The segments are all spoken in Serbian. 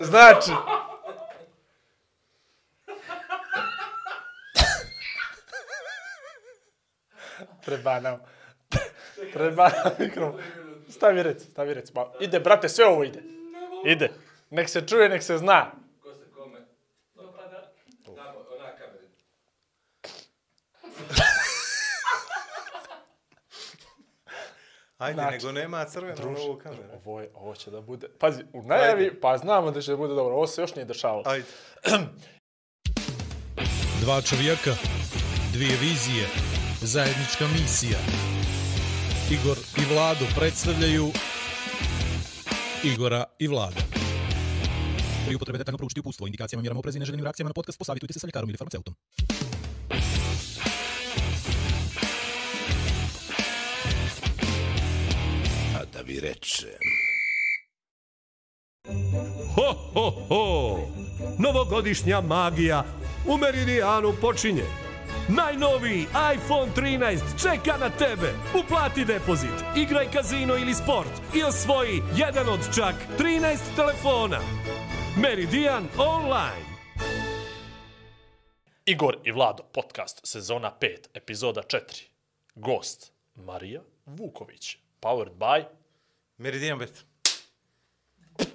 Znači... Treba nam mikrofon. Stavi rec, stavi rec. Ide, brate, sve ovo ide. Ide. Nek se čuje, nek se zna. Ko se kome? Dopada. Tamo, ona kamera. Ajde, Znači, nego nema crveno Druže, novu kameru. ovo, je, ovo će da bude... Pazi, u najavi, Ajde. pa znamo da će da bude dobro. Ovo se još nije dešavalo. Ajde. Dva čovjeka, dvije vizije, zajednička misija. Igor i Vlado predstavljaju Igora i Vlada. Pri upotrebe detaljno proučiti upustvo, indikacijama, mjerama oprezi i neželjenim reakcijama na podcast, posavitujte se sa ljekarom ili farmaceutom. Da vi rečem. Ho, ho, ho! Novogodišnja magija u Meridijanu počinje. Najnoviji iPhone 13 čeka na tebe. Uplati depozit, igraj kazino ili sport i osvoji jedan od čak 13 telefona. Meridian Online. Igor i Vlado, podcast, sezona 5, epizoda 4. Gost, Marija Vuković. Powered by... Meridian bet.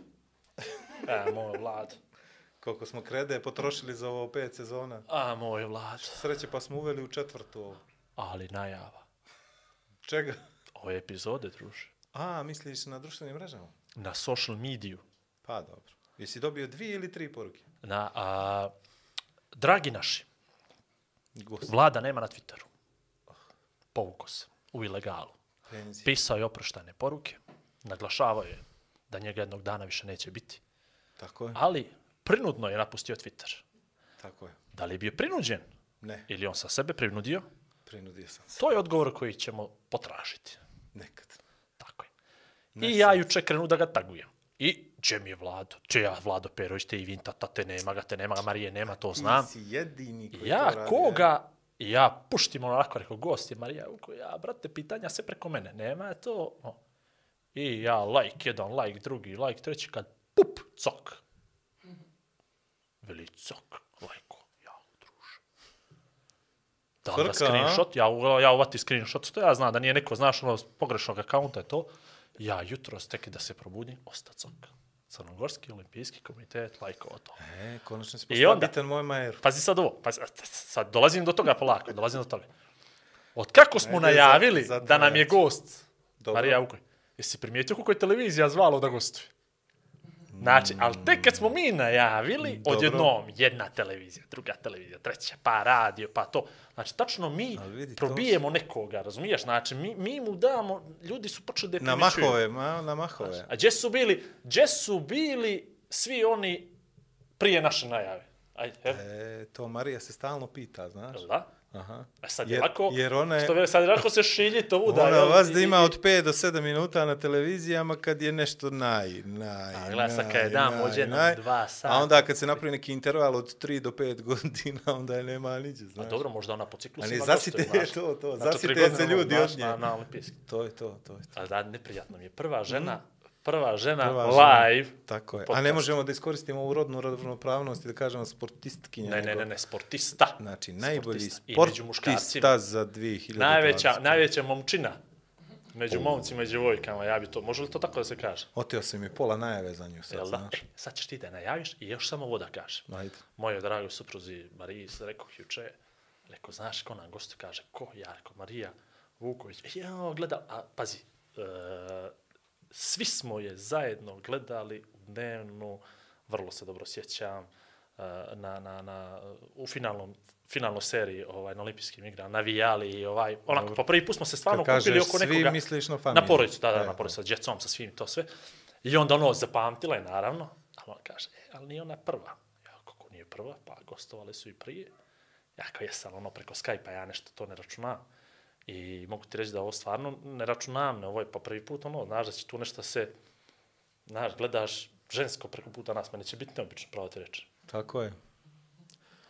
E, moj Vlad. Koliko smo krede potrošili za ovo pet sezona. A, moj Vlad. Sreće pa smo uveli u četvrtu ovu. Ali najava. Čega? Ove epizode, druže. A, misliš na društvenim mrežama? Na social mediju. Pa dobro. Jesi dobio dvije ili tri poruke? Na, a, dragi naši, Gost. Vlada nema na Twitteru. Povuko se. U ilegalu. Penzije. Pisao je oproštane poruke. Naglašavao je da njega jednog dana više neće biti. Tako je. Ali prinudno je napustio Twitter. Tako je. Da li je bio prinuđen? Ne, Ili on sa sebe prinudio? prinudio sam se. To je odgovor koji ćemo potražiti. Nekad. Tako je. Ne I ja juče krenu da ga tagujem. I če mi je Vlado? Če ja Vlado Perović, te i Vinta, ta te nema ga, te nema ga, Marije nema, to znam. Ti si jedini koji to Ja radi. koga, ja puštim onako, rekao, gost je Marija, ja, brate, pitanja se preko mene, nema to. O. I ja like, jedan like, drugi like, treći, kad pup, cok. Veli cok, lajko, ja, druže. Da li da screenshot, ja, ja uvati screenshot, to ja znam da nije neko, znaš, ono, pogrešnog akaunta je to. Ja jutro stek da se probudim, osta cok. Crnogorski olimpijski komitet, lajkovo to. E, konačno si postao bitan moj majer. Pazi sad ovo, pazi, sad dolazim do toga polako, dolazim do toga. Od kako smo Ajde, najavili zato- zato da nam je gost Dobro. Marija Ukoj, jesi primijetio kako je televizija zvalo da gostuje? Znači, ali tek kad smo mi najavili, Dobro. odjednom jedna televizija, druga televizija, treća, pa radio, pa to. Znači, tačno mi vidi, to probijemo nekoga, razumiješ? Znači, mi, mi mu damo, ljudi su počeli da Na mahove, ma, na mahove. A gdje su bili, gdje su bili svi oni prije naše najave? Ajde, evo. E, to Marija se stalno pita, znaš? Da? Aha. A sad je Jer- lako, jer ona je- što veli, sad je lako se šilji to uda. Ona jel? vas da ima od 5 do 7 minuta na televizijama kad je nešto naj, naj, A, gleda sad naj, kad je na naj. dva sata. A onda kad se napravi neki interval od 3 do 5 godina, onda je nema niđe, A znaš. dobro, možda ona po ciklusima Ali zasite znaš. to, to, Na četiri zasite se ljudi od nje. Na, na olimpijski. To je to, to je to. A da, neprijatno mi je. Prva žena, prva žena Prva žena. live. Tako je. A podcast. ne možemo da iskoristimo ovu rodnu ravnopravnost i da kažemo sportistkinja. Ne, ne, ne, ne, sportista. Znači, najbolji Sportista. I sportista za 2020. Najveća, najveća momčina. Među momcima i djevojkama, ja bi to, može li to tako da se kaže? Oteo sam mi pola najave za nju sad, Jel da? znaš. E, sad ćeš ti da najaviš i još samo ovo da kažem. Ajde. Mojoj dragoj supruzi Mariji se rekao juče, rekao, znaš ko nam gostu kaže, ko? Ja rekao, Marija Vuković. E, ja, gledam, a pazi, e, svi smo je zajedno gledali u dnevnu, vrlo se dobro sjećam, e, na, na, na, u finalnom finalnoj seriji ovaj, na olimpijskim igrama, navijali i ovaj, onako, po prvi put smo se stvarno Kad kupili oko svi, nekoga. misliš na familiju. Na porodicu, da, da, E, na porodicu, sa djecom, sa svim, to sve. I onda ono, zapamtila je, naravno, a on kaže, e, ali nije ona prva. Ja, kako nije prva? Pa gostovali su i prije. Ja kao jesam, ono, preko Skype-a, ja nešto to ne računam. I mogu ti reći da ovo stvarno ne računam, ne, ovo je pa prvi put, ono, znaš da će tu nešto se, znaš, gledaš žensko preko puta nas, meni će biti neobično, pravo ti reći. Tako je.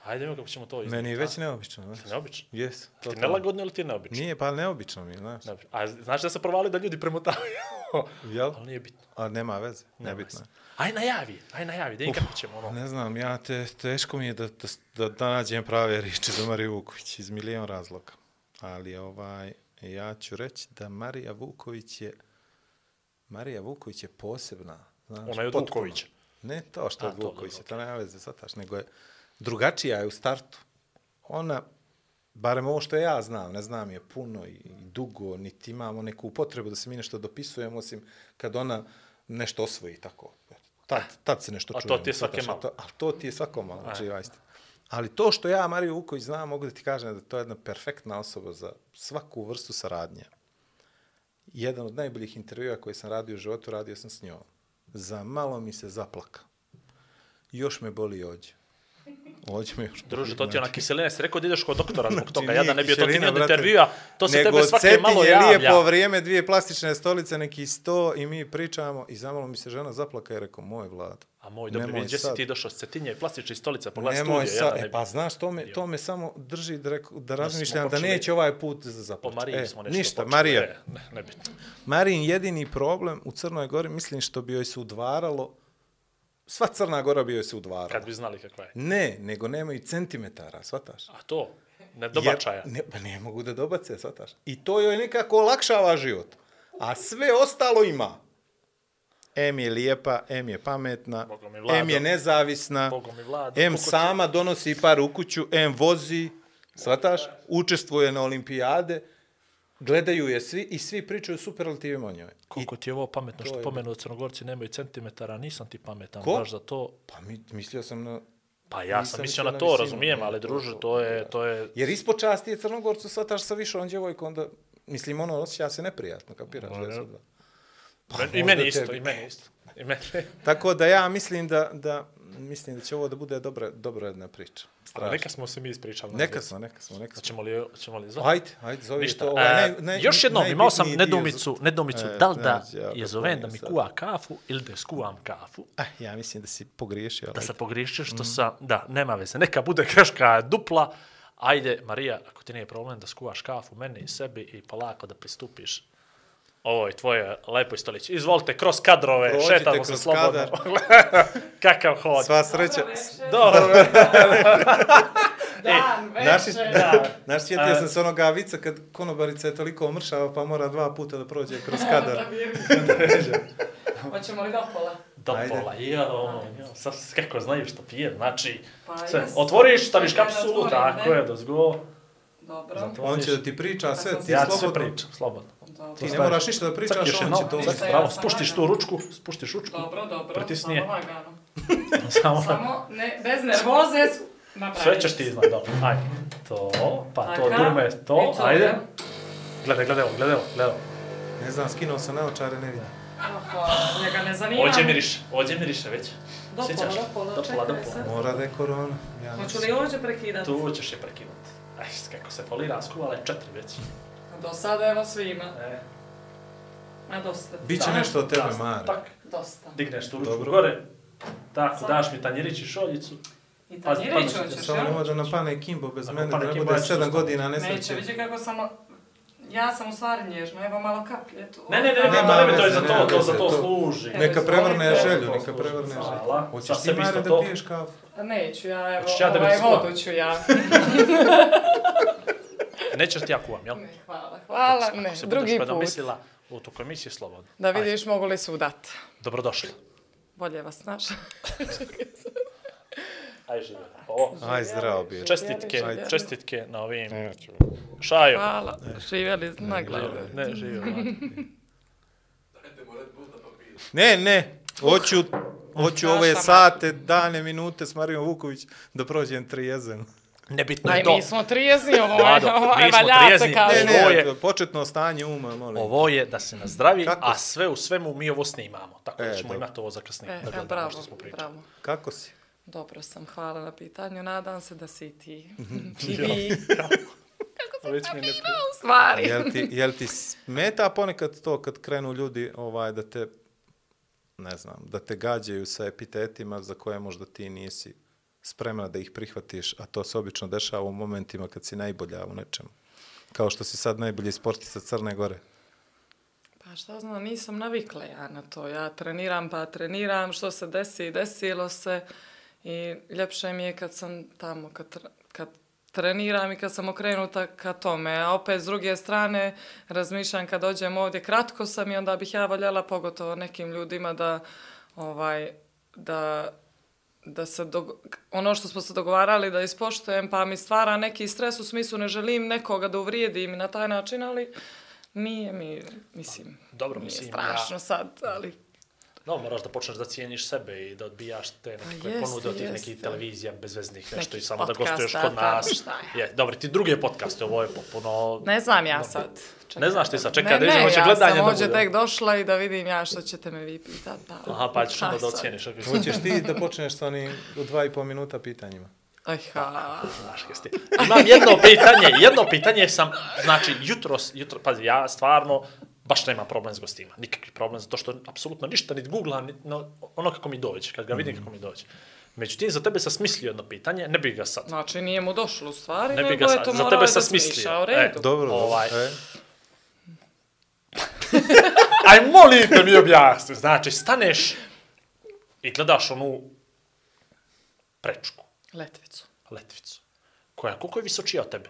Ajde, evo kako ćemo to iznijeti. Meni je već neobično, znaš. Ti neobično. Jes, Ti totalno. nelagodno ili ti je neobično? Nije, pa neobično mi, znaš. Neobično. A znaš da se provali da ljudi premotavaju? Jel? Ali nije bitno. A nema veze, Nema nebitno. veze. Aj najavi, aj najavi, da kako ćemo ono. Ne znam, ja te, teško mi je da, da, da, da nađem prave riječi za Mariju Vuković iz milijon razloga. Ali ovaj, ja ću reći da Marija Vuković je Marija Vuković je posebna. Znaš, Ona je od potpuno. Vukovića. Ne to što A, od to, Vukovića, to nema veze, sataš, nego je drugačija je u startu. Ona, barem ovo što ja znam, ne znam je puno i, i dugo, niti imamo neku potrebu da se mi nešto dopisujemo, osim kad ona nešto osvoji tako. Tad, tad se nešto A čujemo. to ti je svake malo. a To, a to ti je svako malo, živa istina. Ali to što ja Mariju Vuković znam, mogu da ti kažem da to je jedna perfektna osoba za svaku vrstu saradnje. Jedan od najboljih intervjua koje sam radio u životu, radio sam s njom. Za malo mi se zaplaka. Još me boli ođe. Ođe me još boli. Druže, to ti je ona kiselina, si rekao da ideš kod doktora zbog Znači, toga. nije Ja da ne bio to ti kiselina, od intervjua, to se Nego tebe svake malo lijepo javlja. vrijeme, dvije plastične stolice, neki sto i mi pričamo i zamalo mi se žena zaplaka i rekao, moj vlad. A moj, nemoj vidi, gdje si sad. ti došao s cetinje i stolice, pogledaj Nemoj studije. sa, ja da ne e, pa znaš, to me, to me samo drži da, da razmišljam da počeli- neće ovaj put Po zaplaći. Mariji E, smo nešto ništa, počeli. Marija. E, Ne, ne bitno. Marin jedini problem u Crnoj Gori, mislim što bi joj se udvaralo, sva Crna Gora bi joj se udvarala. Kad bi znali kakva je. Ne, nego nemaju centimetara, shvataš? A to, ne dobačaja. Jer, ne, pa ne mogu da dobace, shvataš? I to joj nekako olakšava život. A sve ostalo ima. M je lijepa, M je pametna, Vlado. M je nezavisna, Vlado, M sama donosi par u kuću, M vozi, shvataš? Učestvuje na olimpijade, gledaju je svi i svi pričaju superlativima o njoj. I, Koliko ti je ovo pametno to što je- pomenu da crnogorci nemaju centimetara, nisam ti pametan, Ko? baš za to. pa mi, mislio sam na... Pa ja Nisam sam mislio na na to, visinu, razumijem, ne, ali to- druže, to- je, to je, Jer ispod časti je Crnogorcu shvataš sa višom djevojkom, onda, mislim, ono osjeća se neprijatno, kapiraš? Ono, da su da. Men- Pa I meni isto, tebi. i meni isto. I meni. Tako da ja mislim da, da mislim da će ovo da bude dobra, dobra jedna priča. Strašno. neka smo se mi ispričali. Neka smo, neka smo, neka smo. Hoćemo li, hoćemo li zvati? Ajde, ajde, zove Ništa. to. Ovaj, e, naj, naj, još jednom, imao sam nedumicu, nedumicu, E, da li da ja je ga zovem da mi sad. kuva kafu ili da skuvam kafu. Ah, ja mislim da si pogriješio. Da se pogriješio Mm. što sam, da, nema veze, neka bude greška dupla. Ajde, Marija, ako ti nije problem da skuvaš kafu meni i sebi i polako da pristupiš ovoj tvoje lepoj stolici. Izvolite, kroz kadrove, Prođite šetamo se slobodno. Kakav hod. Sva sreća. Dobro, Dan, Naši, večer. da. naš sjetio sam se onoga vica kad konobarica je toliko omršava pa mora dva puta da prođe kroz kadar. Hoćemo li do pola? Do Ajde. pola, ja, sad kako znaju što pijem, znači, Pa sve, otvoriš, staviš da kapsulu, tako je, dozgo, Dobro. On će da ti priča sve, ti ja ti sve slobodno. pričam, slobodno. Dobro. Ti ne moraš ništa da pričaš, je on će to... Ja bravo, sam spuštiš tu lagano. ručku, spuštiš ručku, Dobro, dobro. Pritisni. Samo lagano. samo, Samo, ne, bez nervoze. napravit sve ćeš ti znat, dobro, ajde, to, pa to dume, to, ajde, ja. gledaj, gledaj, ovo, gledaj, ovo, gledaj, ovo. Ne znam, skinuo sam naočare, ne vidim. Oho, njega ne zanima. ođe miriše, ođe miriše već, Do pola, do pola, Do pola, čekaj do pola. se. Mora da je korona. Ja Hoću li ođe prekidati? tu ćeš je prekinuti. Aj, kako se folira, skuvala je četiri već. Do sada evo svima. E, Ma dosta. Biće Da, nešto od tebe, da, Mare. Tak, Dosta. digneš tu ručku gore, tako, Sad. daš mi tanjirić i šoljicu, I tanjirić hoćeš, Samo jel? nemoj da napane Kimbo bez Ako mene, da pane ne bude sedam godina Neće, nesreće. vidi kako samo... Ja sam u stvari nježna, evo malo kaplje tu. Ne, ne, ne, ne, ne, ne, to je za to, to za to služi. Neka prevrne želju, neka prevrne želju. Hvala. Hoćeš ti, Mare, da to. piješ kafu? Pa Neću ja, evo, da ovaj vodu ću ja. Nećeš ti ja kuvam, jel? Ne, hvala, hvala, Ako ne, se drugi budeš put. predomislila, u tu komisiju slobodno. Da vidiš mogu li sudat. Dobrodošli. Bolje vas znaš. Aj, živjeli. O, Aj, zdravo bio. čestitke, Živjeli. čestitke na ovim... Šajo. Hvala, živjeli na glavu. Ne, živio. Ne, ne, hoću, hoću ove sate, dane, minute s Marijom Vuković da prođem trijezen. Nebitno Aj, je to. mi smo trijezni, ovo je, Vlado, ovo je mi smo valja trijezni. se kaže. Ne, Ovo ne, je- početno stanje uma, molim. Ovo je da se nazdravi, Kako a sve u svemu mi ovo snimamo. Tako da E, ćemo dobro. imati ovo za kasnije. E, da e, bravo, što smo pričali. bravo. Kako si? Dobro sam, hvala na pitanju, nadam se da si ti. I vi. Već mi ne prije. U stvari. Jel ti, jel ti smeta ponekad to kad krenu ljudi ovaj, da te, ne znam, da te gađaju sa epitetima za koje možda ti nisi spremna da ih prihvatiš, a to se obično dešava u momentima kad si najbolja u nečemu. Kao što si sad najbolji sportista Crne Gore. Pa šta znam, nisam navikla ja na to. Ja treniram pa treniram, što se desi, desilo se. I ljepše mi je kad sam tamo, kad, kad treniram i kad sam okrenuta ka tome. A opet s druge strane razmišljam kad dođem ovdje, kratko sam i onda bih ja voljela pogotovo nekim ljudima da ovaj, da da se dog... ono što smo se dogovarali da ispoštujem, pa mi stvara neki stres u smislu ne želim nekoga da uvrijedim na taj način, ali nije mi, mislim, Dobro, mislim, strašno ja- sad, ali No, moraš da počneš da cijeniš sebe i da odbijaš te nekakve jeste, ponude od tih nekih televizija bezveznih, nešto Neki i samo da podcast, gostuješ da, kod da, nas. je. Je, dobro, ti druge podcaste, ovo je popuno... ne znam ja sad. Ne znaš ti sad, čekaj ne, da vidimo, ne, hoće ja gledanje sam da ovdje bude. tek došla i da vidim ja što ćete me vi pitat. Pa, Aha, pa ćeš onda da ocijeniš. Hoćeš ti da počneš sa onim u dva i pol minuta pitanjima? Aj, ha. Znaš, kaj ste. Imam jedno pitanje, jedno pitanje sam, znači, jutros, jutro, pazi, ja stvarno baš nema problem s gostima, nikakvi problem, zato što apsolutno ništa, niti googlam, no, ono kako mi dođe, kad ga vidim kako mi dođe. Međutim, za tebe sam smislio jedno pitanje, ne bih ga sad. Znači, nije mu došlo u stvari, Ne ga je to za morao tebe sam da smislio. u E, redu. Dobro, Ovaj. E, Aj, molim te mi objasni. Znači, staneš i gledaš onu prečku, Letvicu. letvicu, koja koliko je visočija od tebe?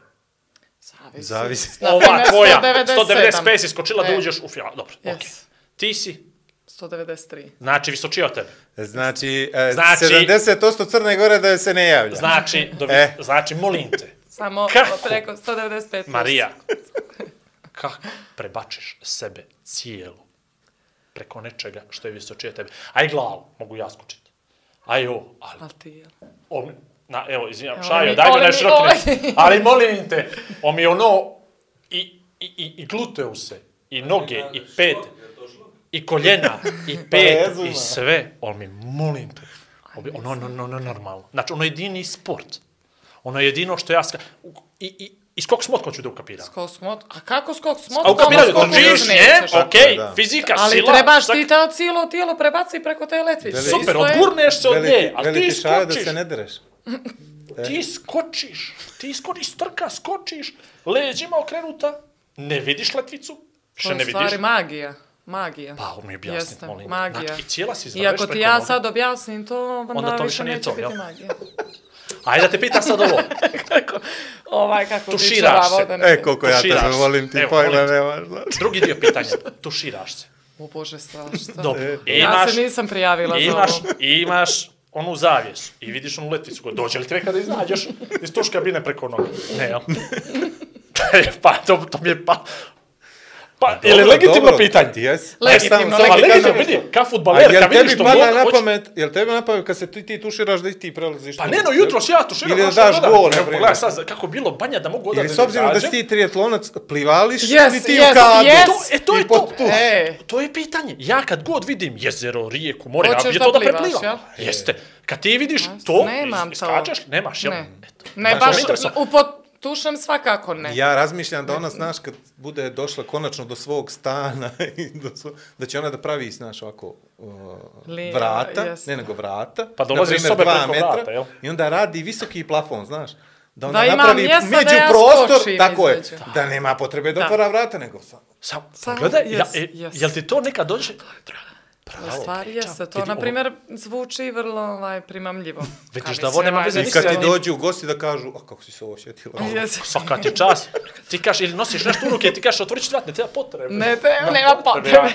Zavisi. Zavisi. Na Ova 197. 195 si skočila da E. uđeš u final. Dobro, Yes. okej. Ti si, 193. znači, visočija od tebe. Znači, e, Znači- 70% Crne Gore da se ne javlja. Znači, do, E. znači, molim te, Samo Kako? preko 195. plus. Marija, kako prebačiš sebe cijelu preko nečega što je visočija od tebe? Aj glavu, mogu ja skočiti. Aj ovo, ali Al ti je. on, na, evo, izvinjam, Šajo, daj mi ovo na mi- široki ovo- ne- Ali molim te, on mi ono, i, i, i, i gluteuse, i noge, i pet, i koljena, i pet, jezu i sve, on mi, molim te, ono, ono, ono, ono, normalno. Znači, ono je jedini sport. Ono je jedino što ja... Ska... I, i, I skok s motkom ću da ukapiram. Skok s mot... A kako skok s A motkom? ukapiram, skok držiš, nje, okej, da. fizika, Ali sila. trebaš sak- ti to cijelo tijelo prebaci preko te letvice. Super, odgurneš se od nje, ti- ali veli ti da skočiš. se ne dereš. Ti skočiš, ti skočiš, strka, skočiš, leđima okrenuta, ne vidiš letvicu, To je ne vidiš. stvari magija. Magija. Pa, mi objasni, Jeste, molim. magija. Znači, i cijela si I zdraveš ako ti ja noge. sad objasnim to, onda, Onda to više neće to, biti jel? magija. Ajde da te pitam sad ovo. kako, ovaj, kako Tuširaš se. ovdje ne- E, koliko ja se. volim, ti pojma te. nemaš, znači. Drugi dio pitanja. Tuširaš se. O Bože, strašno. Dobro. I Ja imaš, se nisam prijavila i za imaš, ovo. i imaš onu zavjesu i vidiš onu letvicu koja dođe li ti nekada izađeš iz tuš kabine preko noge? Ne, jel? pa, to, to mi je pa... Pa, je li legitimno dobro, pitanje? Jes. Legitimno, samo ti legitimno, kažem- vidi, ka A futbaler, kad vidiš što god na hoće- pamet, jel tebi na pamet kad se ti, ti tuširaš da i ti prelaziš? Pa ne, no, jutros ja tuširam. Ili da daš gol, na Evo, primjer. Pogledaj sad kako je bilo banja da mogu odavde Ili s obzirom da si izađem. ti trijetlonac, plivališ Yes, ili ti yes, u kadu? yes. To, e, to je to. E, To je pitanje. Ja kad god vidim jezero, rijeku, more, ja Hoćeš je da to da preplivam. Jeste. Kad ti vidiš to, iskačeš, nemaš, jel? ne. Ne, baš u pod tušem svakako ne. Ja razmišljam da ona, znaš, kad bude došla konačno do svog stana, i do svo... da će ona da pravi, znaš, ovako, uh, vrata, jeste. ne nego vrata, Pa dolazi sobe preko metra, vrata, jel? i onda radi visoki plafon, znaš, da ona Da napravi mjesta da među ja prostor, skočim tako je, između. da nema potrebe da Da. otvara vrata, nego sam. Sam, Samo- gledaj, yes, ja, e, yes. jel ti to nekad dođe? Stvari priča. jeste, to na primjer zvuči vrlo ovaj, primamljivo. Vidiš da ovo nema veze I kad ti dođu u gosti da kažu, a kako si se ovo osjetila? Jesi. Svaka ti čas. Ti kažeš, ili nosiš nešto u ruke, ti kažeš, otvori ću vrat, ne treba potrebe. Ne, te, nema potrebe. Ja,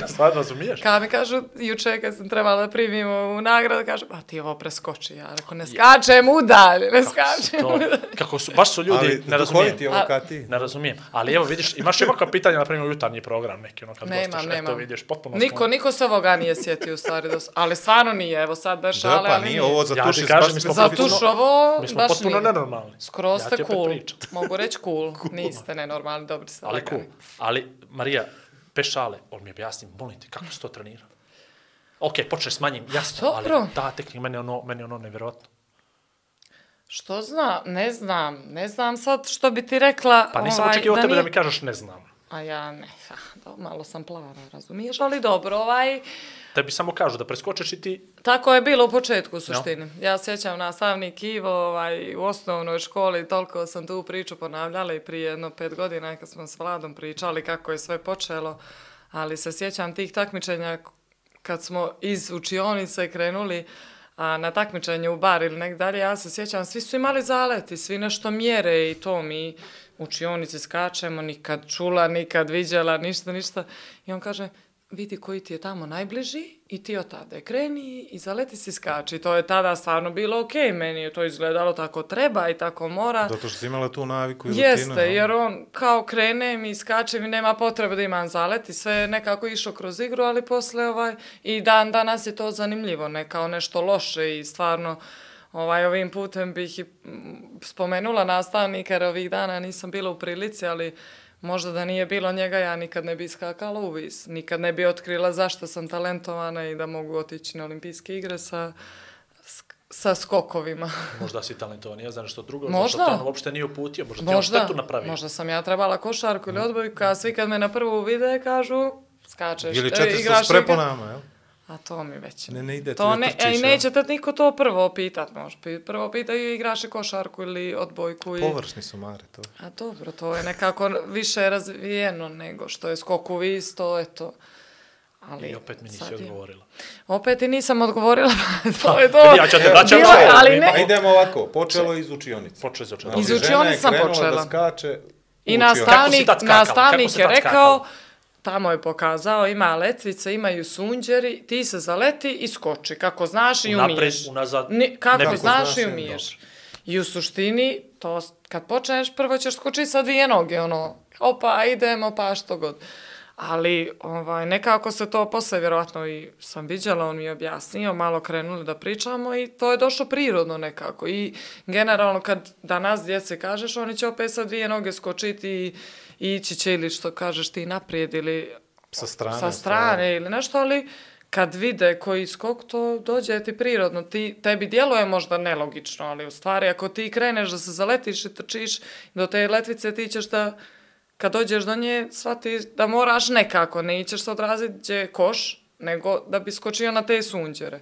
ne, stvarno razumiješ? Kad mi kažu, juče kad sam trebala da primimo u nagradu, kažu, a ti ovo preskoči. Ja rekao, ne skačem u dalje, ne skačem u dalje. kako su, baš su ljudi, Ali ne razumijem. duhoviti ovo kad ti. Ne razumijem. Ali evo vidiš, imaš ovakva pitanja, na primjer, u jutarnji program neki, ono kad Nemam, gostaš, nemam. eto vidiš, potpuno Niko, niko se ovoga nije sjetio u stvari. Da, ali stvarno nije, evo sad bez Da, šale, pa ali nije ovo za Ja tuš ti iz kažem, baš mi smo Za potpuno- tuš ovo Mi smo baš potpuno nije. nenormalni. Skroz Ja ste cool. Mogu reći cool. Niste nenormalni, dobri ste Ali cool. Ali, Marija, pešale, on mi objasni, molim te, kako se to trenira? Ok, počneš s manjim, jasno, Dobro. ali ta tehnika, meni ono, meni ono nevjerojatno. Što znam, ne znam, ne znam sad što bi ti rekla. Pa nisam ovaj, očekivao tebe da nije- mi kažeš ne znam. A ja ne, do, malo sam plava, razumiješ, ali dobro, ovaj, Tebi samo kažu da preskočeš i ti... tako je bilo u početku u suštini. Ja sjećam nastavnik Ivo ovaj, u osnovnoj školi, toliko sam tu priču ponavljala i prije jedno pet godina kad smo s Vladom pričali kako je sve počelo, ali se sjećam tih takmičenja kad smo iz učionice krenuli a, na takmičenje u bar ili nek dalje, ja se sjećam, svi su imali zaleti, svi nešto mjere i to mi učionici skačemo, nikad čula, nikad viđala, ništa, ništa. I on kaže, vidi koji ti je tamo najbliži i ti od tada kreni i zaleti si skači. To je tada stvarno bilo okej, meni je to izgledalo tako treba i tako mora. Zato što si imala tu naviku i Jeste, rutinu. jel? jer on kao krene mi skače mi nema potrebe da imam zalet i sve je nekako išlo kroz igru, ali posle ovaj, i dan danas je to zanimljivo, ne kao nešto loše i stvarno ovaj, ovim putem bih i mm, spomenula nastavnika jer ovih dana nisam bila u prilici, ali možda da nije bilo njega ja nikad ne bi skakala u vis, nikad ne bi otkrila zašto sam talentovana i da mogu otići na olimpijske igre sa, sa skokovima. Možda si talentovanija za nešto drugo, Možda. možda te on uopšte nije uputio, možda ti je on Možda, štetu napravio. možda sam ja trebala košarku ili odbojku, a svi kad me na prvu vide kažu skačeš, Ili e, 400 igraš s preponama, jel? A to mi već. Ne, ne ide To da ne, trčiš, e, i neće te niko to prvo pitat, može. Pi- Prvo pitaju igraš li košarku ili odbojku. I... Površni su mare, to. A dobro, to je nekako više razvijeno nego što je skok u vis, to je to. Ali, I opet mi nisi je- odgovorila. Opet i nisam odgovorila, to je to. Ja ću te vraćam Bilo je, ali ne, idemo ovako, počelo je iz učionice. Počeo iz očeva. Znači, Iz žena je učionice sam krenula počela. da skače I nastavnik, nastavnik je rekao? Tamo je pokazao, ima letvice, imaju sunđeri, ti se zaleti i skoči, kako znaš i Unapred, umiješ. unazad, Ni, kako znaš i umiješ. I u suštini, to, kad počneš, prvo ćeš skočiti sa dvije noge, ono, opa, idemo, pa što god. Ali, ovaj, nekako se to posle, vjerovatno i sam viđala, on mi je objasnio, malo krenuli da pričamo i to je došlo prirodno nekako. I generalno kad danas djece kažeš, oni će opet sa dvije noge skočiti i ići će ili što kažeš ti naprijed ili Sa strane. sa strane ili nešto, ali kad vide koji skok, to dođe ti prirodno. Ti, tebi djeluje možda nelogično, ali u stvari ako ti kreneš da se zaletiš i trčiš do te letvice, ti ćeš da, kad dođeš do nje, shvatiš da moraš nekako, ne ćeš se odraziti gdje je koš, nego da bi skočio na te sunđere.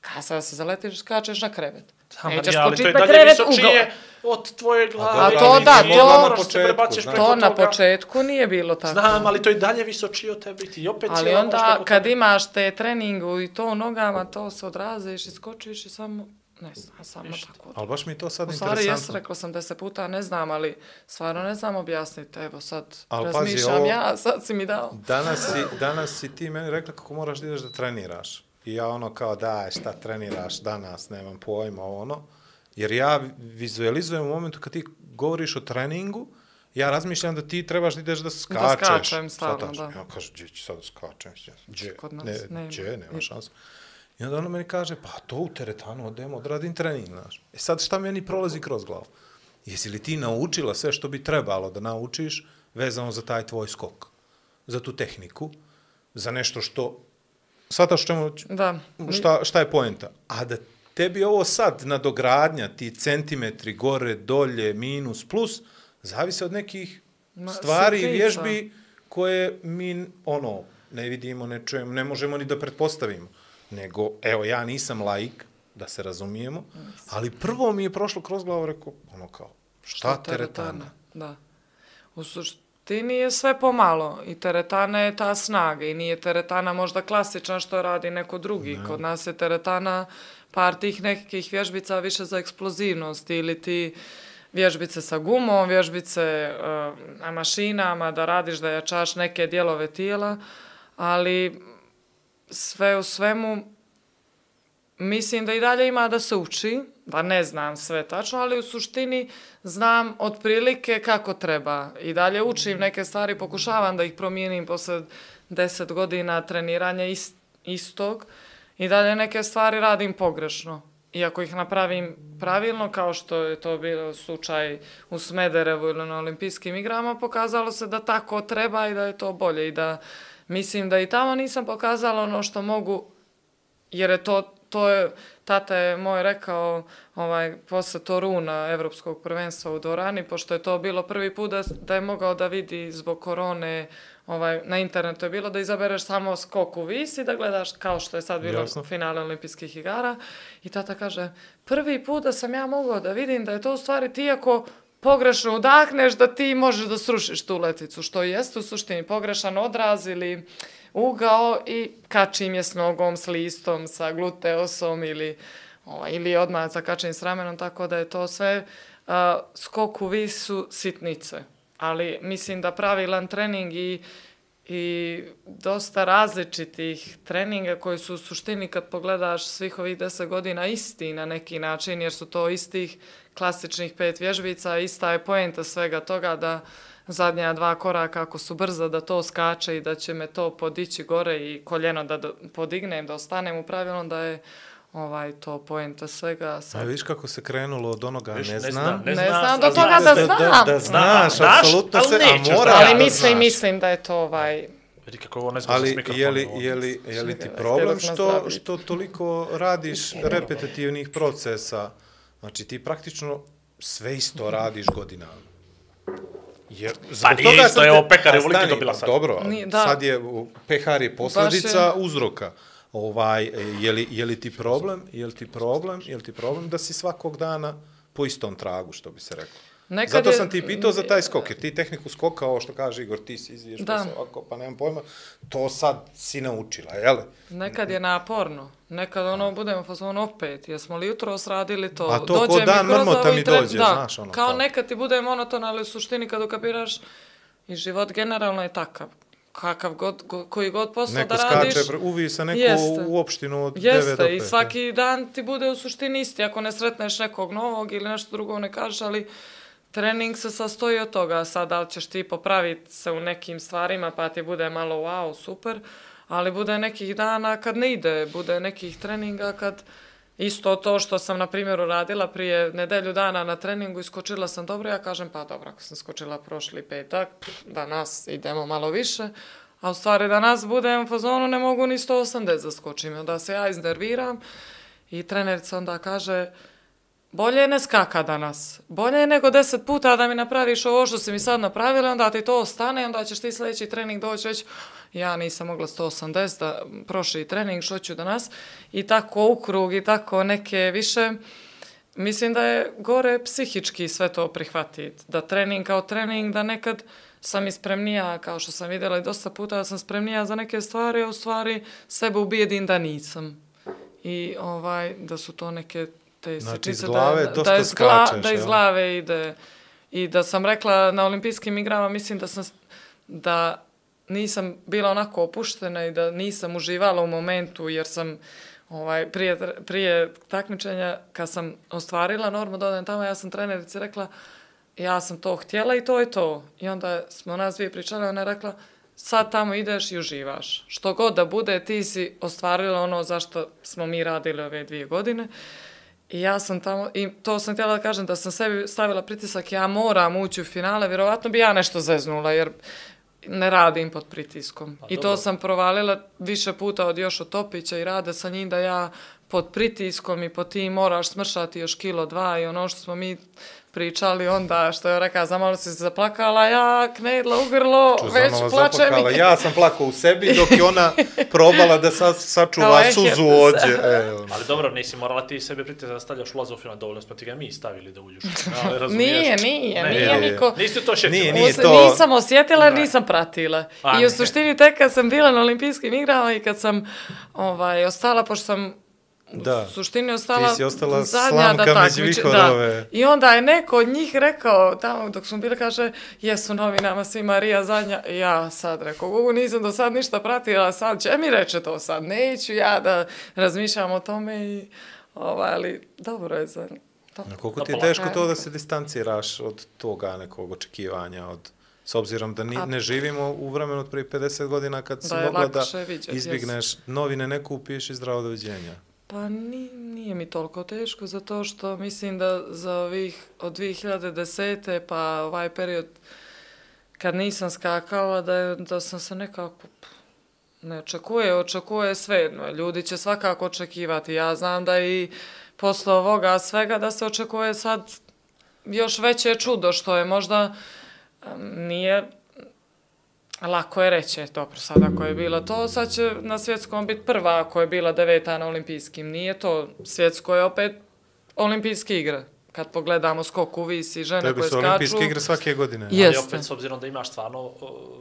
Kad sad se zaletiš, skačeš na krevet. Da, Nećeš Marija, ali to je dalje krevet visočije od tvoje glave. A to da, to- mogla na početku, To na početku nije bilo tako. Znam, ali to je dalje visočije od tebe i ti opet Ali onda kad imaš te treningu i to u nogama, to se odraziš i skočiš i samo, ne znam, samo tako. Ali baš mi je to sad U stvari, jes, interesantno. rekla sam deset puta, ne znam, ali stvarno ne znam objasniti. Evo sad Ali pazi, razmišljam ovo- ja, sad si mi dao. Danas si, danas si ti meni rekla kako moraš da ideš da treniraš. I ja ono kao, daj, šta treniraš danas, nemam pojma, ono. Jer ja vizualizujem u momentu kad ti govoriš o treningu, ja razmišljam da ti trebaš da ideš da skačeš. skačem Šta stalno, tačno? da. Ja kažem, gdje ću sad da skačem? Gdje? Kod nas ne, nema. Gdje? Nema šanse. I onda ona meni kaže, pa to u teretanu odemo, odradim trening, znaš. E sad šta meni prolazi kroz glavu? Jesi li ti naučila sve što bi trebalo da naučiš vezano za taj tvoj skok? Za tu tehniku? Za nešto što... Svataš čemu, Da. šta, šta je poenta? A da tebi ovo sad nadogradnja, ti centimetri gore, dolje, minus, plus, zavise od nekih Ma, stvari i vježbi koje mi, ono, ne vidimo, ne čujemo, ne možemo ni da pretpostavimo. Nego, evo, ja nisam laik, da se razumijemo, ali prvo mi je prošlo kroz glavu, rekao, ono kao, šta teretana? Da. U suštini je sve pomalo i teretana je ta snaga i nije teretana možda klasična što radi neko drugi. Kod nas je teretana par tih nekih vježbica više za eksplozivnost ili ti vježbice sa gumom, vježbice uh, na mašinama, da radiš da jačaš neke dijelove tijela, ali sve u svemu Mislim da i dalje ima da se uči, da ne znam sve tačno, ali u suštini znam otprilike kako treba. I dalje učim neke stvari, pokušavam da ih promijenim posle deset godina treniranja ist, istog i dalje neke stvari radim pogrešno. Iako ih napravim pravilno, kao što je to bilo slučaj u Smederevu ili na olimpijskim igrama, pokazalo se da tako treba i da je to bolje i da mislim da i tamo nisam pokazala ono što mogu jer je to to je, tata je moj rekao, ovaj, posle Toruna, evropskog prvenstva u Dorani, pošto je to bilo prvi put da, da je mogao da vidi zbog korone, ovaj, na internetu je bilo da izabereš samo skok u vis i da gledaš kao što je sad bilo Jasno. finale olimpijskih igara. I tata kaže, prvi put da sam ja mogao da vidim da je to u stvari ti ako pogrešno udahneš da ti možeš da srušiš tu letvicu, što jeste u suštini pogrešan odraz ili ugao i kačim je s nogom, s listom, sa gluteosom ili, ovaj, ili odmah sa kačim s ramenom, tako da je to sve uh, skok u vis su sitnice. Ali mislim da pravilan trening i i dosta različitih treninga koji su u suštini kad pogledaš svih ovih deset godina isti na neki način, jer su to istih klasičnih pet vježbica, ista je poenta svega toga da zadnja dva koraka ako su brza da to skače i da će me to podići gore i koljeno da do- podignem, da ostanem u pravilnom, da je ovaj to poenta svega. A Sad, viš kako se krenulo od onoga, Viš, ne, ne znam. znam, Ne ne znam znam, do toga da da, znam. da, Znam, znaš, znaš, apsolutno ali se, a mora da- ali da mislim, znaš. mislim da je to ovaj... Vidi kako ovo ne zbog Ali je li, je li, je li, ti problem što, što toliko radiš repetitivnih procesa? Znači ti praktično sve isto radiš godinama. Jer, zbog Pa nije toga isto, evo, pehar je stani, dobila pa sad. Dobro, Nije, da. sad je, pehar je posledica uzroka. Ovaj, je, li, je li ti problem, je li ti problem, je li ti problem da si svakog dana po istom tragu, što bi se reklo? Nekad Zato sam ti pitao za taj skok, jer ti tehniku skoka, ovo što kaže Igor, ti si izviješ Da. da. ovako, pa nemam pojma, to sad si naučila, jel? Nekad je naporno. Nekad ono budemo u fazonu opet. Jesmo li jutro sradili to? A to ko Dođe dan kroz mrmota mi tre- dođe, da, znaš, ono, Kao kao. nekad ti bude monoton, ali u suštini kad ukapiraš i život generalno je takav. Kakav god, go- koji god posao Neko da radiš. skače, pre- uvi se neko Jeste. u opštinu od 9 do 5. Jeste, i svaki dan ti bude u suštini isti. Ako ne sretneš nekog novog ili nešto drugo ne kažeš, ali trening se sastoji od toga. Sad, da li ćeš ti popraviti se u nekim stvarima, pa ti bude malo wow, super, ali bude nekih dana kad ne ide, bude nekih treninga kad isto to što sam, na primjer, uradila prije nedelju dana na treningu, iskočila sam dobro, ja kažem, pa dobro, ako sam skočila prošli petak, danas idemo malo više, a u stvari danas budem u fazonu, ne mogu ni 180 da skočim, I onda se ja iznerviram i trenerica onda kaže, bolje je ne skaka danas. Bolje je nego deset puta da mi napraviš ovo što si mi sad napravila, onda ti to ostane, onda ćeš ti sljedeći trening doći reći ja nisam mogla 180 da prošli trening, što ću danas. I tako u krug i tako neke više. Mislim da je gore psihički sve to prihvatiti. Da trening kao trening, da nekad sam ispremnija, kao što sam vidjela i dosta puta, da sam spremnija za neke stvari, a u stvari sebe ubijedim da nisam. I ovaj, da su to neke te Znači, iz sitnice glave da, dosta da, iz gla, skačeš, da iz glave ide. I da sam rekla na olimpijskim igrama, mislim da sam, da nisam bila onako opuštena i da nisam uživala u momentu, jer sam ovaj, prije, prije takmičenja, kad sam ostvarila normu da odem tamo, ja sam trenerici rekla, ja sam to htjela i to je to. I onda smo nas dvije pričale, ona je rekla, sad tamo ideš i uživaš. Što god da bude, ti si ostvarila ono zašto smo mi radili ove dvije godine. I ja sam tamo, i to sam htjela da kažem, da sam sebi stavila pritisak, ja moram ući u finale, vjerovatno bi ja nešto zeznula, jer ne radim pod pritiskom. I to dobro. sam provalila više puta od Jošo Topića i rade sa njim da ja pod pritiskom i po tim moraš smršati još kilo dva i ono što smo mi pričali onda, što je rekao, zamalo si se zaplakala, ja knedla u grlo, već Čuzanova plače zaplakala. mi. Ja sam plakao u sebi dok je ona probala da sa, Kao sačuva ehet. suzu ođe. E. Ali dobro, nisi morala ti sebe pritisak da stavljaš ulaz u final, dovoljno smo ti ga mi stavili da uđeš razumiješ? Nije, nije, Ne, nije nije. niko... Nisi to. Nije, nije. To- Nisam osjetila, Ne. nisam pratila. A, I u suštini tek kad sam bila na olimpijskim igrama i kad sam ovaj, ostala, pošto sam Da. suštini ostala, Ti si ostala zadnja da takmiči. Da. I onda je neko od njih rekao, tamo dok smo bili, kaže, jesu novinama svi Marija zadnja. I Ja sad rekao, Gugu, nisam do sad ništa pratila, sad će mi reče to sad. Neću ja da razmišljam o tome i, ovaj, ali dobro je za... To. A koliko Da ti je teško to da se distanciraš od toga nekog očekivanja, od s obzirom da ni, ne živimo u vremenu od prije 50 godina kad si Da mogla da vidjet, izbjegneš novine, ne kupiš i zdravo doviđenja. Pa ni, nije mi toliko teško, zato što mislim da za ovih od 2010. pa ovaj period kad nisam skakala, da, je, da sam se nekako, ne očekuje, očekuje svejedno. Ljudi će svakako očekivati. Ja znam da i posle ovoga svega da se očekuje sad još veće čudo, što je možda nije Lako je reći, dobro, sad ako je bila to, sad će na svjetskom biti prva ako je bila deveta na olimpijskim. Nije to, svjetsko je opet olimpijske igre. Kad pogledamo skok u vis i žene Tebi koje su skaču. olimpijske igre svake godine. Je. Ali Jeste. opet, s obzirom da imaš stvarno o,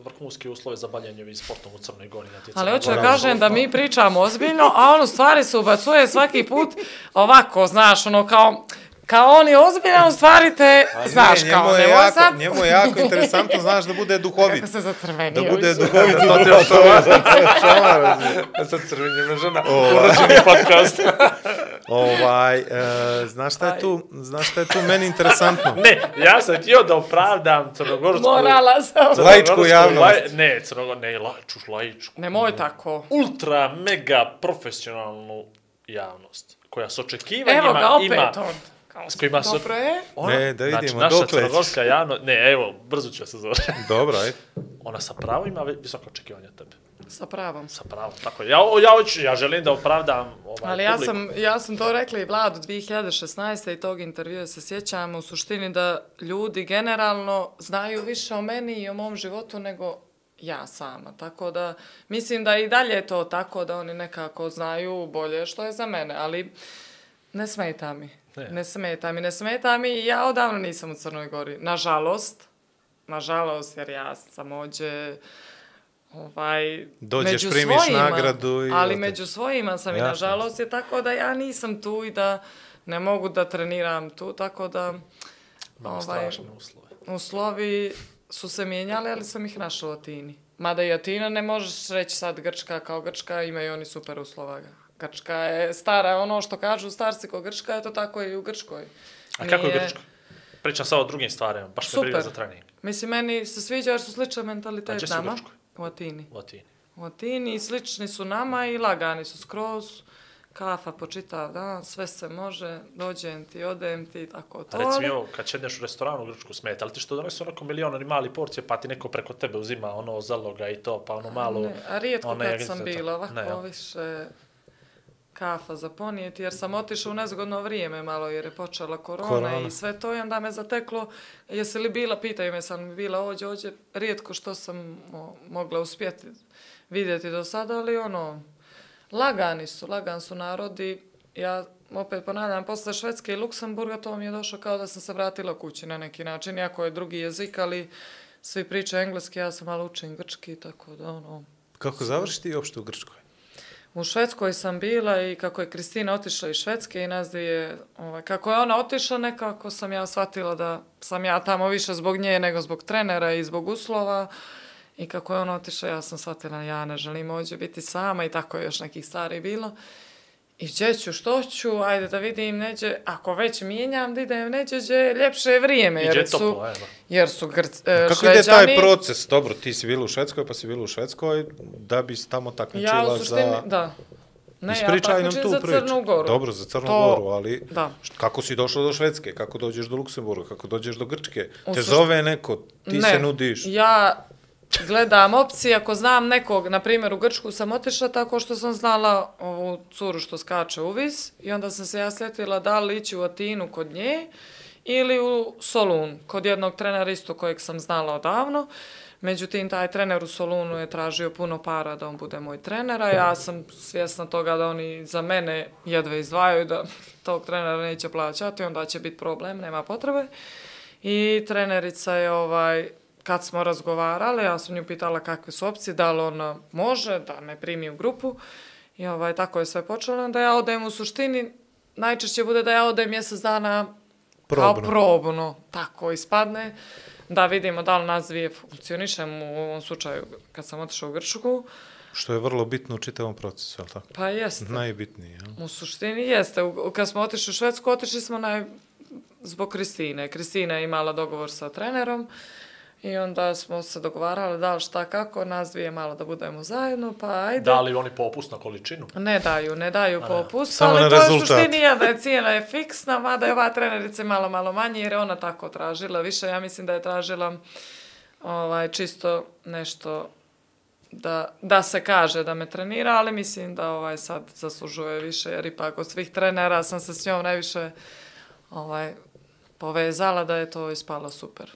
vrhunske uslove za bavljanje ovim sportom u Crnoj Gori. natjecanje. Ali hoću da kažem da mi pričamo ozbiljno, a on u stvari se ubacuje svaki put ovako, znaš, ono kao, kao on je ozbiljan, u stvari te, A ne, znaš, njemu kao, je nemoj jako, sad, Njemu je jako interesantno, znaš, da bude duhovit. kako se zacrvenio. Da bude duhovit To u te duhovit. očava. Sad crvenjena žena, urađeni podcast. Ovaj, e, znaš šta je tu, znaš šta je tu meni interesantno? ne, ja sam htio da opravdam crnogorsku... Morala sam. Laičku javnost. laj- ne, crnogo, ne, laiču, laičku. Nemoj tako. Ultra, mega profesionalnu javnost, koja s očekivanjima Evo ga opet ima... on. Kao, s kojima. Dobro je. Ona, Ne, da vidimo, znači, naša crnogorska javnost... Ne, evo, brzo ću ja se zove. Dobro, ajde. Ona sa pravom ima vi- visoka očekivanja od tebe. Sa pravom. Sa pravom, tako je. Ja, ja, hoću, ja želim da opravdam ovaj Ali ja publiku. sam, ja sam to rekla i Vladu 2016. i tog intervjua se sjećam u suštini da ljudi generalno znaju više o meni i o mom životu nego ja sama. Tako da mislim da i dalje je to tako da oni nekako znaju bolje što je za mene, ali ne smeta mi. Ne. Ne, smeta mi, ne smeta mi i ja odavno nisam u Crnoj Gori. Nažalost, nažalost jer ja sam ođe ovaj, Dođeš, među primiš svojima, nagradu i ali među svojima sam i Jasno. nažalost je tako da ja nisam tu i da ne mogu da treniram tu, tako da Imamo ovaj, uslove. uslovi su se mijenjali, ali sam ih našla u Atini. Mada i Atina ne možeš reći sad Grčka kao Grčka, imaju oni super uslova. Grčka je stara, ono što kažu starci ko Grčka, je to tako i u Grčkoj. A kako je Nije- Grčko? Pričam sad o drugim stvarima, baš me Super. briga za trening. Mislim, meni se sviđa jer su sličan A mentalitet gdje si u nama. Grčkoj? U Atini. U Atini. U Atini slični su nama i lagani su skroz. Kafa po čitav dan, sve se može, dođem ti, odem ti, tako to. A reci mi ali- ovo, kad ćedneš u restoranu u Grčku smeta, ali ti što donesu onako milion oni mali porcije, pa ti neko preko tebe uzima ono zaloga i to, pa ono malo... Ne, a rijetko one kad sam to. bila, ovako Ne, više kafa za ponijeti, jer sam otišla u nezgodno vrijeme malo, jer je počela korona, Korona. i sve to, i onda me zateklo, jesi li bila, pitaju me, sam bila ođe, ođe, rijetko što sam mo- mogla uspjeti vidjeti do sada, ali ono, lagani su, lagan su narodi, ja opet ponavljam, posle Švedske i Luksemburga to mi je došlo kao da sam se vratila kući na neki način, iako je drugi jezik, ali svi pričaju engleski, ja sam malo učim grčki, tako da ono, Kako završi ti uopšte u Grčkoj? U Švedskoj sam bila i kako je Kristina otišla iz Švedske i nas dvije, ovaj, kako je ona otišla, nekako sam ja shvatila da sam ja tamo više zbog nje nego zbog trenera i zbog uslova. I kako je ona otišla, ja sam shvatila, ja ne želim ovdje biti sama i tako je još nekih stvari bilo. I gdje ću, što ću, ajde da vidim neđe, ako već mijenjam, da idem neđe gdje je ljepše vrijeme, jer su, toplo, jer su Grc, e, Kako ide taj Šveđani- proces? Dobro, ti si bila u Švedskoj, pa si bila u Švedskoj, da bi tamo takmičila Ja u suštini, za... da. Ne, Ispričaj ja nam tu za priču. Crnu Goru. Dobro, za Crnu To- Goru, ali Da. št- kako si došla do Švedske, kako dođeš do Luksemburga, kako dođeš do Grčke, U te sušt- zove neko, ti Ne, se nudiš. Ja gledam opcije, ako znam nekog, na primjer u Grčku sam otišla tako što sam znala ovu curu što skače u vis i onda sam se ja sjetila da li ići u Atinu kod nje ili u Solun, kod jednog trenera isto kojeg sam znala odavno. Međutim, taj trener u Solunu je tražio puno para da on bude moj trener, a ja sam svjesna toga da oni za mene jedve izdvajaju, da tog trenera neće plaćati, onda će biti problem, nema potrebe. I trenerica je ovaj, kad smo razgovarali, ja sam nju pitala kakve su opcije, da li ona može, da me primi u grupu. I ovaj, tako je sve počelo. Onda ja odem u suštini, najčešće bude da ja odem mjesec dana kao Probno. probno. Tako ispadne. Da vidimo da li nas dvije funkcionišemo u ovom slučaju kad sam otišla u Grčku. Što je vrlo bitno u čitavom procesu, je li tako? Pa jeste. Najbitnije, jel? U suštini jeste. Kad smo otišli u Švedsku, otišli smo naj... zbog Kristine. Kristina je imala dogovor sa trenerom i onda smo se dogovarali da li šta kako, nas dvije malo da budemo zajedno, pa ajde. Da li oni popust na količinu? Ne daju, ne daju popust, Samo ali na to je u rezultat. suštini je da je cijena je fiksna, mada je ova trenerica malo, malo manje, jer je ona tako tražila više. Ja mislim da je tražila ovaj, čisto nešto da, da se kaže da me trenira, ali mislim da ovaj sad zaslužuje više, jer ipak od svih trenera sam se s njom najviše ovaj, povezala da je to ispalo super.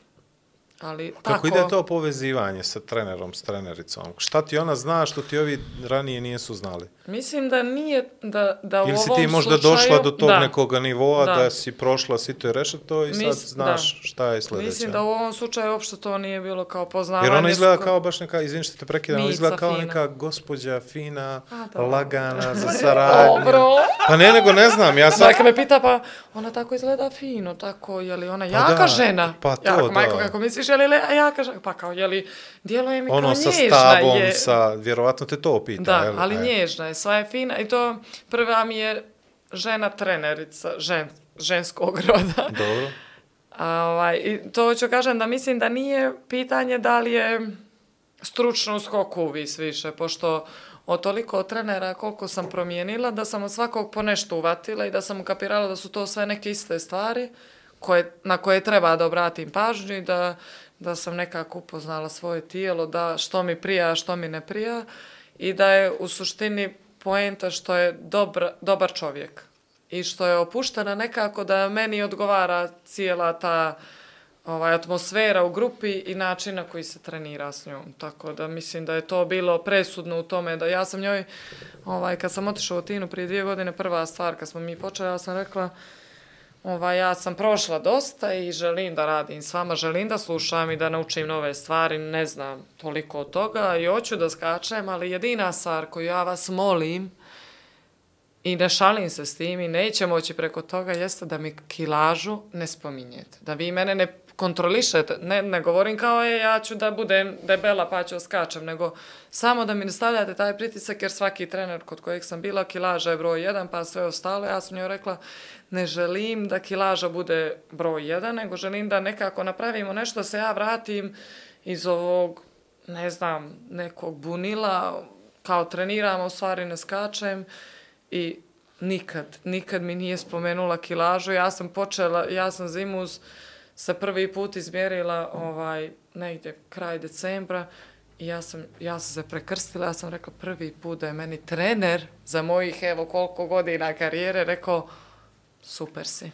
Ali Kako tako, ide to povezivanje sa trenerom, s trenericom? Šta ti ona zna što ti ovi ranije nijesu znali? Mislim da nije, da, da u Ili si ovom ti možda slučaju, došla do tog da, nekog nivoa da. Da. si prošla sito i reša to i sad Mis- znaš da. šta je sljedeće? Mislim da u ovom slučaju uopšte to nije bilo kao poznavanje. Jer ona izgleda kao baš neka, izvini što te prekidam, ona izgleda kao fina. neka gospođa fina, A, da. lagana, za saradnju. Dobro. Pa ne, nego ne znam, ja sam... Majka me pita, pa ona tako izgleda fino, tako, je li ona jaka da, žena? pa to, ja, ako, Majko, da. kako misliš, je li le- jaka žena? Pa kao, je li, djeluje mi Ono kao sa nježna stavom, je. sa, vjerovatno te to pita. Da, jel? ali E. nježna je, sva je fina. I to prva mi je žena trenerica, žen, ženskog roda. Dobro. A, ovaj, I to ću kažem da mislim da nije pitanje da li je stručno u skoku vis više, pošto od toliko trenera koliko sam promijenila, da sam od svakog po nešto uvatila i da sam ukapirala da su to sve neke iste stvari koje, na koje treba da obratim pažnju i da, da sam nekako upoznala svoje tijelo, da što mi prija, što mi ne prija i da je u suštini poenta što je dobra, dobar čovjek i što je opuštena nekako da meni odgovara cijela ta ovaj, atmosfera u grupi i način na koji se trenira s njom. Tako da mislim da je to bilo presudno u tome da ja sam njoj, ovaj, kad sam otišla u Tinu prije dvije godine, prva stvar kad smo mi počeli, ja sam rekla, ovaj, ja sam prošla dosta i želim da radim s vama, želim da slušam i da naučim nove stvari, ne znam toliko od toga i hoću da skačem, ali jedina stvar koju ja vas molim, i ne šalim se s tim i neće moći preko toga jeste da mi kilažu ne spominjete. Da vi mene ne kontrolišete. Ne, ne govorim kao je ja ću da budem debela pa ću da skačem, nego samo da mi ne stavljate taj pritisak jer svaki trener kod kojeg sam bila kilaža je broj jedan pa sve ostalo. Ja sam njoj rekla ne želim da kilaža bude broj jedan, nego želim da nekako napravimo nešto da se ja vratim iz ovog ne znam, nekog bunila, kao treniram, u stvari ne skačem i nikad, nikad mi nije spomenula kilažu. Ja sam počela, ja sam zimus se prvi put izmjerila ovaj, negdje kraj decembra i ja sam, ja sam se prekrstila, ja sam rekla prvi put da je meni trener za mojih evo koliko godina karijere rekao super si.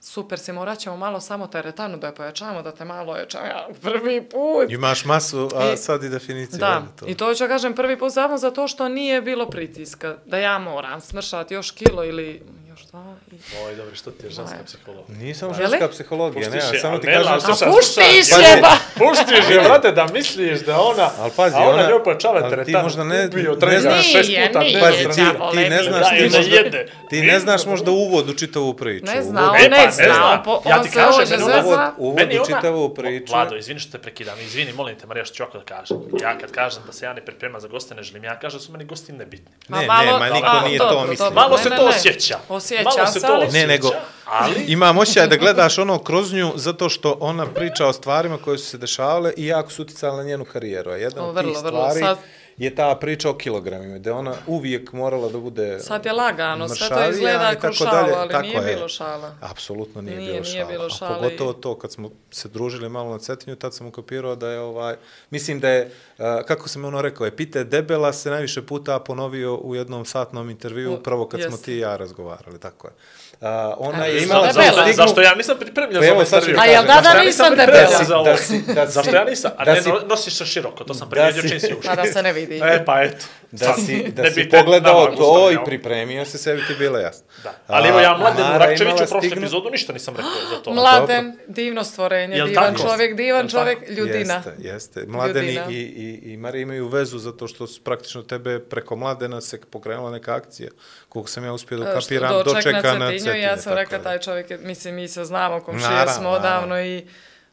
Super si, morat ćemo malo samo teretanu da je pojačamo, da te malo ojačamo. Ja, prvi put. Imaš masu, a I- sad i definiciju. Da, to? i to ću kažem prvi put samo zato što nije bilo pritiska. Da ja moram smršati još kilo ili još dva. I... Oj, dobro, što ti je ženska psihologija? Nisam ženska psihologija, ne, ja samo ti ne, kažem... A puštiš je, pazi. ba! Puštiš je, brate, da misliš da ona... Ali pazi, a ona, ona- njoj pojačava ali ti možda ne- ubio ne znaš- šest puta nije, Pazi, ti, trenira. ti ne Da, znaš, ti da možda, ti ne znaš možda uvod u čitavu priču. Ne zna, on E, pa, ne ne zna, on, se kažem, hoće meni zezna. uvod, u čitavu priču. Vlado, izvini što te prekidam, izvini, molim te, Marija, što ću ovako da kažem. Ja kad kažem da se ja ne pripremam za goste, ne želim, ja kažem da su meni gosti nebitni. Ne, ne, malo- ma niko nije to mislio. Malo ne, se ne, to ne. osjeća. Osjeća Malo se to osjeća. Ne, nego, Ali, imam osjećaj da gledaš ono kroz nju zato što ona priča o stvarima koje su se dešavale i jako su uticale na njenu karijeru. A jedna O, od vrlo, tih vrlo. stvari Sad- je ta priča o kilogramima, da ona uvijek morala da bude Sad je lagano, sve to izgleda šalu, dalje. ali Tako nije je. bilo šala. Apsolutno nije, Nije, bilo nije šala. bilo A šale pogotovo to kad smo se družili malo na Cetinju, tad sam ukapirao da je ovaj, mislim da je, uh, kako sam ono rekao, epite debela se najviše puta ponovio u jednom satnom intervju, upravo kad smo jeste. ti i ja razgovarali, tako je. Uh, ona A, je imala zašto, stigmu- zašto ja nisam pripremljen Pa za ovaj ću intervju? A jel da, da Zašto nisam debela? ovo? Da si- da si- Zašto ja nisam? A da ne, si- no- nosiš se široko, to sam Da primijetio si- čim si ušao. Pa da se ne vidi. E, pa eto. Da Sad, si, da ne si bi te pogledao nama to i pripremio se, sebi ti bilo jasno. Da. Ali evo ja Mladenu Mara Rakčeviću imala prošlu epizodu ništa nisam rekao za to. Mladen, divno stvorenje, Jel divan tako? čovjek, divan Jel čovjek, tako? ljudina. Jeste, jeste. Mladeni Ljudina. i, i, i Marija imaju vezu zato što su praktično tebe preko Mladena se pokrenula neka akcija. Koliko sam ja uspio da kapiram, doček dočeka na Cetinju. Ja sam rekla, taj čovjek, je, mislim, mi se znamo, komšije smo odavno naravno. i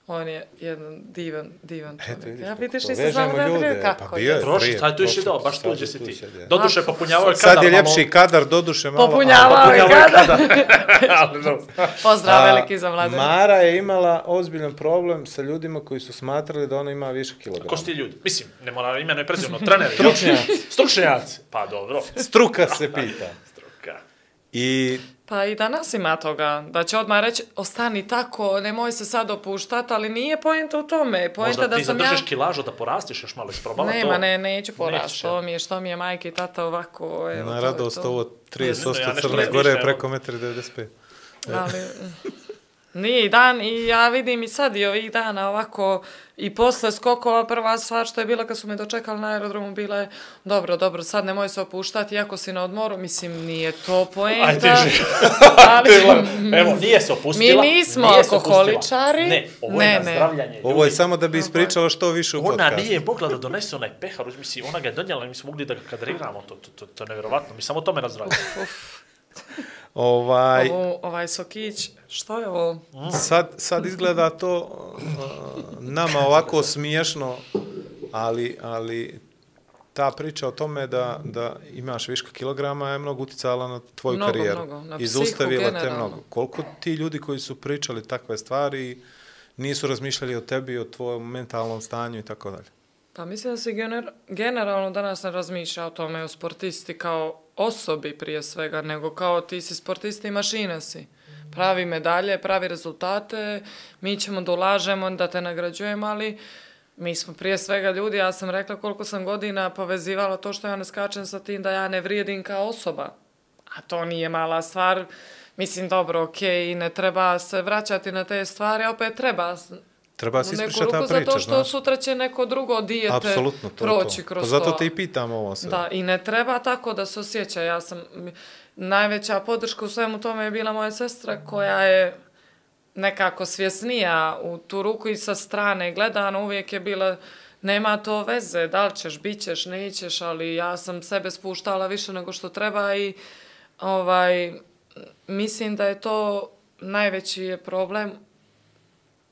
on je jedan divan, divan čovjek. Eto, vidiš ja vidiš, nisam znala da je ljude. kako Pa bio je. je. Prošli, sad tu prošli išli dao, baš tu sad gdje je si ti. sad je. Doduše, A, popunjavao je Sad kadar je malo- ljepši kadar, doduše malo. Popunjavao malo- je je kadar. Pozdrav A, veliki za Mladena. Mara je imala ozbiljan problem sa ljudima koji su smatrali da ona ima više kilograma. Ko su ti ljudi? Mislim, ne mora imeno i prezivno, treneri. Stručnjaci. Stručnjaci. Pa dobro. Struka se pita. Struka. I Pa i danas ima toga, da će odmah reći, ostani tako, nemoj se sad opuštati, ali nije poenta u tome. Poenta Možda da ti sam ja... zadržiš kilažu da porastiš još malo isprobava to. Nema, ne, neću porast. Nećeš, To mi je, što mi je majka i tata ovako, evo, to na je radost to. ovo Ne, ne, 30% ja Crne Gore preko 1,95 m. Ali, nije i dan i ja vidim i sad i ovih dana ovako i posle skokova prva stvar što je bila kad su me dočekali na aerodromu bila je dobro, dobro, sad nemoj se opuštati iako si na odmoru, mislim nije to Aj, poenta. ti ali, Evo, nije se opustila. Mi nismo nije alkoholičari. Ne, ovo Ne, je ne. nazdravljanje Ovo je samo da bi ispričala što više u Ona podcastu. nije mogla da donese onaj pehar, mislim, ona ga je donijela, mi smo mogli da ga kadriramo, to, to, to, to je nevjerovatno, mi samo tome nazdravljamo. Ovaj, ovo, ovaj sokić, što je ovo? sad, sad izgleda to uh, nama ovako smiješno, ali, ali ta priča o tome da, da imaš viška kilograma je mnogo uticala na tvoju Mnogo, karijeru. mnogo. Na I psihu te mnogo. Koliko ti ljudi koji su pričali takve stvari nisu razmišljali o tebi, o tvojom mentalnom stanju i tako dalje. Pa mislim da se gener, generalno danas ne razmišlja o tome o sportisti kao osobi prije svega, nego kao ti si sportista i mašina si. Pravi medalje, pravi rezultate, mi ćemo da ulažemo, da te nagrađujemo, ali mi smo prije svega ljudi, ja sam rekla koliko sam godina povezivala to što ja ne skačem sa tim da ja ne vrijedim kao osoba. A to nije mala stvar. Mislim, dobro, okej, i ne treba se vraćati na te stvari, a opet treba Treba se ispričati ta priča, zato što znaš. sutra će neko drugo dijete Apsolutno, to proći to. kroz Pa zato to. te i pitam ovo sve. Da, i ne treba tako da se osjeća. Ja sam, najveća podrška u svemu tome je bila moja sestra koja je nekako svjesnija u tu ruku i sa strane gledano uvijek je bila nema to veze, da li ćeš, bit ćeš, nećeš, ali ja sam sebe spuštala više nego što treba i ovaj, mislim da je to najveći je problem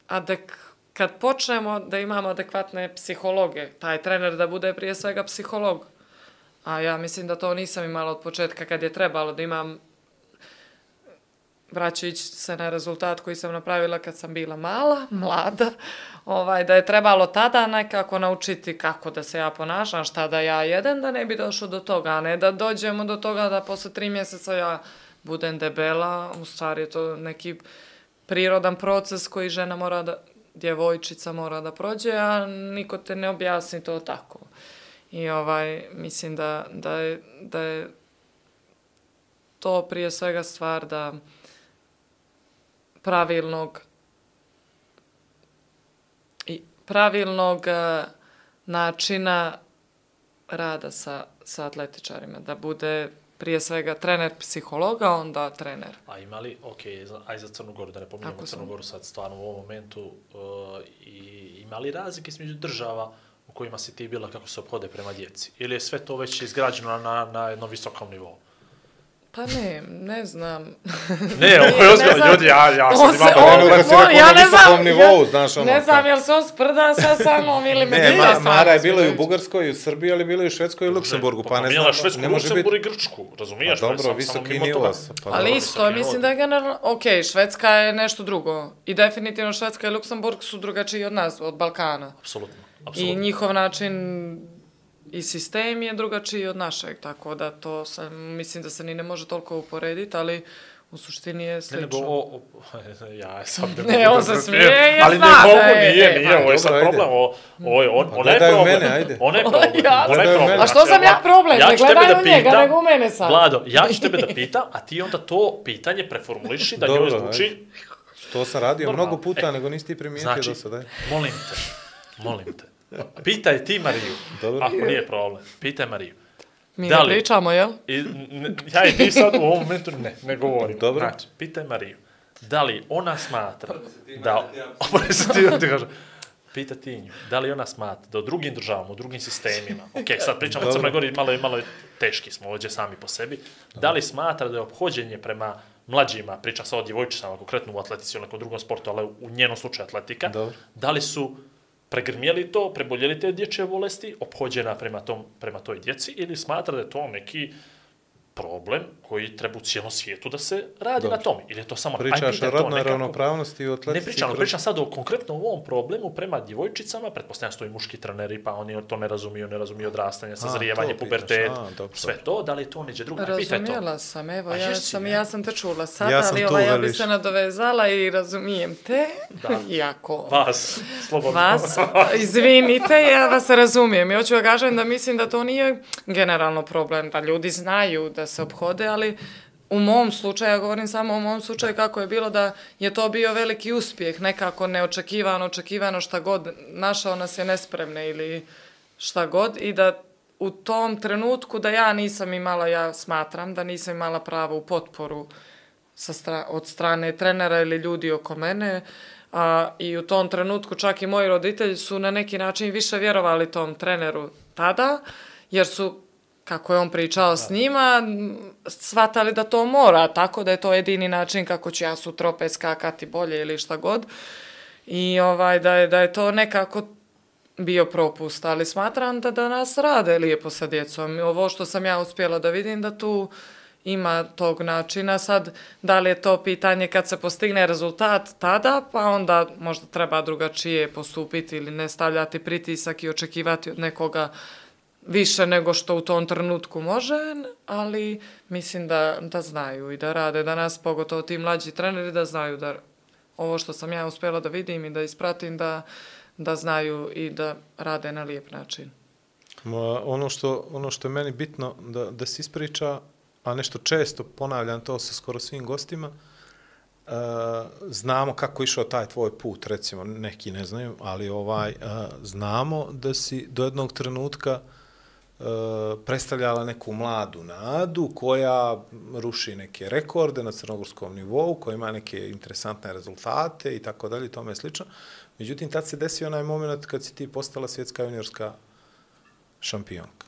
adek, kad počnemo da imamo adekvatne psihologe, taj trener da bude prije svega psiholog, a ja mislim da to nisam imala od početka kad je trebalo da imam vraćajući se na rezultat koji sam napravila kad sam bila mala, mlada, ovaj, da je trebalo tada nekako naučiti kako da se ja ponašam, šta da ja jedem, da ne bi došlo do toga, a ne da dođemo do toga da posle tri mjeseca ja budem debela, u stvari je to neki prirodan proces koji žena mora da, djevojčica mora da prođe, a niko te ne objasni to tako. I ovaj, mislim da, da, je, da je to prije svega stvar da pravilnog i pravilnog eh, načina rada sa, sa atletičarima, da bude prije svega trener psihologa, onda trener. A imali, ok, aj za Crnu Goru, da ne pominjamo Crnu Goru sad stvarno u ovom momentu, uh, i imali razlike između država u kojima si ti bila kako se obhode prema djeci? Ili je sve to već izgrađeno na, na jednom visokom nivou? Pa ne, ne znam. Ne, ovo je ozbiljno, ljudi, ja, ja se- imam... on- Ono kad si rekao ja na visokom nivou, ja- znaš ono. Ne znam, jel se on sprda sa sa mnom ili me Ne, ma, sam. Mara je bila i u Bugarskoj, i u Srbiji, ali bila i u Švedskoj i u Luksemburgu, pa ne znam, Pomijela Švedsku, ne može biti... Luksemburg i Grčku, razumiješ? Pa dobro, Sam- samo visoki nivo. Pa Ali dobro. isto, mislim da je generalno, ok, Švedska je nešto drugo. I definitivno Švedska i Luksemburg su drugačiji od nas, od Balkana. Apsolutno, I apsolutno. njihov način i sistem je drugačiji od našeg, tako da to sam, mislim da se ni ne može toliko uporediti, ali u suštini je Ne, slično. nego, o, o, ja sad ne, Ne, mogu on da se trpijem, smije, ja ali ne da mogu, je, nije, e, nije, pa, ovo je sad problem, o, ovo je, on, Pa ona je problem, mene, ajde. ona je problem, Ja ona je problem. A što sam ja problem? Ja Ne ću tebe gledaj da njega, pitam, nego u mene sad. Vlado, ja ću tebe da pitam, a ti onda to pitanje preformuliši da njoj zvuči. To sam radio mnogo puta, E, nego nisi ti primijetio znači, do sada. molim te, molim te, pitaj ti Mariju, Dobro. ako nije problem, pitaj Mariju. Mi Da ne li- pričamo, jel? I, n- ja i ti sad u ovom momentu ne, ne govorim. Dobro. Znači, pitaj Mariju, da li ona smatra da... Se ti, ti kažem. Pita ti nju, da li ona smatra da u drugim državama, u drugim sistemima, ok, sad pričamo o. Crnoj Gori, malo, je- malo je teški smo ovdje sami po sebi, da li smatra da je obhođenje prema mlađima, priča sa o djevojčicama, konkretno u atletici ili nekom drugom sportu, ali u njenom slučaju atletika, Dobro. da li su pregrmjeli to, preboljeli te dječje bolesti, obhođena prema, tom, prema toj djeci, ili smatra da je to neki problem koji treba u cijelom svijetu da se radi Dobro. na tome. Ili je to samo... Pričaš ide o to rodnoj nekako- ravnopravnosti u atletici. Ne pričam, kroz- pričam sad o konkretno u ovom problemu prema djevojčicama, pretpostavljam stoji muški treneri, pa oni to ne razumiju, ne razumiju odrastanje, sazrijevanje, pubertet, a, dobro. sve to, da li je to neđe drugo? Pitaj to. Razumjela sam, evo, ja sam, ja sam te čula sad, Ja sam ali tu, ovaj, ja bi se nadovezala i razumijem te, iako Vas, slobodno. vas, izvinite, ja vas razumijem. I hoću da kažem da mislim da to nije generalno problem, da ljudi znaju da se obhode, ali u mom slučaju, ja govorim samo o mom slučaju kako je bilo da je to bio veliki uspjeh, nekako neočekivano, očekivano šta god, našao nas je nespremne ili šta god i da u tom trenutku da ja nisam imala, ja smatram da nisam imala pravu potporu sa stra od strane trenera ili ljudi oko mene. A, I u tom trenutku čak i moji roditelji su na neki način više vjerovali tom treneru tada, jer su, kako je on pričao s njima, shvatali da to mora, tako da je to jedini način kako ću ja sutra opet skakati bolje ili šta god. I ovaj, da, je, da je to nekako bio propust, ali smatram da danas rade lijepo sa djecom. I Ovo što sam ja uspjela da vidim da tu ima tog načina. Sad, da li je to pitanje kad se postigne rezultat tada, pa onda možda treba drugačije postupiti ili ne stavljati pritisak i očekivati od nekoga više nego što u tom trenutku može, ali mislim da, da znaju i da rade danas, pogotovo ti mlađi treneri, da znaju da ovo što sam ja uspjela da vidim i da ispratim, da, da znaju i da rade na lijep način. Ma, ono, što, ono što je meni bitno da, da se ispriča, a nešto često ponavljam to sa skoro svim gostima, uh, znamo kako išao taj tvoj put, recimo, neki ne znaju, ali ovaj, uh, znamo da si do jednog trenutka uh, predstavljala neku mladu nadu koja ruši neke rekorde na crnogorskom nivou, koja ima neke interesantne rezultate i tako dalje i tome slično. Međutim, tad se desio onaj moment kad si ti postala svjetska juniorska šampionka.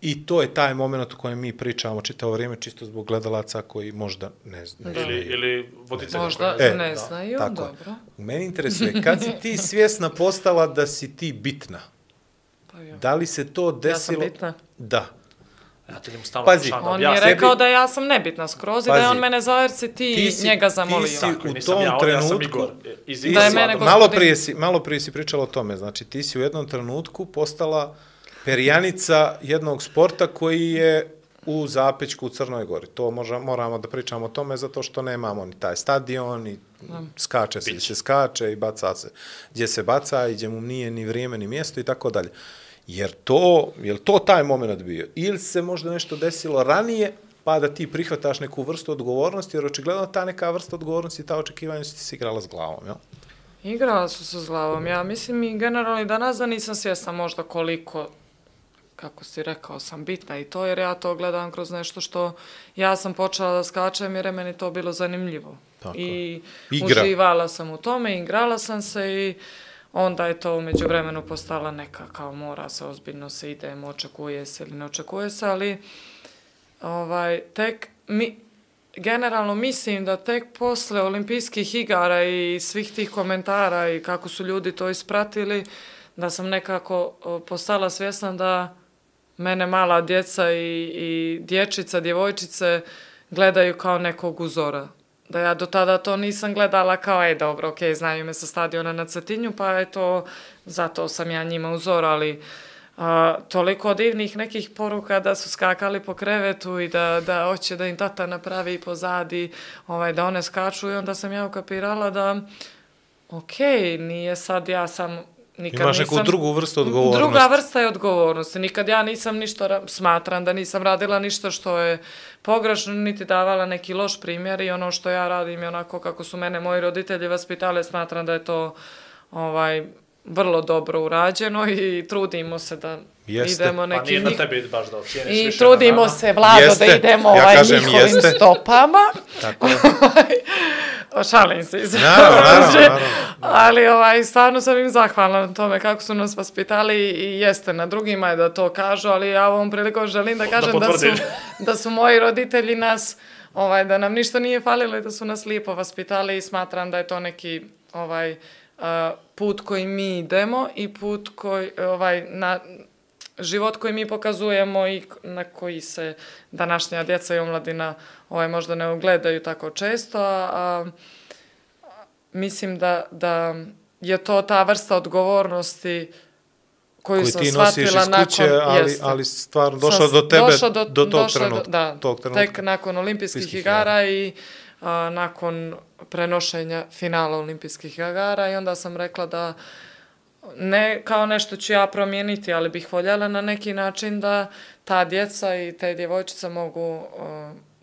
I to je taj moment u kojem mi pričamo čitavo vrijeme, čisto zbog gledalaca koji možda ne znaju. Ili, ili voditelja. Možda E, ne da, znaju, tako. dobro. Meni interesuje, kad si ti svjesna postala da si ti bitna? Ja. Da li se to desilo? bitna? Da. Ja ti njemu stalno Pazi, da On mi je rekao da ja sam nebitna skroz i da je on mene zvao jer si ti, ti si- njega ti zamolio. si- Tako, u tom ja, ja sam trenutku- Igor. Iz Da je mene Malo prije, si, malo prije si pričala o tome, znači ti si u jednom trenutku postala perjanica jednog sporta koji je u Zapećku u Crnoj Gori. To možda, moramo da pričamo o tome zato što nemamo ni taj stadion i skače se, se skače i baca se gdje se baca i gdje mu nije ni vrijeme ni mjesto i tako dalje. Jer to, je li to taj moment bio? Ili se možda nešto desilo ranije pa da ti prihvataš neku vrstu odgovornosti, jer očigledno ta neka vrsta odgovornosti i ta očekivanja su ti se igrala s glavom, jel? Igrala su se s glavom. Ja mislim i generalno i danas da nisam svjesna možda koliko kako si rekao, sam bitna i to, jer ja to gledam kroz nešto što ja sam počela da skačem jer je meni to bilo zanimljivo. Tako I Igra. uživala sam u tome, igrala sam se i onda je to umeđu vremenu postala neka kao mora se ozbiljno se idemo, očekuje se ili ne očekuje se, ali ovaj, tek mi, generalno mislim da tek posle olimpijskih igara i svih tih komentara i kako su ljudi to ispratili, da sam nekako postala svjesna da mene mala djeca i, i dječica, djevojčice gledaju kao nekog uzora. Da ja do tada to nisam gledala kao, e, dobro, okej, znaju me sa stadiona na Cetinju, pa eto, zato sam ja njima uzor, ali a, toliko divnih nekih poruka da su skakali po krevetu i da, da hoće da im tata napravi pozadi, ovaj, da one skaču i onda sam ja ukapirala da, okej, nije sad ja sam nikad Imaš nisam... neku drugu vrstu odgovornosti. Druga vrsta je odgovornosti. Nikad ja nisam ništa, ra- smatram da nisam radila ništa što je pogrešno, niti davala neki loš primjer i ono što ja radim je onako kako su mene moji roditelji vaspitali, smatram da je to ovaj vrlo dobro urađeno i trudimo se da Jeste. idemo Pa nekim nije na tebi baš da ocijeniš I više trudimo na se, Vlado, Jeste. da idemo Ja ovaj, kažem njihovim jeste. stopama. Tako je. O, Šalim se, Naravno, naravno, izvinjavam. naravno. Ali ovaj, stvarno sam im zahvalna na tome kako su nas vaspitali i jeste na drugima je da to kažu, ali ja ovom prilikom želim da kažem da, su, potvrdim. da su moji roditelji nas, ovaj, da nam ništa nije falilo i da su nas lijepo vaspitali i smatram da je to neki ovaj, put koji mi idemo i put koji, ovaj, na, život koji mi pokazujemo i na koji se današnja djeca i omladina ovaj, možda ne ogledaju tako često, a, a mislim da, da je to ta vrsta odgovornosti koju Koji sam ti nosiš iz nakon... kuće, ali, jeste. ali stvarno došao do tebe došao do, tog došao trenutka. da, tog trenutka. tek nakon olimpijskih Olimpijskih igara i a, nakon prenošenja finala olimpijskih igara i onda sam rekla da ne kao nešto ću ja promijeniti, ali bih voljela na neki način da ta djeca i te djevojčice mogu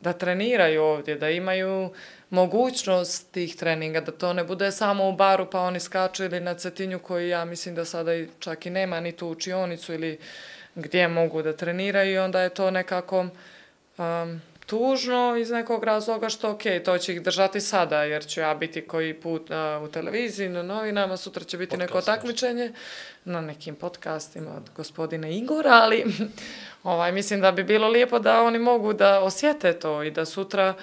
da treniraju ovdje, da imaju mogućnost tih treninga, da to ne bude samo u baru pa oni skaču ili na cetinju koji ja mislim da sada čak i nema ni tu učionicu ili gdje mogu da treniraju i onda je to nekako um, tužno iz nekog razloga što ok, to će ih držati sada jer ću ja biti koji put uh, u televiziji, na novinama, sutra će biti neko Podcast, takmičenje na nekim podcastima od gospodina Igora, ali ovaj, mislim da bi bilo lijepo da oni mogu da osjete to i da sutra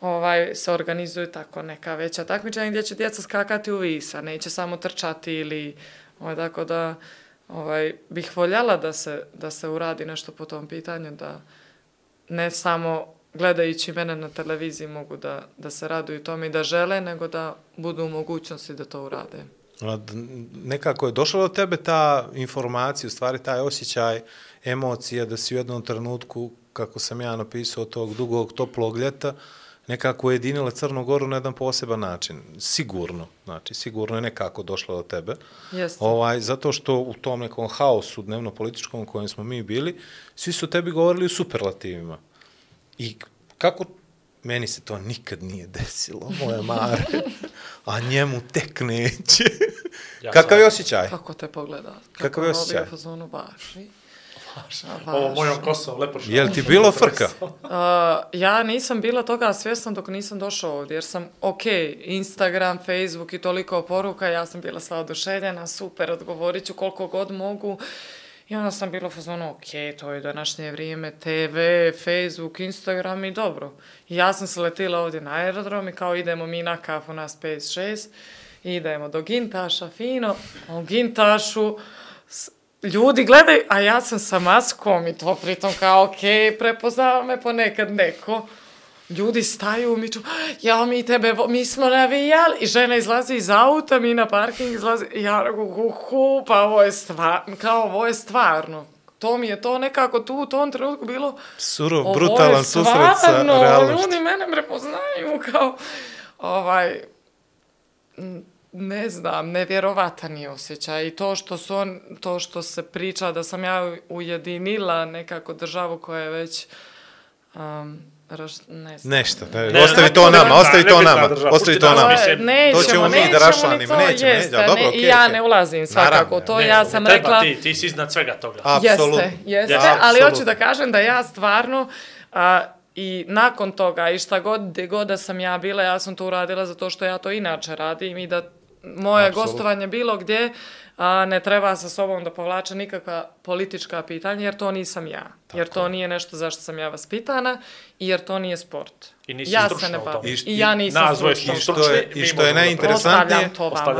ovaj, se organizuju tako neka veća takmičenja gdje će djeca skakati u visa, neće samo trčati ili ovaj, tako da ovaj, bih voljela da se, da se uradi nešto po tom pitanju, da ne samo gledajući mene na televiziji mogu da, da se raduju tome i da žele, nego da budu u mogućnosti da to urade. Nekako je došla do tebe ta informacija, u stvari taj osjećaj, emocija da si u jednom trenutku, kako sam ja napisao, tog dugog toplog ljeta, nekako ujedinila Crnu Goru na jedan poseban način. Sigurno, znači, sigurno je nekako došla do tebe. Jeste. Ovaj, zato što u tom nekom haosu dnevno-političkom kojem smo mi bili, svi su tebi govorili u superlativima. I kako meni se to nikad nije desilo, moje mare, a njemu tek neće. Ja Kakav je osjećaj? Kako te pogleda? Kakav je osjećaj? u fazonu baš. i- A, Ovo baš. mojom kosom, lepo što. Jel ti bilo frka? Uh, ja nisam bila toga svjesna dok nisam došao ovdje, jer sam, ok, Instagram, Facebook i toliko poruka, ja sam bila sva oduševljena, super, odgovorit ću koliko god mogu. I onda sam bila u fazonu, ok, to je današnje vrijeme, TV, Facebook, Instagram i dobro. I ja sam se letila ovdje na aerodrom i kao idemo mi na kafu, nas 5-6, i idemo do Gintaša, fino, u Gintašu, ljudi gledaju, a ja sam sa maskom i to pritom kao, ok, prepoznava me ponekad neko. Ljudi staju, mi ču, ja mi tebe, mi smo navijali. I žena izlazi iz auta, mi na parking izlazi. Ja rekao, hu, hu, pa ovo je stvarno, kao ovo je stvarno. To mi je to nekako tu u tom trenutku bilo, Surov, ovo brutalan susret sa stvarno, realnošću. Ljudi mene prepoznaju kao, ovaj, ne znam, nevjerovatan je osjećaj. I to što, su on, to što se priča da sam ja ujedinila nekako državu koja je već, um, raš, ne znam. Nešto, ne, Ne, ostavi ne, to ne, nama, ne, ostavi ne to nama, ostavi to nama. mislim. nećemo, To ćemo mi da nećemo ni to, nećemo, jeste, nećemo, dobro, ne, okej, ja ne ulazim svakako Naravno, u to, Ne, ja sam treba rekla... Ti, ti si iznad svega toga. Apsolutno. Jeste, jeste, ali hoću da kažem da ja stvarno a, i nakon toga i šta god, gde god da sam ja bila, ja sam to uradila zato što ja to inače radim i da moje Apsolutno. gostovanje bilo gdje a, ne treba sa sobom da povlače nikakva politička pitanja jer to nisam ja. jer to nije nešto zašto sam ja vaspitana i jer to nije sport. I nisi ja stručna se ne bavim. I I ja nisam stručna. I što je, i što je da najinteresantnije,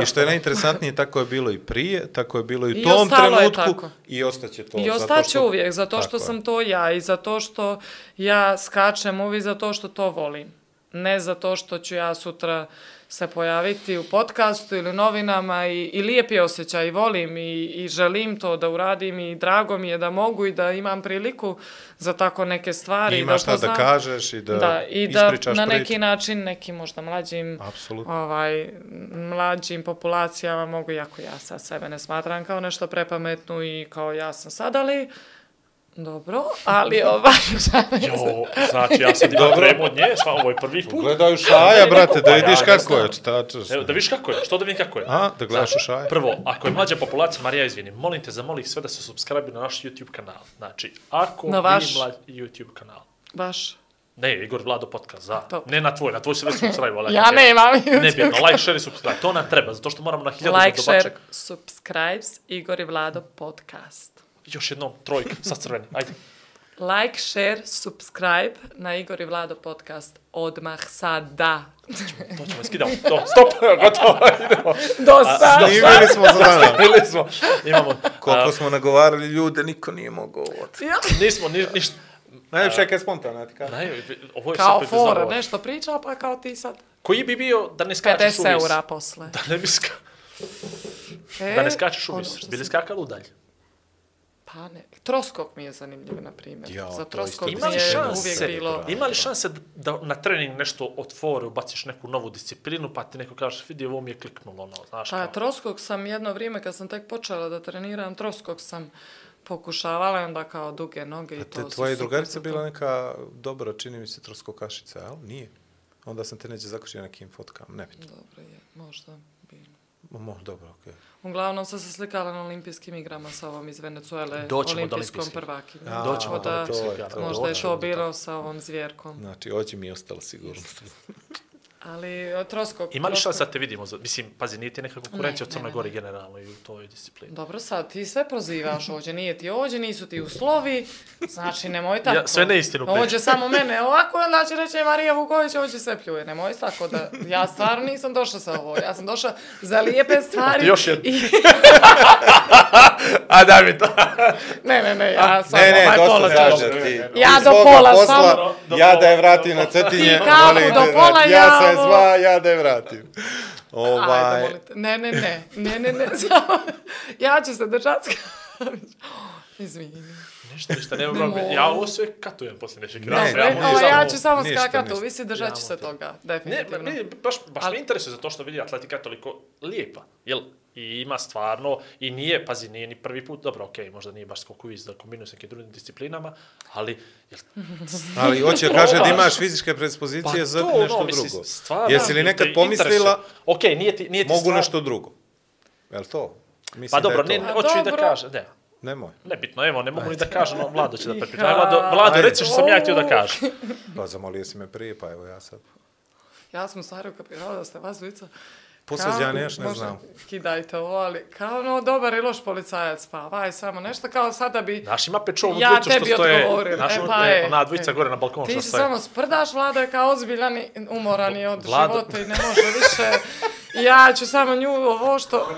i što je najinteresantnije, tako je bilo i prije, tako je bilo i u I tom trenutku tako. i ostaće to. I zato ostaće što- uvijek, zato što Tako je. sam to ja i zato što ja skačem uvijek zato što to volim. Ne zato što ću ja sutra se pojaviti u podcastu ili u novinama i, i lijep je osjećaj i volim i, i želim to da uradim i drago mi je da mogu i da imam priliku za tako neke stvari. I i imaš šta da upoznam- kažeš i da, da, i da ispričaš na neki način nekim možda mlađim Apsolutno. ovaj, mlađim populacijama mogu, jako ja sad sebe ne smatram kao nešto prepametnu i kao ja sam sad, ali dobro, ali ovaj, Jo, znači ja sam imao tremu od nje, sva, ovo je prvi put. Gledaju šaja, brate, da vidiš ne kako je. Šta ćeš? Evo, da vidiš kako je, što da vidim kako je. A, da gledaš Znači, u šaje. Prvo, ako je mlađa populacija, Marija, izvini, molim te, zamoli ih sve da se subscribe na naš YouTube kanal. Znači, ako Na vi vaš? mlađ YouTube kanal. baš, Ne, Igor Vlado podcast, za. Dobro. Ne na tvoj, na tvoj se već subscribe, ali... ja nemam Ne YouTube. bitno, like, share i subscribe. To nam treba, zato što moramo na hiljadu Like, da share, dobaček. subscribes, Igor i Vlado podcast. Još jednom, trojka, sa crveni, ajde. like, share, subscribe na Igor i Vlado podcast odmah sada. To ćemo skidamo. To, stop, gotovo, idemo. Dosta! Snimili smo za danas. Snimili smo. Imamo. Koliko a, smo nagovarali ljude, niko nije mogao ovo. Ja. nismo ni, ništa. Najljepše je kad ja ti kažem. Naj, ovo je Kao super fora, nešto priča, pa kao ti sad. Koji bi bio da ne skačeš 50 u vis? eura posle. Da ne bi ska... E, Da ne skačeš u vis. Bili skakali udalje. Pa ne. Troskok mi je zanimljiv, na primjer. Ja, Za troskok mi je šanse, uvijek bilo... ima li šanse da, na trening nešto otvore, ubaciš neku novu disciplinu, pa ti neko kaže, vidi, ovo mi je kliknulo, ono, znaš Pa kao. troskok sam jedno vrijeme kad sam tek počela da treniram, troskok sam pokušavala i onda kao duge noge i A to te su tvoja drugarica bila neka dobra, čini mi se, troskokašica, jel? Nije. Onda sam te neđe zakočio nekim fotkama, nebitno. Dobro je, možda mo, dobro, okej. Uglavnom sam se slikala na olimpijskim igrama sa ovom iz Venezuele, Doćemo do olimpijskom olimpijskih. prvakinjom. A, Doćemo do da, olimpijskih to je igara. to. Možda je to do bilo sa ovom zvjerkom. Znači, ođe mi je ostalo sigurno. Ali o, troskok... Ima li šanse da te vidimo? Mislim, pazi, nije ti neka konkurencija Ne, od Crne ne, ne, Gore ne. generalno i u toj disciplini. Dobro, sad ti sve prozivaš ovdje, nije ti ovdje, nisu ti uslovi, znači nemoj tako. Ja, sve neistinu pričam. Ovdje samo mene ovako, onda će reći Marija Vuković, ovdje sve pljuje, nemoj tako da, ja stvarno nisam došla sa ovo, ja sam došla za lijepe stvari. Još jedno. I, A daj mi to. ne, ne, ne, ja sam Ne, ne, ovaj pola ti. Ja do pola posla. Do Ja da je vratim na Cetinje, Ti kafu molim do pola, ja ja se zva, ja da je vratim. Ajde, Ovaj, molite. Ne, ne, ne, ne, ne, ne, samo, ja ću se držati. Izvini. Ništa, ništa, nema Ne problema. mogu. Ja ovo sve katujem poslije nečeg Ne, razloga. ne, Ja, Ovo, ja ću samo skakati u visi, držat ću se toga, definitivno. ne, baš, baš me interesuje zato što vidi atletika je toliko lijepa, jel? I ima stvarno, i nije, pazi, nije ni prvi put, dobro, okej, možda nije baš skoku iz da kombinuje s nekim drugim disciplinama, ali, jel, ali hoće da kaže da imaš fizičke predispozicije za Pa to, nešto ono, mislim, drugo. stvarno, Jesi li te nekad pomislila, Okej, nije ti, nije ti mogu stvarno- nešto drugo? Jel to? Mislim Pa dobro, da je ne, to. Pa hoću i da dobro. kaže, ne, Nemoj. nebitno, evo, ne mogu ni da kažem, no, Vlado će da. Aj, Vlado, Vlado, Ajde. reci što sam ja htio da kažem. Pa zamolio si me prije, pa evo ja sad. Ja sam u stvari ukapirala da ste vas dvojica. Kao- još ne Bože, znam. Kidajte ovo, ali kao ono dobar i loš policajac, pa vaj samo nešto kao sada bi... Znaš, ima pečovu Ja dvojicu što stoje, znaš, e, pa e, je, ona dvojica e. gore na balkonu Ti što se stoje. samo sprdaš, Vlada je kao ozbiljan i umoran i od Vlado- života i ne može više. Ja ću samo nju ovo što...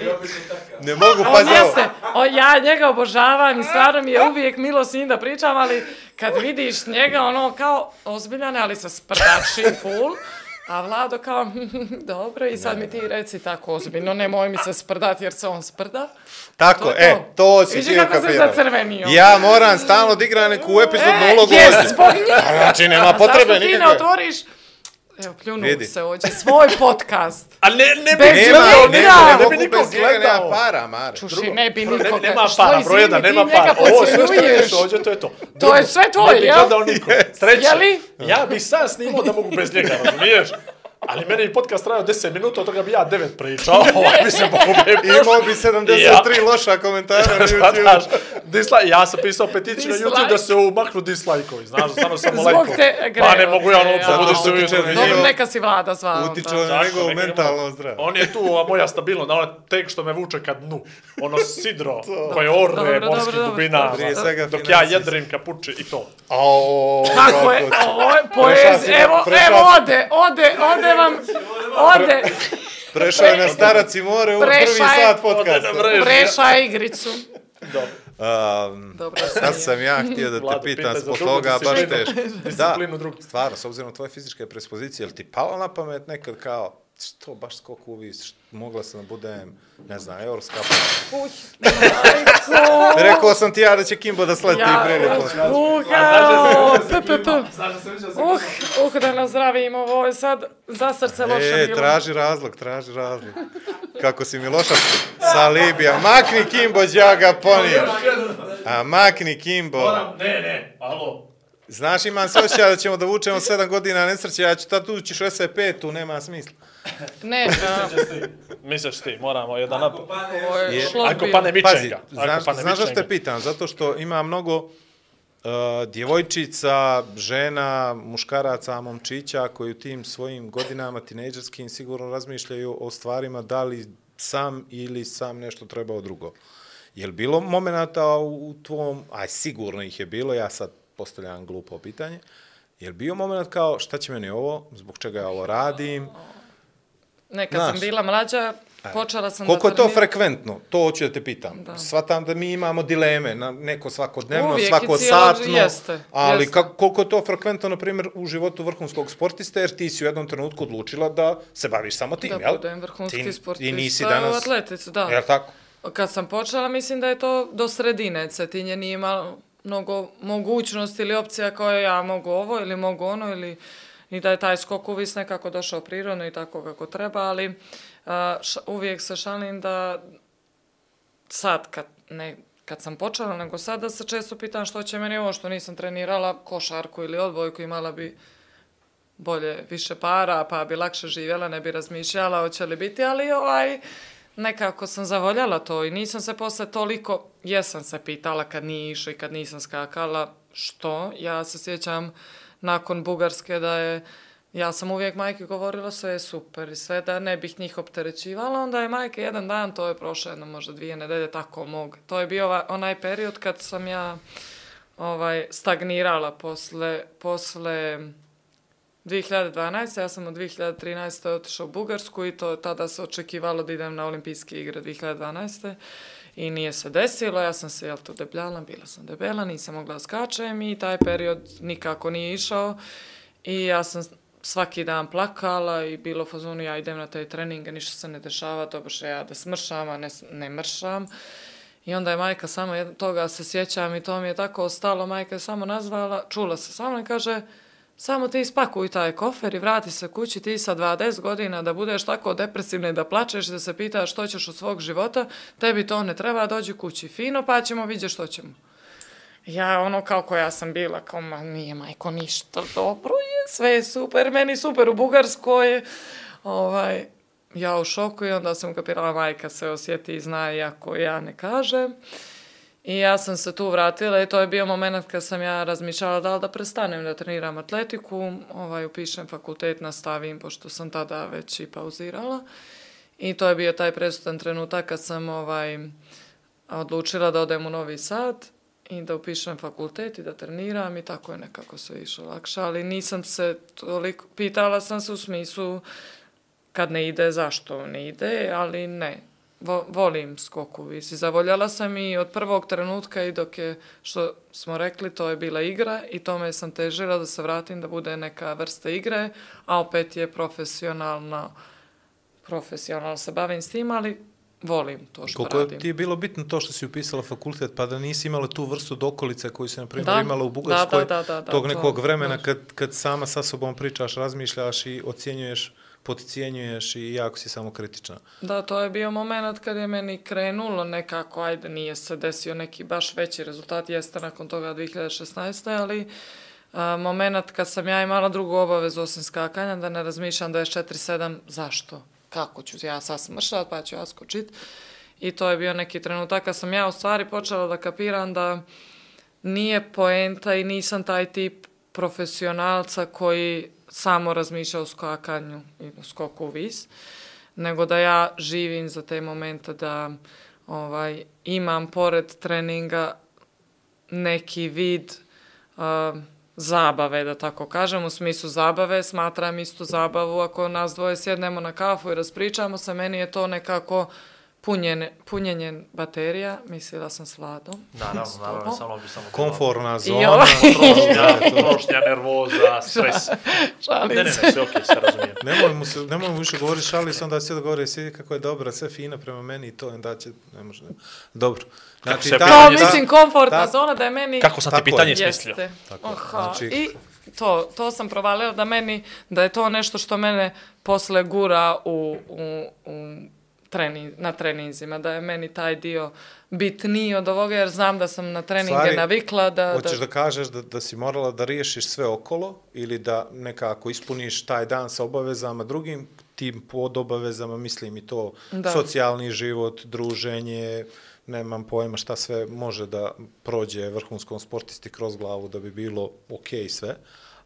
Ne mogu, pa jeste, o, ja njega obožavam i stvarno mi je uvijek milo s njim da pričam, ali kad vidiš njega ono kao ozbiljan, ali se sprdači full, a Vlado kao, dobro, i sad mi ti reci tako ozbiljno, nemoj mi se sprdati jer se on sprda. Tako, To e, to. si ti kako se zacrvenio. Ja moram stalno da igram neku epizodnu E, ulogu jes, zbog njih. Znači, nema potrebe zašto ti ne nikakve. otvoriš? Evo, pljunuo Vidi. se ovdje, svoj podcast. A ne, ne Bez bi Nema, njega, ne, ja. ne, ne bi niko bez njega, nema gledao. para, Mare. Čuši, ne bi Ne, nikoga. nema para, broj jedan, nema para. Ovo sve što nešto ovdje, to je to. To je sve tvoje, ne bi jel? gledao niko. Treće, ja bi sam snimao da mogu bez njega, razumiješ? Ali meni je podcast trajao 10 minuta, od toga bi ja 9 pričao, ovaj bi se pogubio. Imao bi 73 loša komentara na Znaš, YouTube. dislike, ja sam pisao peticiju na YouTube da se umaknu dislike-ovi, znaš, stvarno samo Zbog lajko. te Pa ne mogu ja ono, da budeš se uvijek. njegov- Dobro, neka si vlada zvao. Utiče onda. na ima- mentalno zdravlje. On je tu, a moja stabilnost, ona tek što me vuče ka dnu. Ono sidro koje Dobro, morskih dubina. Dok ja jedrim kapuči i to. Ao, Kako je, ovo je poezija, evo, evo si- ode, ode, ode vam, ode, Prešao je na starac i more u prvi je- sat podcasta. preša igricu. Um, Dobro, sad sam ja htio da te Vlado, za zbog toga, baš disciplinu. teško. Da, stvarno, s obzirom na tvoje fizičke predispozicije, jel ti palo na pamet nekad kao, što baš skok uvis, što, mogla sam da budem, ne znam, evropska. Uj, majko. Rekao sam ti ja da će Kimbo da sleti Ja, prilikom. ugao, p, p, p. Uh, uh, da nazdravim, ovo je sad za srce loše E, bilo. traži razlog, traži razlog. Kako si mi loša sa Libija. Makni Kimbo, ja ga ponio. A makni Kimbo. Ne, ne, alo. Znaš, imam se osjećaj da ćemo da vučemo sedam godina nesreće, ja ću tad ući u 65, tu nema smisla. Ne, Misliš ti, moramo jedan nap... ovo je Je- Ako pane Pazi, mičenga. znaš, Ako pane znaš zašto te pitam? Zato što ima mnogo uh, djevojčica, žena, muškaraca, momčića koji u tim svojim godinama tinejdžerskim sigurno razmišljaju o stvarima da li sam ili sam nešto trebao drugo. Je li bilo momenata u tvom, aj sigurno ih je bilo, ja sad postavljam glupo pitanje, je li bio moment kao šta će meni ovo, zbog čega ja ovo radim, Ne, kad sam Znaš. bila mlađa, počela sam Koliko da je to frekventno? To hoću da te pitam. Da. Svatam da mi imamo dileme, na neko svakodnevno, Uvijek svako satno, jeste, ali jeste. Kako, koliko je to frekventno, na primjer, u životu vrhunskog sportiste, jer ti si u jednom trenutku odlučila da se baviš samo tim, Da jel? budem vrhunski Ti- sportista I nisi u danas... atletici, da. Jel tako? Kad sam počela, mislim da je to do sredine. Cetinje nije imalo mnogo mogućnosti ili opcija koje ja mogu ovo ili mogu ono ili i da je taj skok uvis nekako došao prirodno i tako kako treba, ali a, uvijek se šalim da sad kad, ne, kad sam počela, nego sada se često pitam što će meni ovo što nisam trenirala košarku ili odbojku, imala bi bolje, više para, pa bi lakše živjela, ne bi razmišljala hoće li biti, ali ovaj, nekako sam zavoljala to i nisam se posle toliko, jesam se pitala kad nije išlo i kad nisam skakala, što, ja se sjećam nakon Bugarske da je, ja sam uvijek majke govorila sve je super i sve da ne bih njih opterećivala, onda je majke jedan dan, to je prošlo jedno možda dvije nedelje, tako mog. To je bio onaj period kad sam ja ovaj, stagnirala posle, posle 2012. Ja sam u 2013. otišla u Bugarsku i to tada se očekivalo da idem na olimpijske igre 2012. I nije se desilo, ja sam se, jel to, debljala, bila sam debela, nisam mogla da skačem i taj period nikako nije išao. I ja sam svaki dan plakala i bilo fazonu ja idem na te treninge, ništa se ne dešava, dobro što ja da smršam, a ne, ne mršam. I onda je majka samo toga se sjećam i to mi je tako ostalo, majka je samo nazvala, čula se samo i kaže, samo ti ispakuj taj kofer i vrati se kući ti sa 20 godina da budeš tako depresivna i da plačeš da se pitaš što ćeš od svog života, tebi to ne treba, dođi kući fino pa ćemo vidjeti što ćemo. Ja ono kao koja sam bila, kao ma nije majko ništa dobro je, sve je super, meni super u Bugarskoj, ovaj, ja u šoku i onda sam kapirala majka se osjeti i zna iako ja ne kažem. I ja sam se tu vratila i to je bio moment kad sam ja razmišljala da li da prestanem da treniram atletiku, ovaj, upišem fakultet, nastavim, pošto sam tada već i pauzirala. I to je bio taj presudan trenutak kad sam ovaj, odlučila da odem u Novi Sad i da upišem fakultet i da treniram i tako je nekako sve išlo lakše, ali nisam se toliko, pitala sam se u smislu kad ne ide, zašto ne ide, ali ne. Vo, volim skok u vis. I zavoljala sam i od prvog trenutka i dok je, što smo rekli, to je bila igra i tome sam težila da se vratim da bude neka vrsta igre, a opet je profesionalna, profesionalno se bavim s tim, ali volim to što Koliko radim. je ti je bilo bitno to što si upisala fakultet, pa da nisi imala tu vrstu dokolice koju si, na primjer, Da, imala u da, Bugarskoj, da, da, da, tog to, nekog vremena kad, kad sama sa sobom pričaš, razmišljaš i ocjenjuješ, potcijenjuješ i jako si samo kritična. Da, to je bio moment kad je meni krenulo nekako, ajde, nije se desio neki baš veći rezultat, jeste nakon toga 2016. ali a, moment kad sam ja imala drugu obavezu osim skakanja, da ne razmišljam 24-7, zašto? Kako ću ja sad smršat, pa ću ja skočit. I to je bio neki trenutak kad sam ja u stvari počela da kapiram da nije poenta i nisam taj tip profesionalca koji samo razmišlja o skakanju i o skoku u vis, nego da ja živim za te momente da ovaj, imam pored treninga neki vid uh, zabave, da tako kažem, u smislu zabave, smatram istu zabavu ako nas dvoje sjednemo na kafu i raspričamo se, meni je to nekako punjenje, punjenje baterija, mislila sam s Vladom. Naravno, S naravno, samo bi samo... Komforna zona. ovaj, Prošnja, prošnja, nervoza, stres. šalim Ne, ne, se. ne, sve okej, sve razumijem. Nemoj mu, se, nemoj mu više govoriti šali, se onda sve da govori, svi kako je dobra, sve fina prema meni i to, onda će, ne može, ne. Dobro. Znači, ta- Kao, pitanje- ta- mislim, komfortna ta- zona da je meni... Kako sam ti Tako je. pitanje smislio? Jeste. Tako. Oha. Znači- I to, to sam provalila da meni, da je to nešto što mene posle gura u, u, u treni, na treninzima, da je meni taj dio bitniji od ovoga, jer znam da sam na treninge Stvari, navikla da... Hoćeš da kažeš da, da si morala da riješiš sve okolo ili da nekako ispuniš taj dan sa obavezama drugim, tim pod obavezama, mislim i to Da. socijalni život, druženje, nemam pojma šta sve može da prođe vrhunskom sportisti kroz glavu da bi bilo ok sve,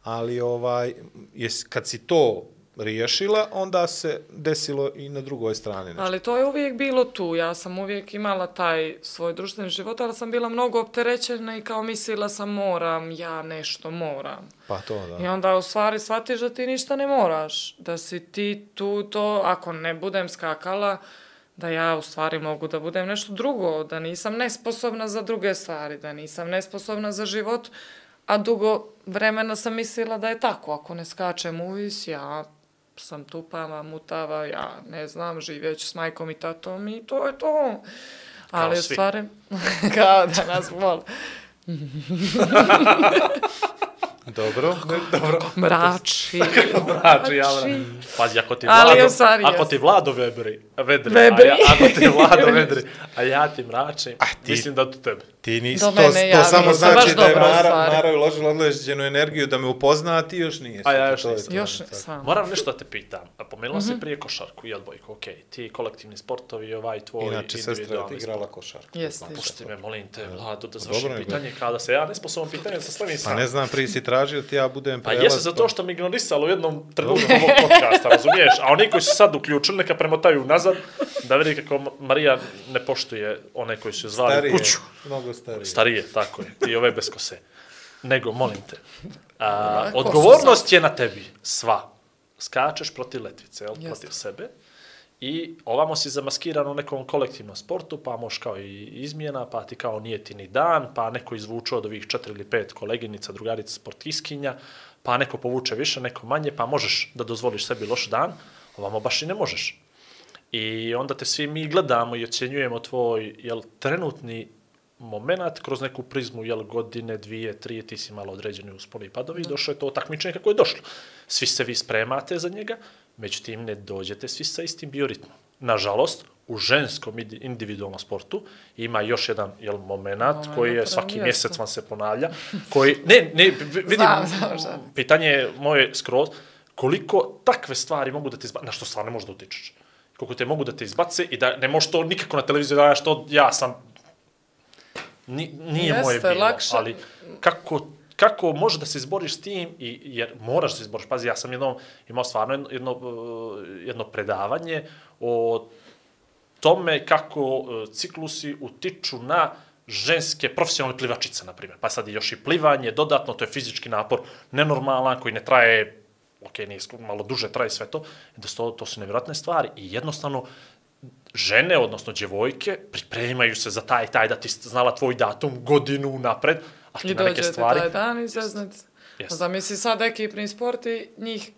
ali ovaj, jes, kad si to riješila, onda se desilo i na drugoj strani nešto. Ali to je uvijek bilo tu. Ja sam uvijek imala taj svoj društveni život, ali sam bila mnogo opterećena i kao mislila sam moram, ja nešto moram. Pa to, da. I onda u stvari shvatiš da ti ništa ne moraš. Da si ti tu to, ako ne budem skakala, da ja u stvari mogu da budem nešto drugo, da nisam nesposobna za druge stvari, da nisam nesposobna za život, a dugo vremena sam mislila da je tako. Ako ne skačem uvis, ja sam tupava, mutava, ja ne znam, živjet ću s majkom i tatom i to je to. Ali u svi. stvari, kao da nas vole. Dobro, ne, dobro. Mrači. Znači, ja, pazi, ako ti Ali Vlado, u stvari ako ti Vlado vedri, vedri, Vedri. A ja, ako ti Vlado vedri, a ja ti mračim, ti- mislim da to tebe. Ti nisi, to, mene to ja samo znači da je Mara. Mara uložila određenu energiju da me upozna, a ti još nije. A ja još To nisam. to. Još sam. Moram nešto da te pitam. A Pomenula Mhm. si prije košarku i odbojku, okej. Ti kolektivni sportovi, ovaj tvoj Inače, sestra individualni igrala košarku. Jeste. Znaš. Pusti me, molim te, Vlado, da završim pitanje, kada se ja nesposobno pitanje sa Pa sam. ne znam, prije si tražio ti ja budem Pa prelaz. jesi za to što mi ignorisalo u jednom trenutku ovog podcasta, razumiješ? A oni koji su sad uključili, neka premotaju nazad, da vidi kako Marija ne poštuje one koji su zvali starije, kuću. mnogo starije. Starije, tako je. Ti ove bez kose. Nego, molim te, a, odgovornost je na tebi, sva. Skačeš protiv letvice, jel? Protiv sebe. I ovamo si zamaskiran u nekom kolektivnom sportu, pa moš kao i izmjena, pa ti kao nije ti ni dan, pa neko izvuče od ovih četiri ili pet koleginica, drugarica, sportiskinja, pa neko povuče više, neko manje, pa možeš da dozvoliš sebi loš dan, ovamo baš i ne možeš. I onda te svi mi gledamo i ocjenjujemo tvoj jel, trenutni moment kroz neku prizmu, jel, godine, dvije, trije, ti si malo određeni u spoli padovi i došlo je to takmičenje kako je došlo. Svi se vi spremate za njega, međutim ne dođete svi sa istim bioritmom. Nažalost, u ženskom indi- individualnom sportu ima još jedan jel, moment Momenat, koji je svaki mjesec vam se ponavlja, koji, ne, ne, vi- vidim, Znam, znam šta. pitanje je moje skroz, koliko takve stvari mogu da te izbace, na što stvarno ne možeš da utičeš. Koliko te mogu da te izbace i da ne možeš to nikako na televiziji da daš to, ja sam, Ni, nije Jeste, moje bilo, lakše. ali kako, kako možeš da se izboriš s tim, i, jer moraš da se izboriš. Pazi, ja sam jednom imao stvarno jedno, jedno, uh, jedno predavanje o tome kako uh, ciklusi utiču na ženske profesionalne plivačice, na primjer. Pa sad je još i plivanje, dodatno, to je fizički napor, nenormalan, koji ne traje, ok, nije malo duže traje sve to, da su to, to su nevjerojatne stvari i jednostavno žene, odnosno djevojke, pripremaju se za taj, taj, da ti znala tvoj datum godinu napred, a ti I na neke dođete stvari... taj dan i zeznete. Jeste. Zamisli sad ekipni sport i njih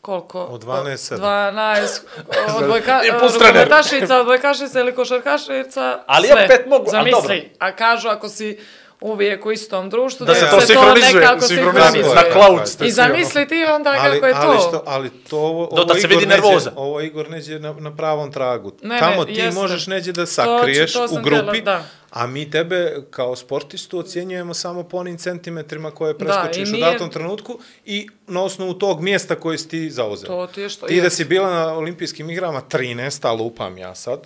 koliko? Od 12 sedam. 12, odbojka, I plus trener. odbojkašica, odbojkašica ili košarkašica, Ali sve. opet mogu, a Zamisli, dobro. a kažu ako si uvijek u istom društvu, Da se se to sinhronizuje, nekako sinhronizuje. sinhronizuje. Na cloud ste I svi, ono. zamisli ti onda Ali, kako je to. ali, što, ali to ovo, Do ovo se vidi Igor neđe- nervoza. Ovo Igor neđe na, na pravom tragu. Ne, ne, Tamo ti jeste. možeš neđe da sakriješ to u sam grupi, htjela, da. A mi tebe kao sportistu ocjenjujemo samo po onim centimetrima koje Da, preskočiš u nije- datom trenutku i na osnovu tog mjesta koje si ti zauzeo. To ti je što Ti da jest. si bila na olimpijskim igrama 13, a lupam ja sad,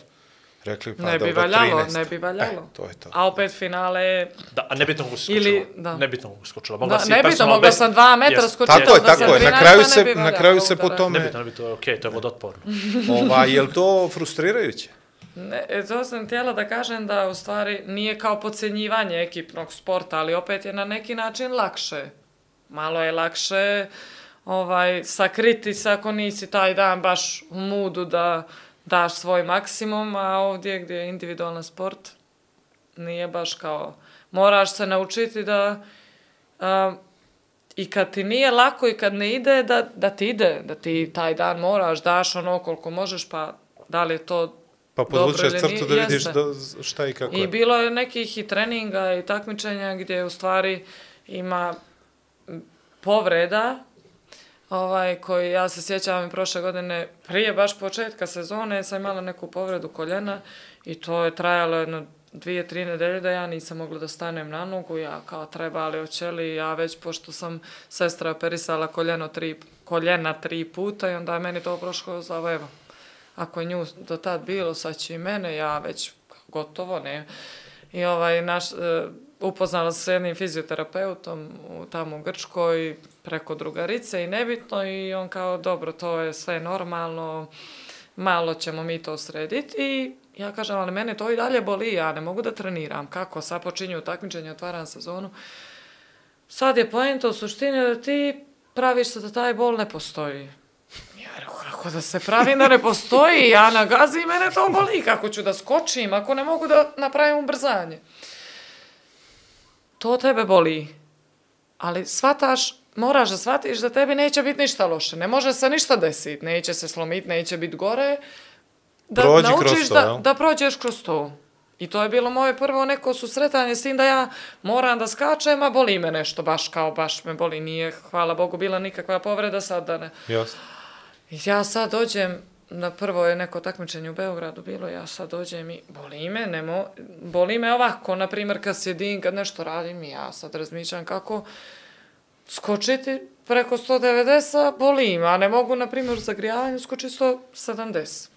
rekli pa Ne bi dobro, valjalo, 13. ne bi valjalo. E, to je to. A opet finale je Da, a nebitno si skočila. Ili- da. Nebitno si skočila. Da, Mogla si nebitno, mogla sam dva metra Jest. skočiti. Tako je, da tako je. Na 13, kraju ne se, bi na kraju se po tome, Nebitno, nebitno, okej, to je vodotporno. ovaj, je li to frustrirajuće? Ne, e, to sam htjela da kažem da u stvari nije kao podcjenjivanje ekipnog sporta, ali opet je na neki način lakše. Malo je lakše ovaj, sakriti se ako nisi taj dan baš u mudu da daš svoj maksimum, a ovdje gdje je individualan sport nije baš kao... Moraš se naučiti da a, i kad ti nije lako i kad ne ide, da, da ti ide, da ti taj dan moraš, daš ono koliko možeš, pa da li je to Pa podvučeš crtu da vidiš Jeste. da, šta i kako I je. bilo je nekih i treninga i takmičenja gdje u stvari ima povreda ovaj, koji ja se sjećam i prošle godine, prije baš početka sezone sam imala neku povredu koljena i to je trajalo jedno dvije, tri nedelje da ja nisam mogla da stanem na nogu, ja kao treba li hoće li, ja već pošto sam sestra operisala koljeno tri, koljena tri puta i onda je meni to prošlo za evo, ako je nju do tad bilo, sad će i mene, ja već gotovo, ne. I ovaj, naš, e, upoznala se s jednim fizioterapeutom u, tamo u Grčkoj preko drugarice i nebitno i on kao dobro to je sve normalno, malo ćemo mi to srediti i ja kažem ali mene to i dalje boli, ja ne mogu da treniram, kako sad počinju takmičenje, otvaram sezonu. Sad je poenta u suštini da ti praviš se da taj bol ne postoji. Kako da se pravim da ne postoji, ja na gazi i mene to boli, kako ću da skočim, ako ne mogu da napravim ubrzanje to tebe boli. Ali shvataš, moraš da shvatiš da tebi neće biti ništa loše. Ne može se ništa desiti. Neće se slomiti, neće biti gore. Da Prođi naučiš to, da, jel? da prođeš kroz to. I to je bilo moje prvo neko susretanje s tim da ja moram da skačem, a boli me nešto, baš kao baš me boli. Nije, hvala Bogu, bila nikakva povreda, sad da ne. Jasno. Ja sad dođem, na prvo je neko takmičenje u Beogradu bilo, ja sad dođem i boli me, nemo, boli me ovako, na primjer kad sjedim, kad nešto radim, ja sad razmišljam kako skočiti preko 190, boli me, a ne mogu, na primjer, u zagrijavanju skočiti 170.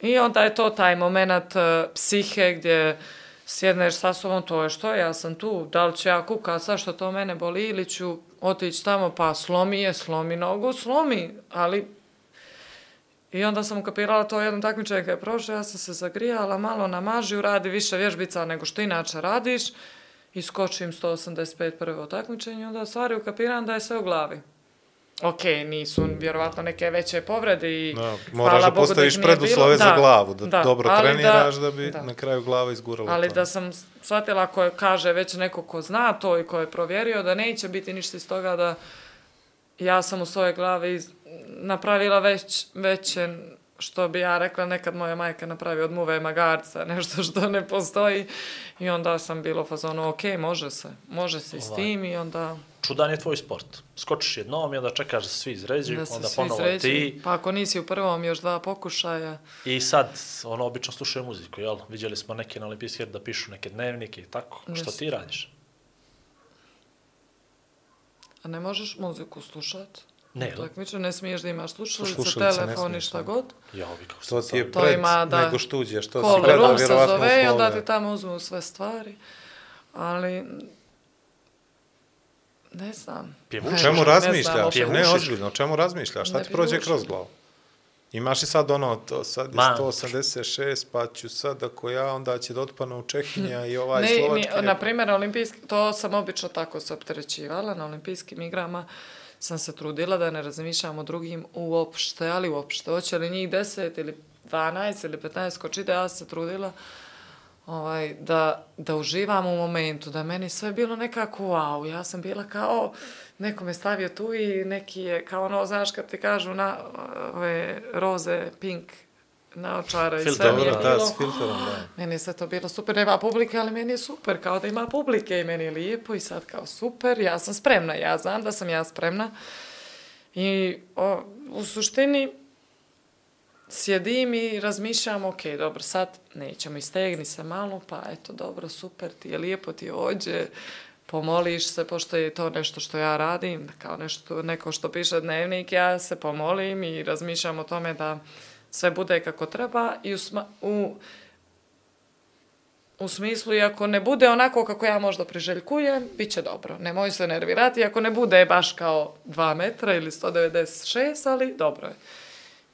I onda je to taj moment uh, psihe gdje sjedneš sa sobom, to je što, ja sam tu, da li ću ja kukat sad što to mene boli ili ću otići tamo, pa slomi je, slomi nogu, slomi, ali I onda sam ukapirala to jedno takmičenje kad je prošlo, ja sam se zagrijala, malo na mažiju, radi više vježbica nego što inače radiš, i skočim 185 prvo takmičenje, onda stvari ukapiram da je sve u glavi. Ok, nisu vjerovatno neke veće povrede i Da, moraš da Bogu postaviš nije preduslove bilo. za Da, glavu, da, dobro ali treniraš da, bi da. na kraju glava izgurala Ali to. da sam shvatila je, kaže već neko ko zna to i ko je provjerio da neće biti ništa iz toga da ja sam u svojoj glavi iz- napravila već, veće što bi ja rekla nekad moja majka napravi od muve magarca, nešto što ne postoji. I onda sam bilo fazonu, ok, može se, može se i s Ovaj. tim i onda Čudan je tvoj sport. Skočiš jednom i onda čekaš da se svi izređuju, da onda svi ponovo sređu. ti. Pa ako nisi u prvom, još dva pokušaja. I sad, ono, obično slušaju muziku, jel? Vidjeli smo neke na olimpijski da pišu neke dnevnike i tako. Što Jeste. ti radiš? A ne možeš muziku slušat? Ne? Takmiče, ne smiješ da imaš slušalice, Slušalice telefon i šta da. god. Ja, ovi kako To ti je pred ima, da. nego što uđeš, to si Call gledao room se vjerovatno zove i onda ti tamo uzmu sve stvari. Ali, ne znam. O Ne čemu ne razmišljaš? znam, Ne, pjevušiš? ozbiljno, o čemu razmišljaš? Šta Ne ti prođe kroz glavu? Imaš i sad ono, to sad je Ma. 186, pa ću sad ako ja, onda će da otpane u Čehinja i ovaj Ne, Slovački. ni, na primjer, olimpijski, to sam obično tako se opterećivala, na olimpijskim igrama sam se trudila da ne razmišljam o drugim uopšte, ali uopšte. Hoće li njih 10 ili 12 ili 15 skočite, ja sam se trudila ovaj, da, da uživam u momentu, da meni sve bilo nekako wow. Ja sam bila kao, neko me stavio tu i neki je, kao ono, znaš kad ti kažu na ove roze, pink, naočare i sve mi je Dobro, bilo. da, s filterom, da. Meni je sve to bilo super, nema publike, ali meni je super, kao da ima publike i meni je lijepo i sad kao super, ja sam spremna, ja znam da sam ja spremna. I o, u suštini sjedim i razmišljam, ok, dobro, sad nećemo, istegni se malo, pa eto, dobro, super, ti je lijepo, ti ođe, pomoliš se, pošto je to nešto što ja radim, kao nešto, neko što piše dnevnik, ja se pomolim i razmišljam o tome da sve bude kako treba i u, u u smislu, i ako ne bude onako kako ja možda priželjkujem, bit će dobro. Nemoj se nervirati, ako ne bude baš kao 2 metra ili 196, ali dobro je.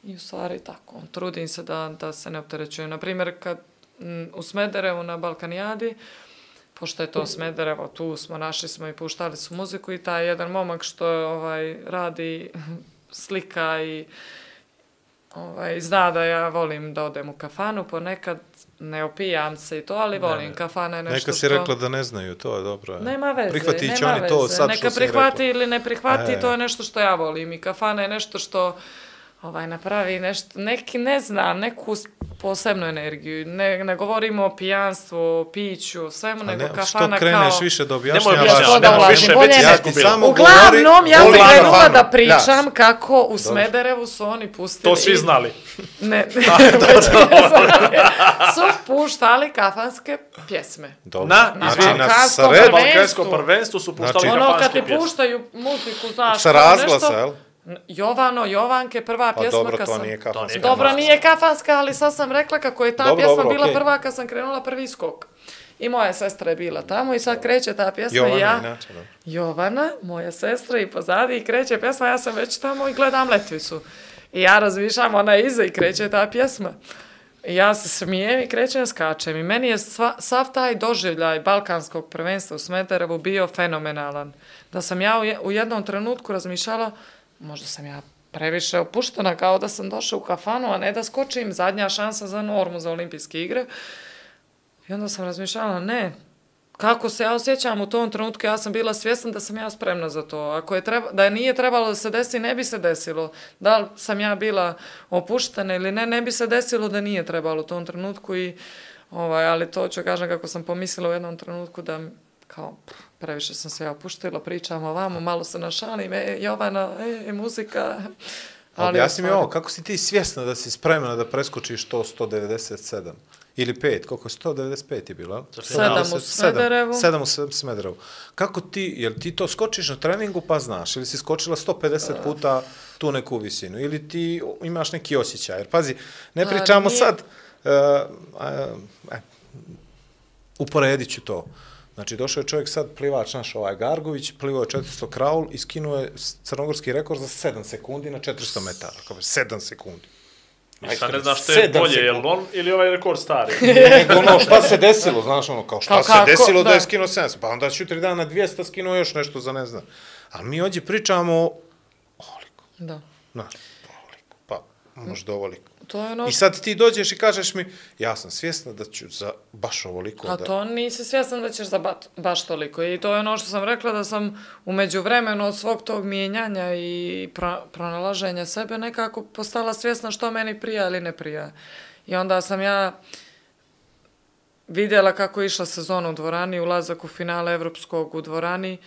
I u stvari tako, trudim se da, da se ne opterećujem. Naprimjer, kad m, u Smederevu na Balkanijadi, pošto je to Smederevo, tu smo, našli smo i puštali su muziku i taj jedan momak što ovaj, radi slika i ovaj, zna da ja volim da odem u kafanu, ponekad ne opijam se i to, ali volim. ne. Kafana je nešto Neka si što... rekla da ne znaju, to dobro. je. Nema veze, Prihvatit će nema oni veze. to sad Neka što prihvati ili ne prihvati, E. to je nešto što ja volim. I kafana je nešto što ovaj, napravi nešto, neki, ne znam, neku posebnu energiju. Ne, ne govorimo o pijanstvu, o piću, o svemu, A nego ne, kafana što kreneš kao... više da Nemoj objašnjavaš. Što da nemoj više, bolje. Ja ti samo Uglavnom, ja sam krenula da pričam Ja. kako u Smederevu su oni pustili... To svi znali. Ne, već ne znam, su puštali kafanske pjesme. Dobro. Na, znači, izvini, na sred, prvenstvu. Balkansko prvenstvo su puštali Znači- Ono kad kafanske ti pjesme. puštaju muziku, znaš, sa razglasa, nešto, Jovano, Jovanke, prva Pa pjesma dobro, kad to sam... nije kafanska. nije Dobro, nije kafanska, ali sad sam rekla kako je ta Dobro, pjesma dobro, bila okej. prva kad sam krenula prvi skok. I moja sestra je bila tamo i sad kreće ta pjesma Jovana, i ja... inače, da. Jovana, moja sestra i pozadi i kreće pjesma, ja sam već tamo i gledam letvicu. I ja razmišljam, ona je iza i kreće ta pjesma. I ja se smijem i krećem, skačem. I meni je sva, sav taj doživljaj Balkanskog prvenstva u Smederevu bio fenomenalan. Da sam ja u jednom trenutku razmišljala, možda sam ja previše opuštena, kao da sam došla u kafanu, a ne da skočim, zadnja šansa za normu za olimpijske igre. I onda sam razmišljala, ne, kako se ja osjećam u tom trenutku, ja sam bila svjesna da sam ja spremna za to. Ako je treba, da je nije trebalo da se desi, ne bi se desilo. Da li sam ja bila opuštena ili ne, ne bi se desilo da nije trebalo u tom trenutku i ovaj, ali to ću kažem kako sam pomislila u jednom trenutku da kao pff, previše sam se ja opuštila, pričam ovamo, malo se našalim, e, Jovana, e, muzika. Objasni mi ovo, kako si ti svjesna da si spremna da preskočiš to 197? Ili 5, koliko je 195 je bilo? jel? Sedam u 197, Smederevu. 7 u Smederevu. Kako ti, jel ti to skočiš na treningu pa znaš? Ili si skočila 150 puta tu neku visinu? Ili ti imaš neki osjećaj? Jer pazi, ne Pa pričamo nije- sad, uh, uh, e, uporedit ću to. Znači, došao je čovjek sad, plivač naš ovaj Gargović, plivao je 400 kraul i skinuo je crnogorski rekord za 7 sekundi na 400 metara. Kao 7 sekundi. I sad ne znaš što je bolje, je sekundi. on ili ovaj rekord stari? Nego ono, šta se desilo, znaš ono, kao šta Kao se kako, desilo da, da. je skinuo 700, pa onda četiri dana na 200 skinuo još nešto za ne znam. A mi ovdje pričamo ovoliko, Da. znaš, ovoliko, pa možda ovoliko. To je ono I sad ti dođeš i kažeš mi, ja sam svjesna da ću za baš ovoliko A da... to nisi svjestan da ćeš za bat, baš toliko. I to je ono što sam rekla da sam umeđu vremenu od svog tog mijenjanja i pro, pronalaženja sebe nekako postala svjesna što meni prija ili ne prija. I onda sam ja vidjela kako je išla sezona u dvorani, ulazak u finale evropskog u dvorani,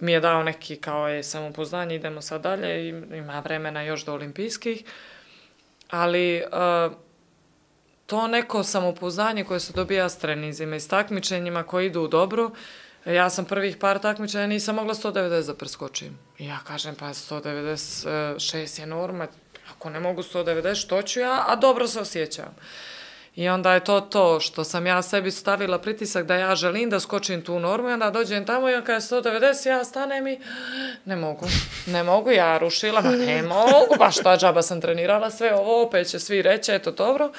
mi je dao neki kao je samopouzdanje, idemo sad dalje, im- ima vremena još do olimpijskih. Ali uh, to neko samopouzdanje koje se dobija s treninzima i s takmičenjima koji idu dobro, ja sam prvih par takmičenja nisam mogla 190 da preskočim. I ja kažem, pa 196 je norma, ako ne mogu 190, što ću ja, a dobro se osjećam. I onda je to to što sam ja sebi stavila pritisak da ja želim da skočim tu normu i onda dođem tamo i on kada je 190, ja stanem i ne mogu, ne mogu, ja rušila, ma ne mogu, baš ta džaba sam trenirala sve ovo, opet će svi reći, eto dobro.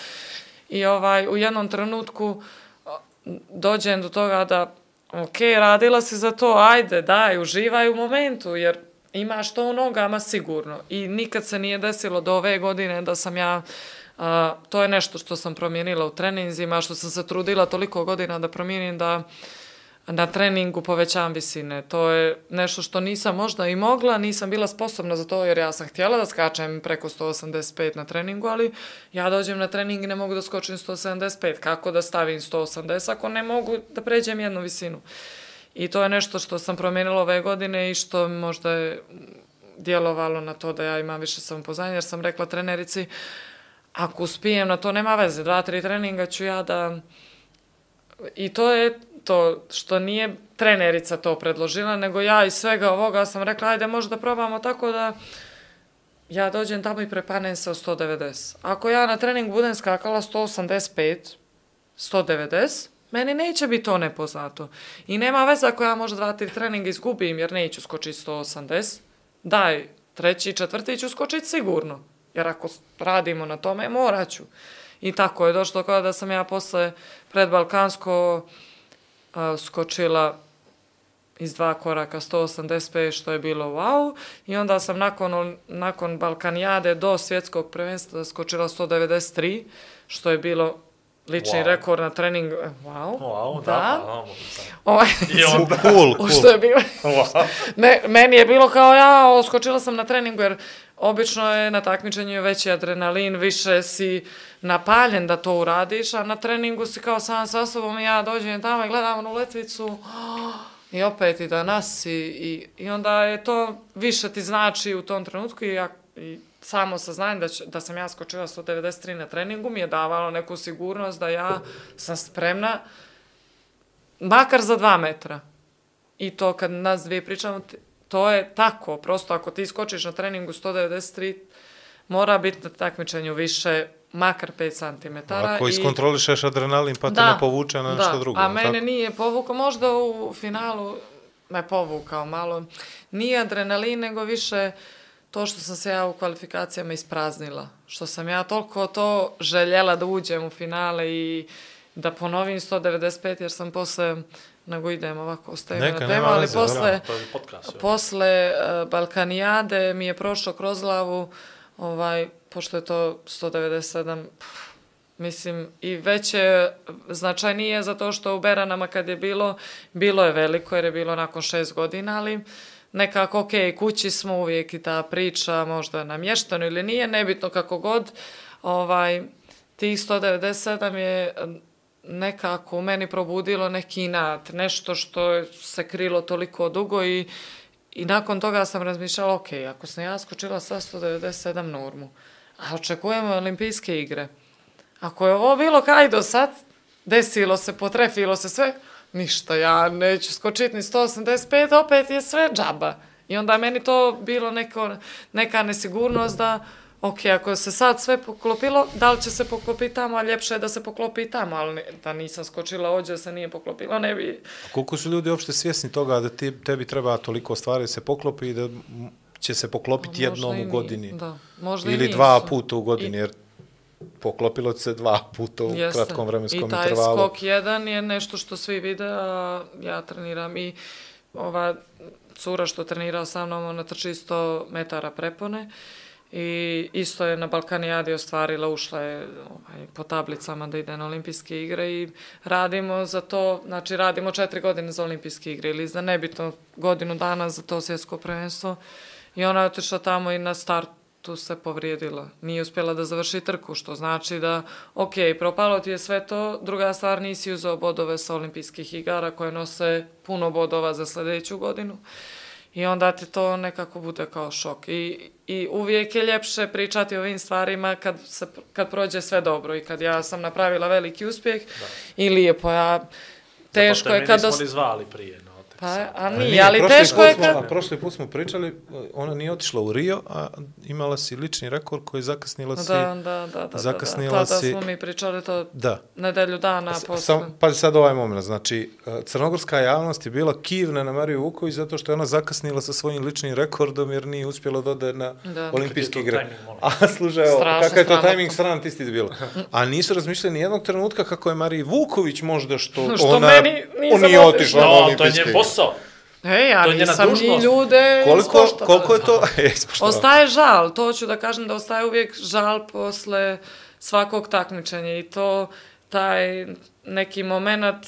I ovaj, u jednom trenutku dođem do toga da, ok, radila si za to, ajde, daj, uživaj u momentu, jer imaš to u nogama sigurno. I nikad se nije desilo do ove godine da sam ja, a, to je nešto što sam promijenila u treninzima, što sam se trudila toliko godina da promijenim da na treningu povećavam visine. To je nešto što nisam možda i mogla, nisam bila sposobna za to jer ja sam htjela da skačem preko 185 na treningu, ali ja dođem na trening i ne mogu da skočim 175. Kako da stavim 180 ako ne mogu da pređem jednu visinu? I to je nešto što sam promijenila ove godine i što možda je djelovalo na to da ja imam više samopoznanja, jer sam rekla trenerici, ako uspijem na to, nema veze, dva, tri treninga ću ja da... I to je to što nije trenerica to predložila, nego ja iz svega ovoga sam rekla, ajde možda probamo tako da ja dođem tamo i prepanem se od 190. Ako ja na treningu budem skakala 185, 190, meni neće biti to nepoznato. I nema veze ako ja možda dva, tri treninga izgubim jer neću skočiti 180, daj, treći, četvrti ću skočiti sigurno. Jer ako radimo na tome, morat ću. I tako je došlo kao da sam ja posle pred Balkansko a, skočila iz dva koraka 185 što je bilo wow i onda sam nakon, on- nakon Balkanijade do svjetskog prvenstva skočila 193 što je bilo lični Wow. rekord na trening e, wow, Wow, da, da. pa, mogu sam. Ovaj, I on, Cool, cool. što je bilo wow. Ne, meni je bilo kao ja, oskočila sam na treningu jer obično je na takmičenju veći adrenalin, više si napaljen da to uradiš, a na treningu si kao sam sa sobom i ja dođem tamo i gledam onu letvicu i opet i danas i, i, i onda je to više ti znači u tom trenutku i, ja, i samo saznanje da, da sam ja skočila 193 na treningu mi je davalo neku sigurnost da ja sam spremna makar za dva metra. I to kad nas dvije pričamo, to je tako. Prosto ako ti skočiš na treningu 193, mora biti na takmičenju više, makar 5 cm. Ako iskontrolišeš adrenalin pa te ne povuče na nešto da. drugo. A mene tako? nije povukao, možda u finalu me povukao malo. Nije adrenalin, nego više to što sam se ja u kvalifikacijama ispraznila. Što sam ja toliko to željela da uđem u finale i da ponovim 195, jer sam posle nego idem ovako ostajem Neka, na temu, ali posle, je podcast. posle uh, Balkanijade mi je prošlo kroz glavu, ovaj, pošto je to 197, pff, mislim, i već je značajnije zato što u Beranama kad je bilo, bilo je veliko jer je bilo nakon šest godina, ali nekako, ok, kući smo uvijek i ta priča, možda namješteno ili nije, nebitno kako god, ovaj, tih 197 je nekako u meni probudilo neki inat, nešto što se krilo toliko dugo i, i nakon toga sam razmišljala, ok, ako sam ja skočila sa 197 normu, a očekujemo olimpijske igre, ako je ovo bilo kaj do sad, desilo se, potrefilo se sve, ništa, ja neću skočiti ni 185, opet je sve džaba. I onda meni to bilo neko, neka nesigurnost da, ok, ako se sad sve poklopilo, da li će se poklopiti tamo, ljepše je da se poklopi tamo, ali da nisam skočila ođe, da se nije poklopilo, ne bi... Koliko su ljudi uopšte svjesni toga da ti, tebi treba toliko stvari da se poklopi i da će se poklopiti jednom i u godini? Da, možda i Ili nisu. dva puta u godini, I- jer poklopilo se dva puta u Jeste. kratkom vremenskom I taj intervalu. skok jedan je nešto što svi vide, a ja treniram i ova cura što trenira sa mnom, ona trči 100 metara prepone i isto je na Balkanijadi ostvarila, ušla je ovaj, po tablicama da ide na olimpijske igre i radimo za to, znači radimo četiri godine za olimpijske igre ili za nebitno godinu dana za to svjetsko prvenstvo i ona je otišla tamo i na startu se povrijedila. Nije uspjela da završi trku, što znači da, ok, propalo ti je sve to, druga stvar, nisi uzeo bodove sa olimpijskih igara koje nose puno bodova za sljedeću godinu. I onda ti to nekako bude kao šok. I, i uvijek je ljepše pričati o ovim stvarima kad, se, kad prođe sve dobro i kad ja sam napravila veliki uspjeh da. i lijepo. Ja, teško je kad... Zato mi nismo ni zvali prije. Pa, a nije, ali prošli teško je smo- kad... a Prošli put smo pričali, ona nije otišla u Rio, a imala si lični rekord koji zakasnila si... Da, da, da, da. zakasnila da, da. Tada si- smo mi pričali to Da. nedelju dana S- posle. Sam, pazi sad ovaj moment, znači, e, crnogorska javnost je bila kivna na Mariju Vuković zato što je ona zakasnila sa svojim ličnim rekordom jer nije uspjela da ode na Da. olimpijske igre. A slušaj, evo, kakav je to tajming sram ti ti bilo. A nisu razmišljali ni jednog trenutka kako je Mariji Vuković možda što, Što ona meni nisam on nije otišla. na je olimpijske igre. Posao. Ej, ja To ni dužnost. ljude Koliko, ispoštovala. koliko je to? E. Ostaje žal, to ću da kažem da ostaje uvijek žal posle svakog takmičenja i to taj neki moment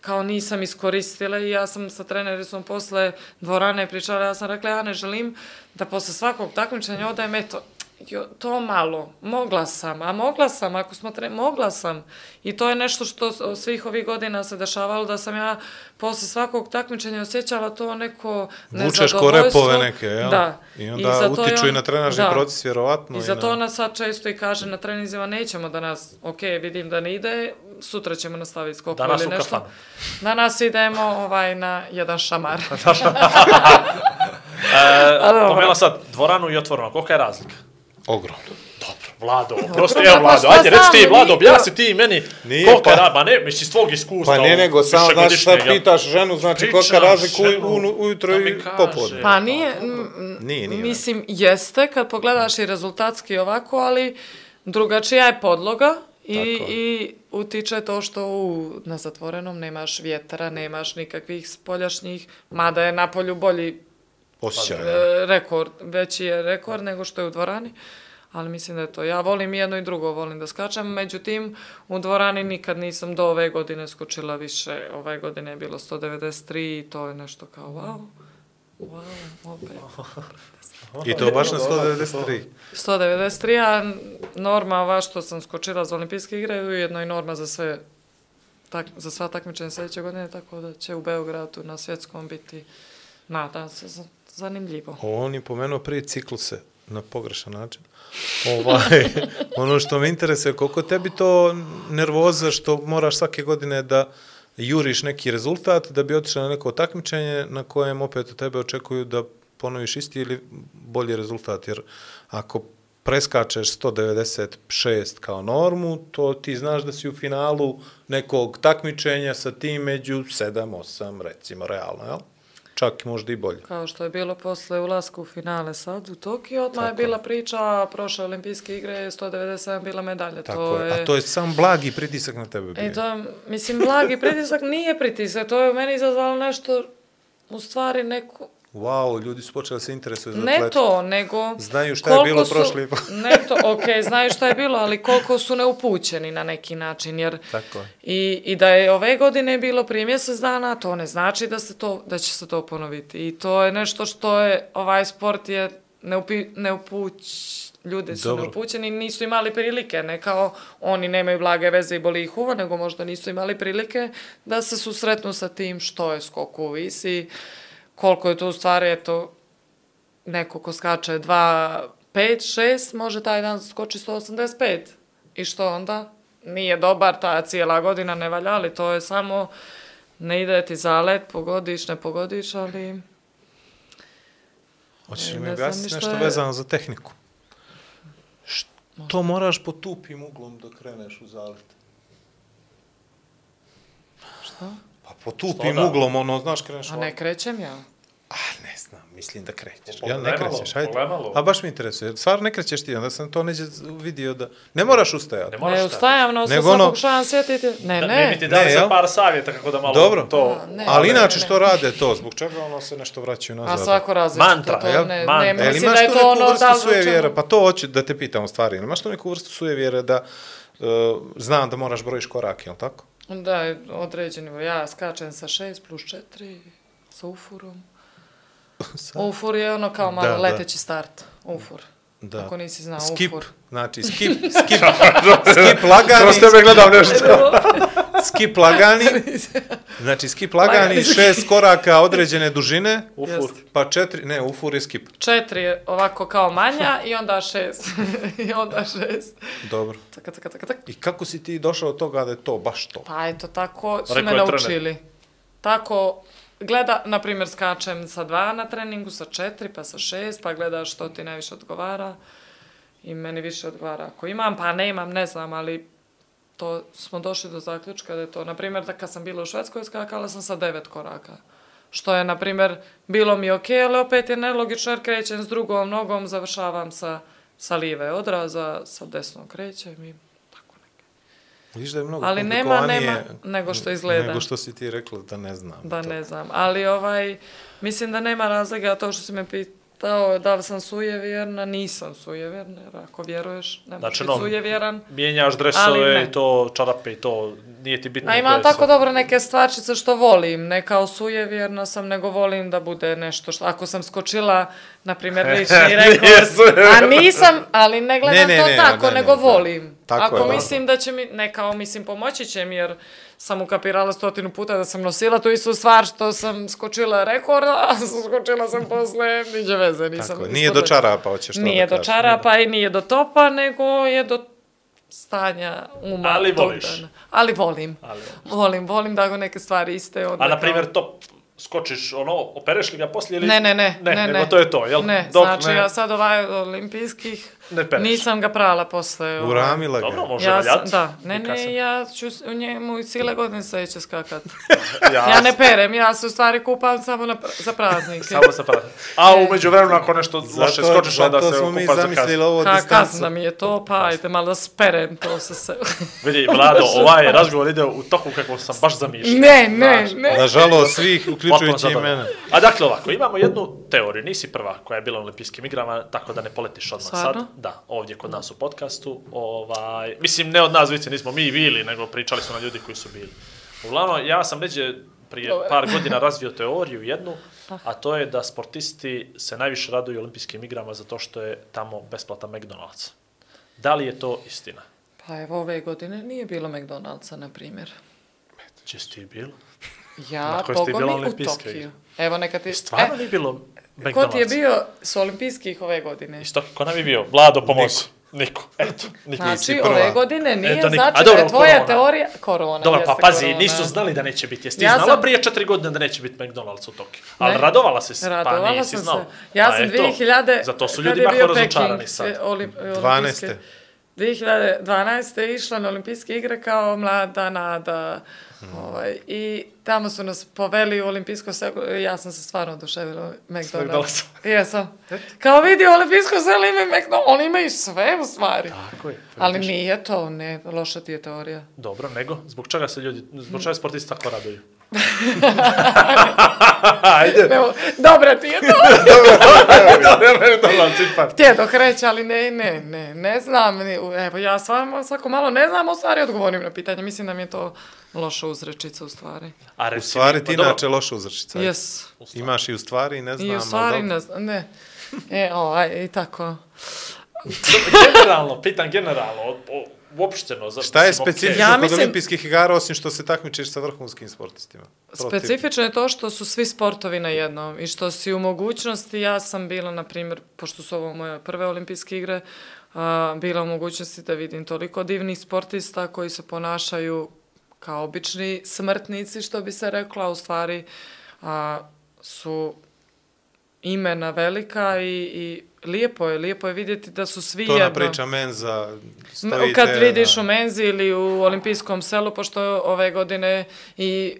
kao nisam iskoristila i ja sam sa trenericom posle dvorane pričala, ja sam rekla ja ne želim da posle svakog takmičenja odajem eto, jo, to malo, mogla sam, a mogla sam, ako smo tre... mogla sam. I to je nešto što svih ovih godina se dešavalo, da sam ja posle svakog takmičenja osjećala to neko Vučeš ko nezadovoljstvo. repove neke, jel? Da. I onda je utiču i on- na trenažni da. proces, vjerovatno. I i zato na- ona sad često i kaže na trenizima nećemo da nas, ok, vidim da ne ide, sutra ćemo nastaviti skok Danas ili u nešto. kafanu. Danas idemo ovaj, na jedan šamar. E, dobro. pomela sad, dvoranu i otvoreno, kolika je razlika? Ogromno. Dobro, Vlado, prosti, pa evo Vlado, šta ajde, reci ti, Vlado, objasni ti meni Nije, kolika pa- ma ne, misli, tvog iskustva. Pa ne, nego samo višegodišnjeg, jel? pitaš ženu, znači Pričam kolika razlika u- ženu, u- ujutro da i popodne. Pa nije, Nije, nije. mislim, jeste kad pogledaš i rezultatski ovako, ali drugačija je podloga i, Tako i utiče to što u, na zatvorenom nemaš vjetra, nemaš nikakvih spoljašnjih, mada je na polju bolji Osjećaj. e, rekord, veći je rekord nego što je u dvorani, ali mislim da je to. Ja volim jedno i drugo, volim da skačem, međutim, u dvorani nikad nisam do ove godine skočila više. Ove godine je bilo 193 i to je nešto kao wow. Wow, opet. I to baš na 193. 193, a norma ova što sam skočila za olimpijske igre je ujedno i norma za sve tak, za sva takmičenja sljedeće godine, tako da će u Beogradu na svjetskom biti nadam se za- zanimljivo. On je pomenuo prije cikluse na pogrešan način. Ovaj, ono što me interesuje, koliko tebi to nervoza što moraš svake godine da juriš neki rezultat da bi otišao na neko takmičenje na kojem opet od tebe očekuju da ponoviš isti ili bolji rezultat. Jer ako preskačeš 196 kao normu, to ti znaš da si u finalu nekog takmičenja sa tim među 7, 8, recimo, realno, jel? Čak možda i bolje. Kao što je bilo posle ulaska u finale sad u Tokio, odmah je bila priča, prošle olimpijske igre je 197 bila medalja. Tako to je. A to je sam blagi pritisak na tebe bio. E to, mislim, blagi pritisak nije pritisak, to je u meni izazvalo nešto, u stvari neko, Wow, ljudi su počeli da se interesuju za ne atletiku. to, nego... Znaju šta je bilo su- prošli put. Ne to, okej, znaju šta je bilo, ali koliko su neupućeni na neki način, jer... Tako je. I, I da je ove godine bilo prije mjesec dana, to ne znači da, se to, da će se to ponoviti. I to je nešto što je, ovaj sport je neupi, neupuć, ljudi su Dobro. neupućeni, nisu imali prilike, ne kao oni nemaju blage veze i boli ih uva, nego možda nisu imali prilike da se susretnu sa tim što je skok u visi, koliko je to u stvari, eto, neko ko skače 2, 5, 6, može taj dan skoči 185. I što onda? Nije dobar, ta cijela godina ne valja, ali to je samo, ne ide ti zalet, pogodiš, ne pogodiš, ali... Hoćeš li mi objasniti ni nešto je- vezano za tehniku? Što moraš po tupim uglom da kreneš u zalet? Šta? Pa po tupim da? uglom, ono, znaš, kreneš A ne krećem ja. A, ne znam, mislim da krećeš. Ja ne krećeš, malo. A baš mi interesuje. Stvarno ne krećeš ti, onda sam to neđe vidio da... Ne moraš ustajati. Ne moraš Ne, ustajam, no sad ono- pokušavam sjetiti. Ne, Da, ne. Mi ti dali Ne, za par savjeta kako da malo Dobro. to... A, ne. Ali ne, inače ne. što rade to, zbog čega ono se nešto vraćaju nazad? A svako različito. Mantra, to, jel? ne, Mantra. ne, mislim da je to ono vrstu da hoćemo- Pa to hoću da te pitam u stvari. Imaš tu neku vrstu sujevjera da uh, znam da moraš brojiš korake, jel tako? Da, je određeni. Ja skačem sa 6 plus 4 sa ufurom. Ufur je ono kao malo Da, da. leteći start. Ufur. Da. Ako nisi znao skip, ufur. znači skip, skip, skip lagani, Kroz tebe gledam nešto. skip lagani, znači skip lagani, šest koraka određene dužine, Ufur. Pa četiri, ne, ufur je skip. Četiri je ovako kao manja i onda šest. I onda šest. Dobro. Taka, taka, taka, taka. I kako si ti došao do toga da je to baš to? Pa eto, tako su Rekao me naučili. Tako, gleda, na primjer, skačem sa dva na treningu, sa četiri, pa sa šest, pa gledaš što ti najviše odgovara. I meni više odgovara ako imam, pa ne imam, ne znam, ali to smo došli do zaključka da je to, na primjer, da kad sam bila u Švedskoj, skakala sam sa devet koraka. Što je, na primjer, bilo mi ok, ali opet je nelogično jer krećem s drugom nogom, završavam sa, sa live odraza, sa desnom krećem i tako nekako. Viš da je mnogo Ali nema, nema nego što izgleda. Nego što si ti rekla da ne znam. Da, to. ne znam. Ali ovaj, mislim da nema razloga to što si me pitao da li sam sujevjerna, nisam sujevjerna, jer ako vjeruješ, ne možeš Znači, biti no, sujevjeran. Mijenjaš dresove i to, čarape i to, nije ti bitno. A imam tako dobro neke stvarčice što volim, ne kao sujevjerna sam, nego volim da bude nešto što, ako sam skočila, na primjer, lični rekord, a nisam, ali ne gledam Ne, ne, to ne, tako, ne, ne, nego da. volim. Tako ako je, da. mislim da će mi, ne kao mislim pomoći će mi, jer sam ukapirala stotinu puta da sam nosila tu istu stvar što sam skočila rekord, a skočila sam posle, niđe veze, nisam. Tako je. Nije do čarapa, hoćeš to Nije da do kažeš. čarapa i nije do topa, nego je do stanja uma. Ali voliš. dana. Ali volim. Ali Volim, volim da go neke stvari iste. Onda A, na primjer, to skočiš, ono, opereš li ga poslije ili... Ne, ne, ne, ne, ne, nego ne. to je to, jel? Ne, Dok znači ne, ja sad ovaj olimpijskih ne pereš. nisam ga prala posle. ovaj. Uramila ga. Dobro, može Ja sam, valjati. da, ne, ne, ja ću u njemu i cijele godine sledeće skakat. Ja, Ja ne perem, ja se u stvari kupam samo na, za praznike. Samo se pravi. A umeđu vremenu, ako nešto loše Zato, skočiš, onda zato se smo mi okupaš za zamislili kaznu. ovo Ka, distancu. kazna mi je to, pa ajde malo da sperem to sa se. Vidi, Vlado, ovaj razgovor ide u toku kako sam baš zamišljao. ne, ne, Znaš, ne. Nažalost svih, uključujući i mene. A dakle ovako, imamo jednu teoriju, nisi prva koja je bila na olimpijskim igrama, tako da ne poletiš odmah Stvarno? sad. Da, ovdje kod nas u podcastu. Ovaj, mislim, ne od nas dvojice, nismo mi bili, nego pričali su na ljudi koji su bili. Uglavnom, ja sam neđe prije Dobar. par godina razvio teoriju jednu, a to je da sportisti se najviše raduju olimpijskim igrama zato što je tamo besplatan McDonald's. Da li je to istina? Pa evo ove godine nije bilo McDonald'sa, na primjer. Če si ti bilo? Ja, Boga mi, u Tokiju. igre? Evo, neka ti... Stvarno E, nije bilo? Ko ti je bio s olimpijskih ove godine? Isto, ko nam je bio? Vlado, pomozi. Niko, eto, niko. Znači, ove godine nije, Eto, niko. Znači dobro, da je tvoja korona. teorija... Korona, Dobro, pa pazi, korona. nisu znali da neće biti. Jesi ti Ja znala sam- prije četiri godine da neće biti McDonald's u Tokiju? Ali Ne. radovala si se, pa Radovala nisi sam znala. se. Ja Pa sam eto, 2000... Zato su ljudi bio razočarani Peking, sad. Olim, e, 12. olimpijske- 2012. išla na olimpijske igre kao mlada nada. Ovaj, I tamo su nas poveli u olimpijsko selo. Ja sam se stvarno oduševila McDonald's. Jesam. Kao vidi, olimpijsko selo imaju McDonald's. Oni imaju sve u stvari. Tako je. Ali vidiš. nije to, ne, loša ti je teorija. Dobro, nego, zbog čega se ljudi, zbog čega sportisti tako raduju? Evo, dobra ti je to. McDonald's ipak. Htjedoh reći, ali ne, ne, ne, ne znam. Evo, ja svako malo ne znam, u stvari odgovorim na pitanje. Mislim da mi je to loša uzrečica u stvari. A U stvari ti pa inače loša uzrečica. Jes. Imaš i u stvari, ne znam. I u stvari ne znam, ne. E, ovaj, i tako. generalno, pitan generalno, o, o, uopšteno. Za, Šta je specifično Ja kod olimpijskih igara osim što se takmičiš sa vrhunskim sportistima? Protiv- Specifično je to što su svi sportovi na jednom i što si u mogućnosti, ja sam bila, na primjer, pošto su ovo moje prve olimpijske igre, a, bila u mogućnosti da vidim toliko divnih sportista koji se ponašaju kao obični smrtnici, što bi se reklo, a u stvari a, su imena velika i, i lijepo je, lijepo je vidjeti da su svi To jedno. na priča menza, stojite... Kad vidiš da. u Menzi ili u olimpijskom selu, pošto ove godine i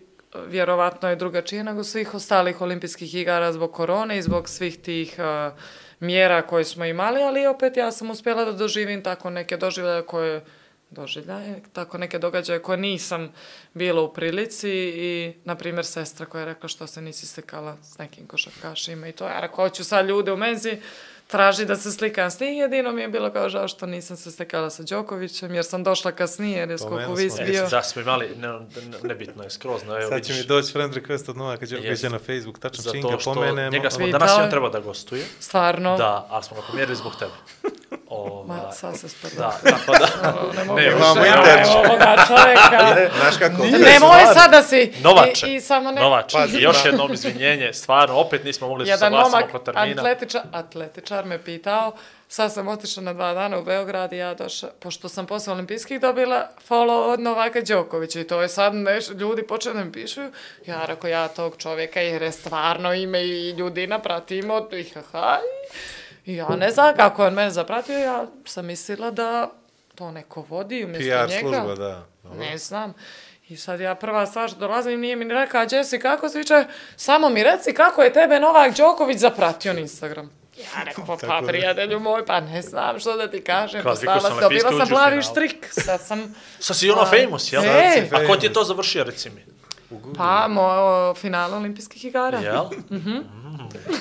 vjerovatno je drugačije nego svih ostalih olimpijskih igara zbog korone i zbog svih tih a, mjera koje smo imali, ali opet ja sam uspjela da doživim tako neke doživljaje koje doživljaje, tako neke događaje koje nisam bila u prilici i, na primjer, sestra koja je rekla što se nisi slikala s nekim košarkašima i to. Ja rekao, hoću sad ljude u menzi, traži da se slikam s njim, jedino mi je bilo kao žao što nisam se slikala sa Đokovićem, jer sam došla kasnije, jer je skoko Pomenuli vis smo. bio. E, da smo imali, ne, ne, nebitno je skroz, no evo Sad će mi vidiš, doći friend request od Novaka Đokovića na Facebook, tačno čim ga pomenemo. njega smo danas je. on treba da gostuje, Stvarno. da, ali smo ga pomjerili zbog tebe. Ovaj, Ma, sad se sprda. da, tako da, ne mogu ne, imamo interč. ovoga čovjeka. Znaš kako? Nemoj sada si... Novače, I, i samo ne... Novače, Pazi, I još da. jednom izvinjenje, stvarno, opet nismo mogli da se Jedan saglasimo momak, oko termina. atletičar, atletičar me pitao, sad sam otišla na dva dana u Beograd i ja došla, pošto sam posle olimpijskih dobila follow od Novaka Đokovića i to je sad neš, ljudi počeli da mi pišu, ja rekao ja tog čovjeka jer je stvarno ime i ljudi napratimo i haha, i, i ja ne znam kako je on mene zapratio, ja sam mislila da to neko vodi umjesto PR njega. služba, da. Dobro. Ne znam. I sad ja prva stvar što dolazim nije mi ni rekao, a Jesse, kako si viče, samo mi reci kako je tebe Novak Đoković zapratio na Instagram. Ja rekao, pa prijatelju moj, pa ne znam što da ti kažem. Postala sam, dobila sam plavi štrik. Sad sam, Sad si ono famous, jel? E. A ko ti je to završio, reci mi? Pa, moj finale olimpijskih igara. Jel?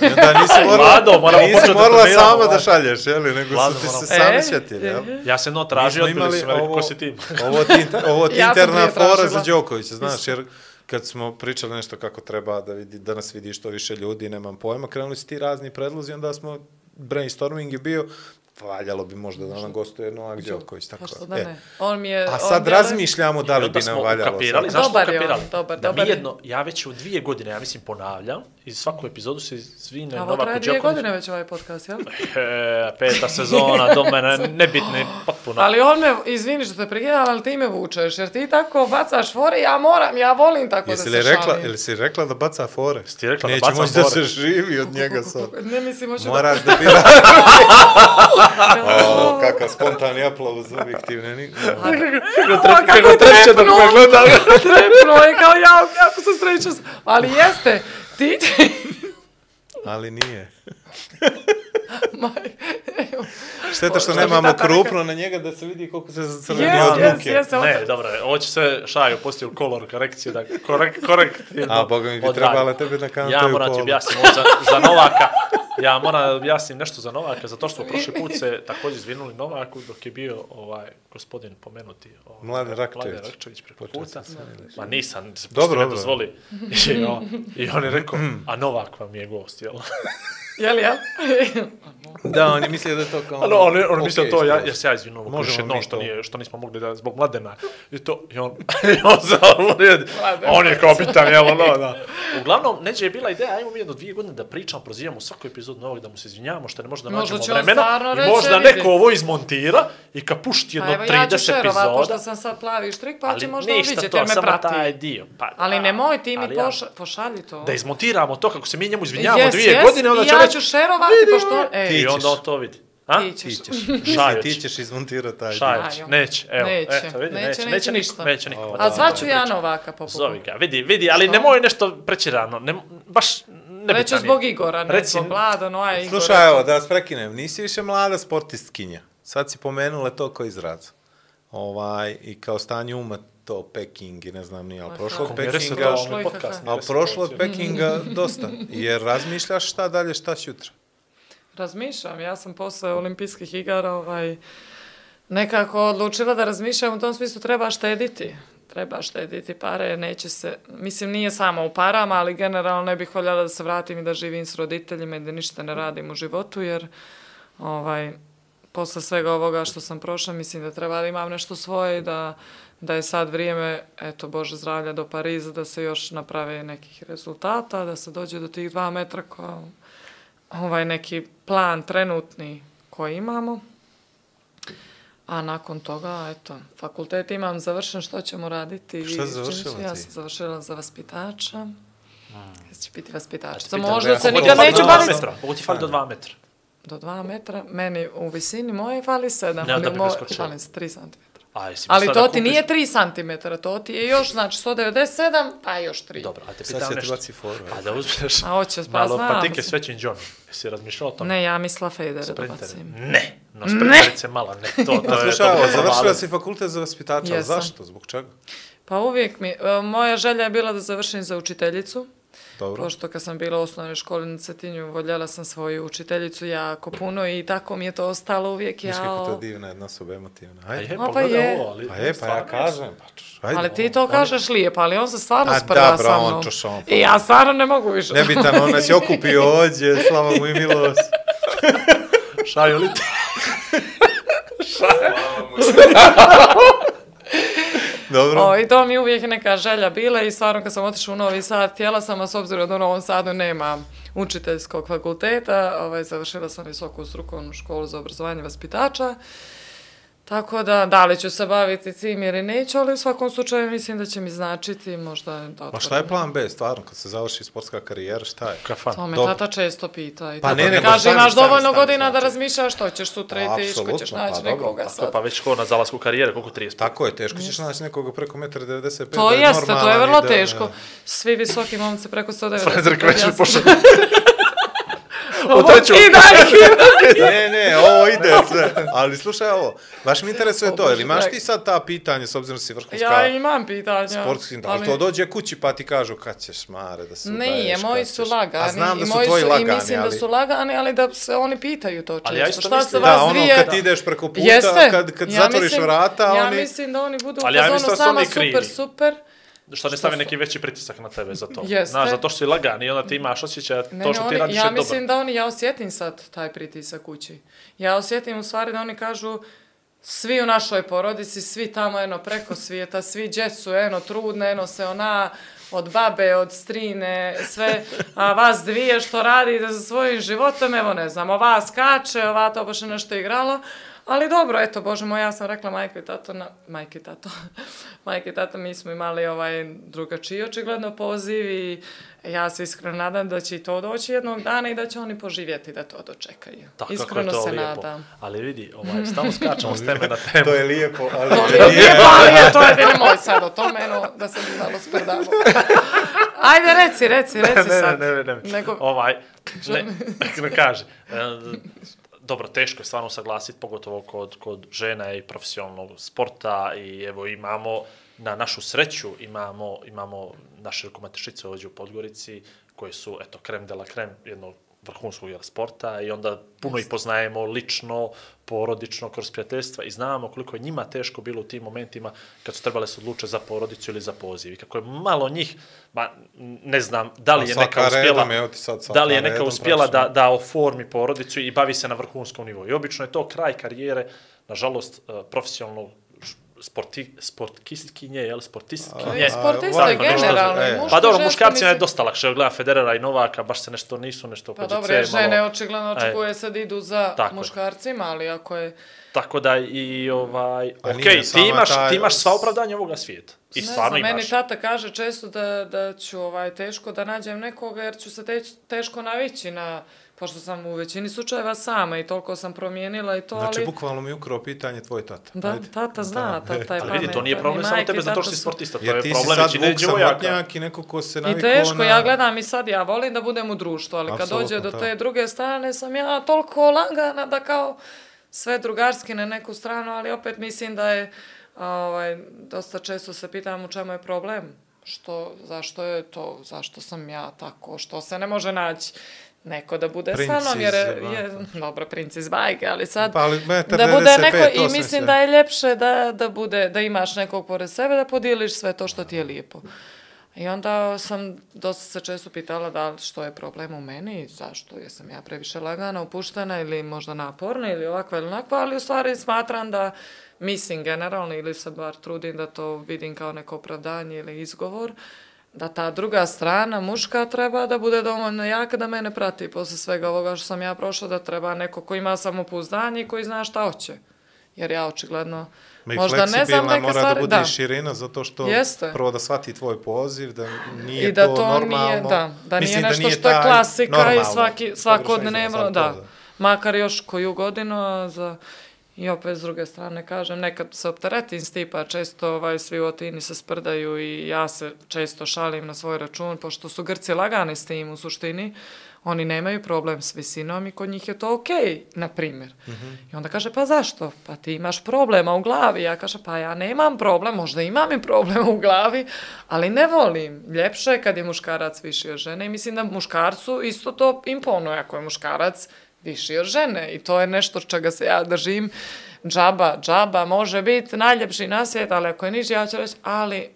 I onda nisi morala, Vlado, moramo nisi da morala treniramo, sama da šalješ, jel? Nego Vlado, su ti se sami E, sjetili, jel? Ja sam no tražio, odbili su me, ko si ti? Ovo ti, ovo ti Ja interna fora tražila. za Đokovića, znaš, jer kad smo pričali nešto kako treba da, vidi, da nas vidi što više ljudi, nemam pojma, krenuli su ti razni predlozi, onda smo, brainstorming je bio, valjalo bi možda da nam gostuje Novak Đoković, tako Pa što je. da E, ne. On mi je... A on sad djeluje- razmišljamo da li bi nam valjalo. ukapirali, sad. Dobar je on, dobar, da dobar mi je. jedno, ja već u dvije godine, ja mislim, ponavljam, i svaku epizodu se zvine A ovo Novaku traje dvije Đoković. godine već ovaj podcast, jel? E, peta sezona, do mene, nebitni, potpuno. Ali on me, izvini što te pregledam, ali ti me vučeš, jer ti tako bacaš fore, ja moram, ja volim tako Jesi da li se rekla, šalim. ili si rekla da baca fore? ti rekla da Neće bacam moći da fore? se živi od njega sad. Ne mislim, hoću Moraš da bira. o, kakav spontani aplauz objektivne. Ni... da... Kako treće da me gleda. Trepno je kao ja, kako se sreću. Ali jeste, ti... Ali nije. Maj, evo. Šteta što nemamo krupno na njega da se vidi koliko se zacrveni Jes, od muke. jes, ovo- Ne, dobro, ovo će sve šaju postoji u color korekciju, da korek, korektivno A, boga mi bi trebala tebe na kantu Ja moram ti objasniti ovo za, za Novaka. Ja moram da objasnim nešto za Novaka, zato što smo prošli put se također izvinuli Novaku dok je bio ovaj gospodin pomenuti. Ovaj, Mladen Rakčević. Mladen Rakčević preko puta. Ma nisam, Dobro, dobro, dozvoli. I, on, I on je rekao, a Novak vam je gost, jel? Jel, jel? Da, on je mislio da je to kao... Ali on, on okej, mislio to, ja, ja se ja izvinuo, Možemo još jednom mi što, to. nije, što nismo mogli da, zbog mladena. I to, i on, i on za on je kao bitan, jel, ono, da. Uglavnom, neđe je bila ideja, ajmo mi jedno dvije godine da pričamo, prozivamo svaku epizodu novog, da mu se izvinjavamo, što ne možda Možda nađemo će on vremena. I reći, možda vidi. neko ovo izmontira i kad pušti Pa jedno evo ja ću 30 šerovat, pošto epizoda. sam sad plavi štrik, pa će možda on to, jer me prati. taj dio. Pa, Ali nemoj ti mi pošalji to. Da izmontiramo to kako se mi njemu izvinjavamo dvije godine, onda će ja ću šerovati, pošto... Ej, Ti I onda ćeš. on to vidi. A? Ti Ti ćeš. ćeš. Šajo Ti će. ćeš izmontirati taj dio. Šajoć, Ajo. neće, evo, Neće, eto, vidi, neće, neće, neće ništa. niko, neće niko. A da, zvaću ja. Novaka po Zovi ga, vidi, vidi, ali Što? nemoj nešto preći rano, ne, baš nebitan Reću zbog Igora, ne Reci- zbog Vlada, no aj Igor. Slušaj, evo, da vas prekinem, nisi više mlada sportistkinja. Sad si pomenula to kao izraz. Ovaj, I kao stanje uma to Peking i ne znam nije, ali prošlog da. Pekinga... Ali prošlo od Pekinga dosta. Jer razmišljaš šta dalje, šta sutra. Razmišljam, ja sam posle olimpijskih igara ovaj, nekako odlučila da razmišljam u tom smislu treba štediti. Treba štediti pare, neće se, mislim nije samo u parama, ali generalno ne bih voljela da se vratim i da živim s roditeljima i da ništa ne radim u životu, jer ovaj, posle svega ovoga što sam prošla, mislim da treba da imam nešto svoje i da, da je sad vrijeme, eto, Bože zdravlja, do Pariza, da se još naprave nekih rezultata, da se dođe do tih dva metra koja, ovaj neki plan trenutni koji imamo. A nakon toga, eto, fakultet imam završen, što ćemo raditi? Šta završila ću- Ja ti? sam završila za vaspitača. Ja ću biti vaspitačica. pitam, Možda se nikad neću baviti... metra. Ovo ti fali do dva metra. Do dva metra, meni u visini moje fali sedam, Ne, da bi preskočila. fali se tri centimetra. A, jesi Ali mislila to da ti kupiš- nije 3 cm, to ti je još, znači 197, pa još 3. Dobro, a te Sad pitam nešto. baci foru. A da uzmeš A hoće, pa malo znam. patike s većim džonom. Jesi razmišljao o tome? Ne, ja misla Fejdere da bacim. Ne, no sprinterice mala, ne, to, to je... Slušaj, to je završila malo. si fakultet za vaspitača, zašto? Zbog čega? Pa uvijek mi, e, moja želja je bila da završim za učiteljicu, Dobro. pošto kad sam bila u osnovnoj školi na Cetinju, voljela sam svoju učiteljicu jako puno i tako mi je to ostalo uvijek. Viš kako to Ja, divna jedna osoba emotivna. Je, Ajde. Pa pogledaj je. ovo, ali... Pa je, pa ja kažem. Pa, čuš, ajde. ali ti to kažeš lijepo, ali on se stvarno A sprda dobro, sa on pa. I ja stvarno ne mogu više. Nebitan, on nas je okupio ođe, slava mu i milost. Šaju li ti? Dobro. O, I to mi je uvijek neka želja bila i stvarno kad sam otišla u Novi Sad, htjela sam, a s obzirom da u Novom Sadu nema učiteljskog fakulteta, ovaj, završila sam visoku strukovnu školu za obrazovanje vaspitača. Tako da, da li ću se baviti tim ili neću, ali u svakom slučaju mislim da će mi značiti možda da Ma šta je plan B, stvarno, kad se završi sportska karijera, šta je? Kafan. To me Dobro. tata često pita. I Pa tako ne, nego kaže, stani, imaš dovoljno stani, godina da znači. razmišljaš što ćeš sutra i teško ćeš naći pa nekoga tako sad. Pa već ko na zalasku karijere, koliko 30? Tako je, teško ćeš naći nekoga preko 1,95 m. To da je jeste, to je vrlo da- teško. Svi visoki momci preko 190. Frederik već mi pošao. Ovo treću. ti daj, Ne, ne, ovo ide sve. Ali slušaj ovo, baš mi interesuje to, jer imaš ti sad ta pitanja, s obzirom da si vrhunska Ja imam pitanja. sportski, ali to dođe kući pa ti kažu kad ćeš mare da se Nije, udaješ, moji kad su lagani. A znam da i su moji tvoji I lagani, mislim ali... da su lagani, ali da se oni pitaju to često. Ali ja isto Šta mislim- se Da, vas Da, ono dvije... kad ideš preko puta, Jeste. kad, kad Ja zatvoriš mislim- vrata, Ja oni... mislim da oni budu u Ali ja fazonu mislim da su sama oni super, krivi. super. Što ne stavi neki veći pritisak na tebe za to. Jeste. Znaš, zato što si lagan i onda ti imaš osjećaj da Ne, to ne, što ti oni, radiš ja je mislim dobro. da oni, ja osjetim sad taj pritisak kući. Ja osjetim u stvari da oni kažu svi u našoj porodici, svi tamo eno preko svijeta, svi djecu eno trudne, eno se ona od babe, od strine, sve, a vas dvije što radite za svojim životom, evo ne znam, ova skače, ova to baš nešto igrala, ali dobro, eto, bože moj, ja sam rekla majko i tato, na, majke i tato, majke i tato, mi smo imali ovaj drugačiji očigledno poziv i ja se iskreno nadam da će i to doći jednog dana i da će oni poživjeti da to dočekaju. Je iskreno to se lijepo. nadam. Ali vidi, ovaj, stalno skačemo s teme na temu. To je lijepo, ali... To je lijepo, ali je, to je bilo moj sad o tome, eno, da se mi malo sprdamo. Ajde, reci, reci, reci ne, sad. ne, ne, ne, ne. Nego- Ovaj, ne, ne kaže. Dobro, teško je stvarno saglasiti, pogotovo kod, kod žena i profesionalnog sporta i evo imamo, na našu sreću imamo, imamo naše rukometišice ovdje u Podgorici koje su, eto, krem de la krem jednog vrhunskog jela sporta i onda puno ih poznajemo lično po porodično, kroz prijateljstva i znamo koliko je njima teško bilo u tim momentima kad su trebale se odluče za porodicu ili za poziv. I kako je malo njih, ma, ne znam, da li je neka uspjela, ti sad svaka da li je neka uspjela da, da oformi porodicu i bavi se na vrhunskom nivou. I obično je to kraj karijere, nažalost, eh, profesionalnog sporti, sportkistkinje, jel, sportistkinje. A, Sportiste nešto- generalno. e. Pa dobro, muškarcima je dosta lakše. Gleda Federera i Novaka, baš se nešto nisu, nešto Pa pođe dobro, C, malo- žene očigledno očekuje sad idu za Tako muškarcima, ali ako je... Tako da i ovaj, A okej, nije ti imaš, taj- ti imaš sva opravdanja ovoga svijeta. I ne stvarno znam, imaš. meni tata kaže često da, da ću ovaj, teško da nađem nekoga jer ću se teško navići na, pošto sam u većini slučajeva sama i toliko sam promijenila i to, Znači, ali... bukvalno mi ukrao pitanje tvoj tata. Da, Ajde. tata zna, tata je Ali vidi, to nije pametan, problem i samo tebe i zato što si sportista. To Jer je ti si problem sad većine Vuk djevojaka. samotnjak i neko ko se I navikao teško, na... ja gledam i sad, ja volim da budem u društvu, ali kad dođe do da. te druge strane sam ja toliko lagana da kao sve drugarski na neku stranu, ali opet mislim da je, ovaj, dosta često se pitam u čemu je problem. Što, zašto je to, zašto sam ja tako, što se ne može naći neko da bude Princ sa mnom, jer je, dobro, princ iz bajke, ali sad Pa, ali da bude 95, neko, i mislim se- da je ljepše da, da bude, da imaš nekog pored sebe, da podijeliš sve to što ti je lijepo. I onda sam dosta se često pitala da li što je problem u meni, zašto, jesam ja previše lagana, opuštena ili možda naporna ili ovakva ili onakva, ali u stvari smatram da mislim generalno ili se bar trudim da to vidim kao neko opravdanje ili izgovor, da ta druga strana, muška, treba da bude dovoljno jaka da mene prati posle svega ovoga što sam ja prošla, da treba neko ko ima samopouzdanje i koji zna šta hoće. Jer ja očigledno Ma možda ne znam neke mora stvari. da bude i širina, zato što Jeste. prvo da shvati tvoj poziv, da nije I da to, to, normalno. nije, da, da nije Mislim, nešto što je klasika i svaki, svakodnevno, da. to Makar još koju godinu, a za... I opet s druge strane kažem, nekad se opteretim s tipa, često ovaj, svi Otini se sprdaju i ja se često šalim na svoj račun, pošto su Grci lagani s tim u suštini, oni nemaju problem s visinom i kod njih je to okej, na primjer. I onda kaže, pa zašto? Pa ti imaš problema u glavi. Ja kažem, pa ja nemam problem, možda imam i problem u glavi, ali ne volim. Ljepše je kad je muškarac viši od žene i mislim da muškarcu isto to imponuje ako je muškarac viši od žene i to je nešto čega se ja držim. Džaba, džaba može biti najljepši na svijet, ali ako je niži, ja ću reći, ali...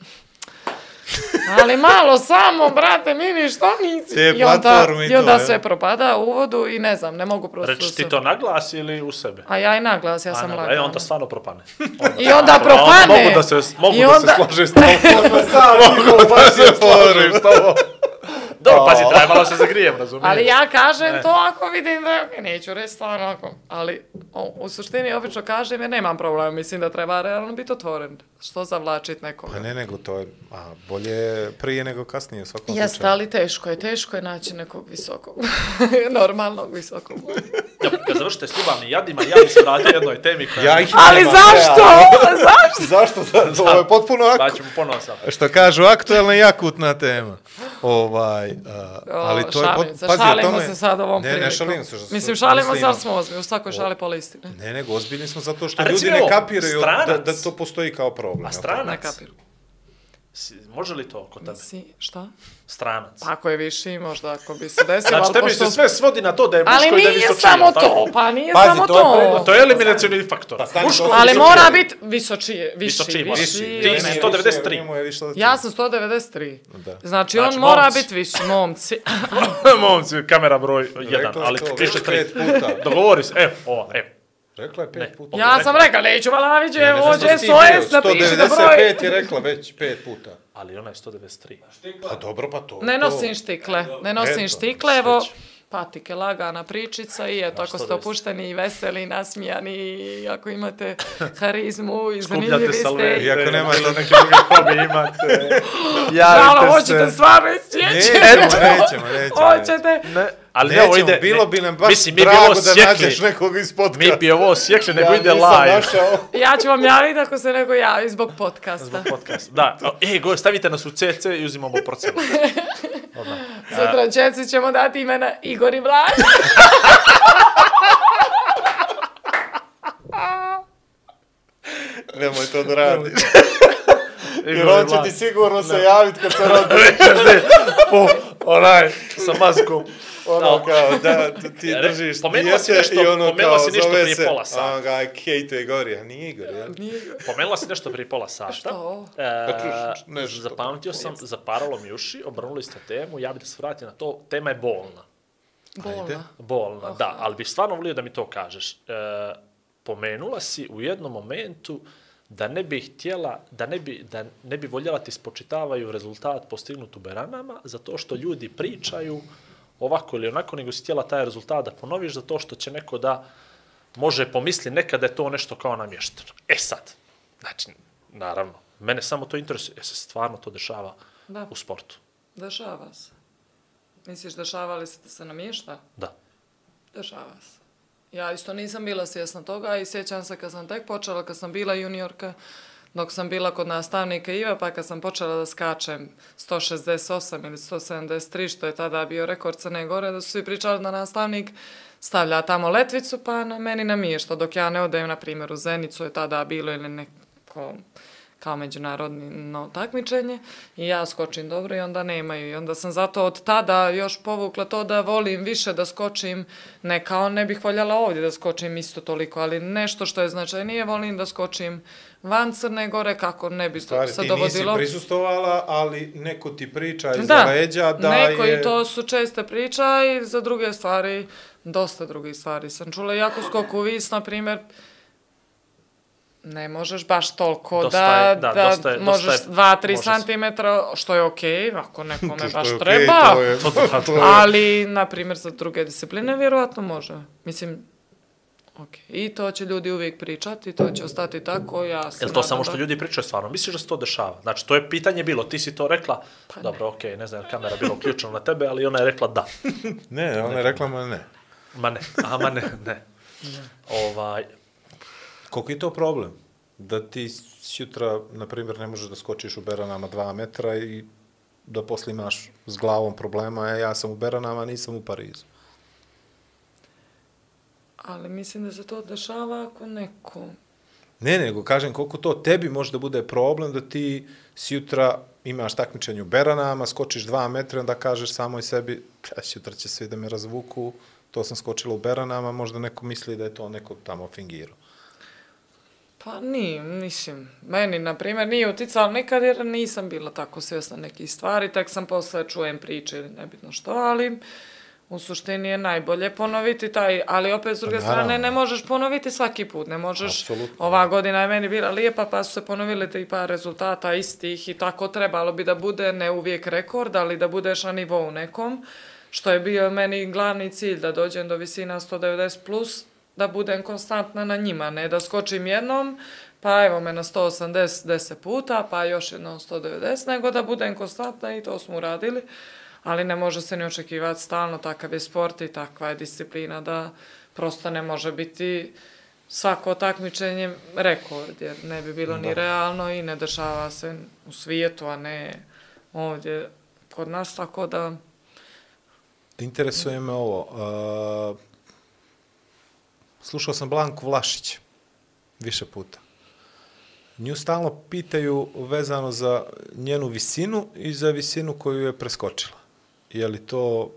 Ali malo samo, brate, mini, što nisi? Te I onda, i i onda to, sve propada u uvodu i ne znam, ne mogu prosto... Reći ti to na glas ili u sebe? A ja i naglas, ja sam A, lagana. E, onda stvarno propane. I onda propane. Mogu da se, mogu I da onda- se složim s tobom. mogu da se složim s tobom. Dobro, pazi, treba malo se zagrijem, razumiješ? Ali ja kažem to ako vidim da okej, neću reći stvarno ako, ali o, u suštini obično kažem jer nemam problema, mislim da treba realno biti otvoren. Što zavlačit nekoga? Pa ne, nego to je, a bolje prije nego kasnije u svakom Jeste, slučaju. ali teško je, teško je naći nekog visokog, normalnog visokog. Ja, kad završite s ljubavnim jadima, ja bih se vratio jednoj temi koja... Ja ih Ali nemam, zašto? realno. zašto? Zašto? Za- Ovo je potpuno ak... mu ponovo sam. Što kažu, aktuelna i akutna tema. Ovaj, a, ali to je... Pot... se, Pazi, o šalimo tome- se sad ovom ne, prilikom. Ne, šalim se. Što, Mislim, šalimo se, ali smo ozbiljni, u svakoj šali pola istine. Ne, nego ozbiljni smo zato što A ljudi ne kapiraju da, da to postoji kao problem. A jel' stranac? Ne. Si- Može li to kod tebe? Si, šta? Stranac. Pa ako je viši, možda ako bi se desilo, Znači, ali tebi pošto- se sve svodi na to da je muško Ali i da je nije visočije, samo jel tako? to, pa nije Pazi, samo to je to. prednost. To je eliminacioni faktor. stani, Muško to- Ali Visočije. mora biti visočije, viši, Visočije, viši. viši. Ti si 193. Njemu je više od- Ja sam 193. Da. Znači, Znači, on mora biti viši, momci. Momci, kamera broj 1, Rekla je ali to piše već 3. pet puta. Dogovori se, evo, ova, evo. Rekla je pet puta. Ja sam rekla, neću što je bio, SOS, napiši da broj. 195 je rekla već pet puta. Ali ona je 193. Pa dobro, pa to. Ne nosim štikle, ne nosim štikle, evo, sreća. Patike, lagana pričica i eto, ako ste 190. opušteni i veseli, nasmijani i ako imate harizmu i zanimljivi ste. Iako nema ili neki drugi hobi imate. Javite hoćete se. stvarno iscijeći? Nećemo, nećemo, nećemo. Hoćete? Ne, ali ne, Nećemo, ide... bilo ne, bi nam baš mislim, mi bi drago da sjekli. nađeš nekog iz podcasta. Mi bi ovo sjekli, nego ide nisam live. našao. Ja ću vam javiti ako se neko javi zbog podcasta. Podcast. Da, o, e, go, stavite nas u CC i uzimamo procenu. Sutra Čeci ćemo dati imena Igor i Vlad. Nemoj to da radiš. Jer Igor on će ti sigurno se javiti kad se rodi. po, onaj, sa maskom. ono kao da ti Ja, držiš pomenula si dijete nešto- i ono pomenula kao si nešto zove prije se, pola sata. ono ga hejtuje Igor, a nije Igor, jel? Pomenula si nešto prije pola sata. Što? E, Znači, nešto zapamtio sam, zaparalo mi uši, obrnuli ste temu, ja bih da se vratim na to, tema je bolna. Bolna. Bolna, da, ali bih stvarno volio da mi to kažeš. E, pomenula si u jednom momentu da ne bi htjela, da ne bi, da ne bi voljela ti spočitavaju rezultat postignut u Beranama, zato što ljudi pričaju ovako ili onako, nego si htjela taj rezultat da ponoviš, zato što će neko da može pomisli nekada je to nešto kao namješteno. E sad, znači, naravno, mene samo to interesuje, jer se stvarno to dešava Da. u sportu. Dešava se. Misliš, dešava li se da se namješta? Da. Dešava se. Ja isto nisam bila svjesna toga i sjećam se kad sam tek počela, kad sam bila juniorka, dok sam bila kod nastavnika Iva, pa kad sam počela da skačem 168 ili 173, što je tada bio rekord Crne Gore, da su svi pričali da nastavnik stavlja tamo letvicu, pa na meni namješta, dok ja ne odem, na primjer, u Zenicu je tada bilo ili neko kao međunarodno takmičenje i ja skočim dobro i onda nemaju. I onda sam zato od tada još povukla to da volim više da skočim, ne kao ne bih voljela ovdje da skočim isto toliko, ali nešto što je značajnije, volim da skočim van Crne Gore kako ne bi Stvari, se ti dovodilo. nisi prisustovala, ali neko ti priča iza Da, leđa da neko je... i to su česte priča i za druge stvari, dosta drugih stvari sam čula. Jako skoku vis, na primjer, ne možeš baš toliko Dosta da, je- da, da, dosta je- možeš dosta je- 2-3 može se. centimetra, što je okej, ako nekome To baš okej, treba. to je- to je- Ali, na primjer, za druge discipline vjerojatno može. Mislim, ok. I to će ljudi uvijek pričati, to će ostati tako, ja se Je li to samo da- što ljudi pričaju stvarno? Misliš da se to dešava? Znači, to je pitanje bilo, ti si to rekla, Pa dobro, okej, ne znam, kamera bila uključena na tebe, ali ona je rekla da. Ne, ona je rekla, ma ne. Ma ne, aha, ma ne, ne. Ovaj, Koliko je to problem? Da ti sutra, na primjer, ne možeš da skočiš u Beranama dva metra i da posle imaš s glavom problema, e, ja sam u Beranama, nisam u Parizu. Ali mislim da se to dešava ako neko... Ne, nego kažem koliko to tebi može da bude problem da ti sutra imaš takmičenje u Beranama, skočiš dva metra, onda kažeš samoj sebi, ja sutra će svi da me razvuku, to sam skočila u Beranama, možda neko misli da je to neko tamo fingirao. Pa nije, mislim, meni, na primjer, nije uticalo nikad jer nisam bila tako svjesna nekih stvari, tek sam posle čujem priče ili nebitno što, ali u suštini je najbolje ponoviti taj, ali opet s druge Pa naravno. strane ne možeš ponoviti svaki put, ne možeš, Apsolutno. ova godina je meni bila lijepa pa su se ponovili ti par rezultata istih i tako trebalo bi da bude ne uvijek rekord, ali da budeš na nivou nekom, što je bio meni glavni cilj da dođem do visina 190 plus, da budem konstantna na njima, ne da skočim jednom, pa evo me na 180 10 puta, pa još jednom 190, nego da budem konstantna i to smo uradili. Ali ne može se ni očekivati stalno, takav je sport i takva je disciplina da prosto ne može biti svako takmičenje rekord, jer ne bi bilo ni realno i ne dešava se u svijetu, a ne ovdje kod nas, tako da... Interesuje me ovo. Uh, slušao sam Blanku Vlašić više puta. Nju stalno pitaju vezano za njenu visinu i za visinu koju je preskočila. Je li to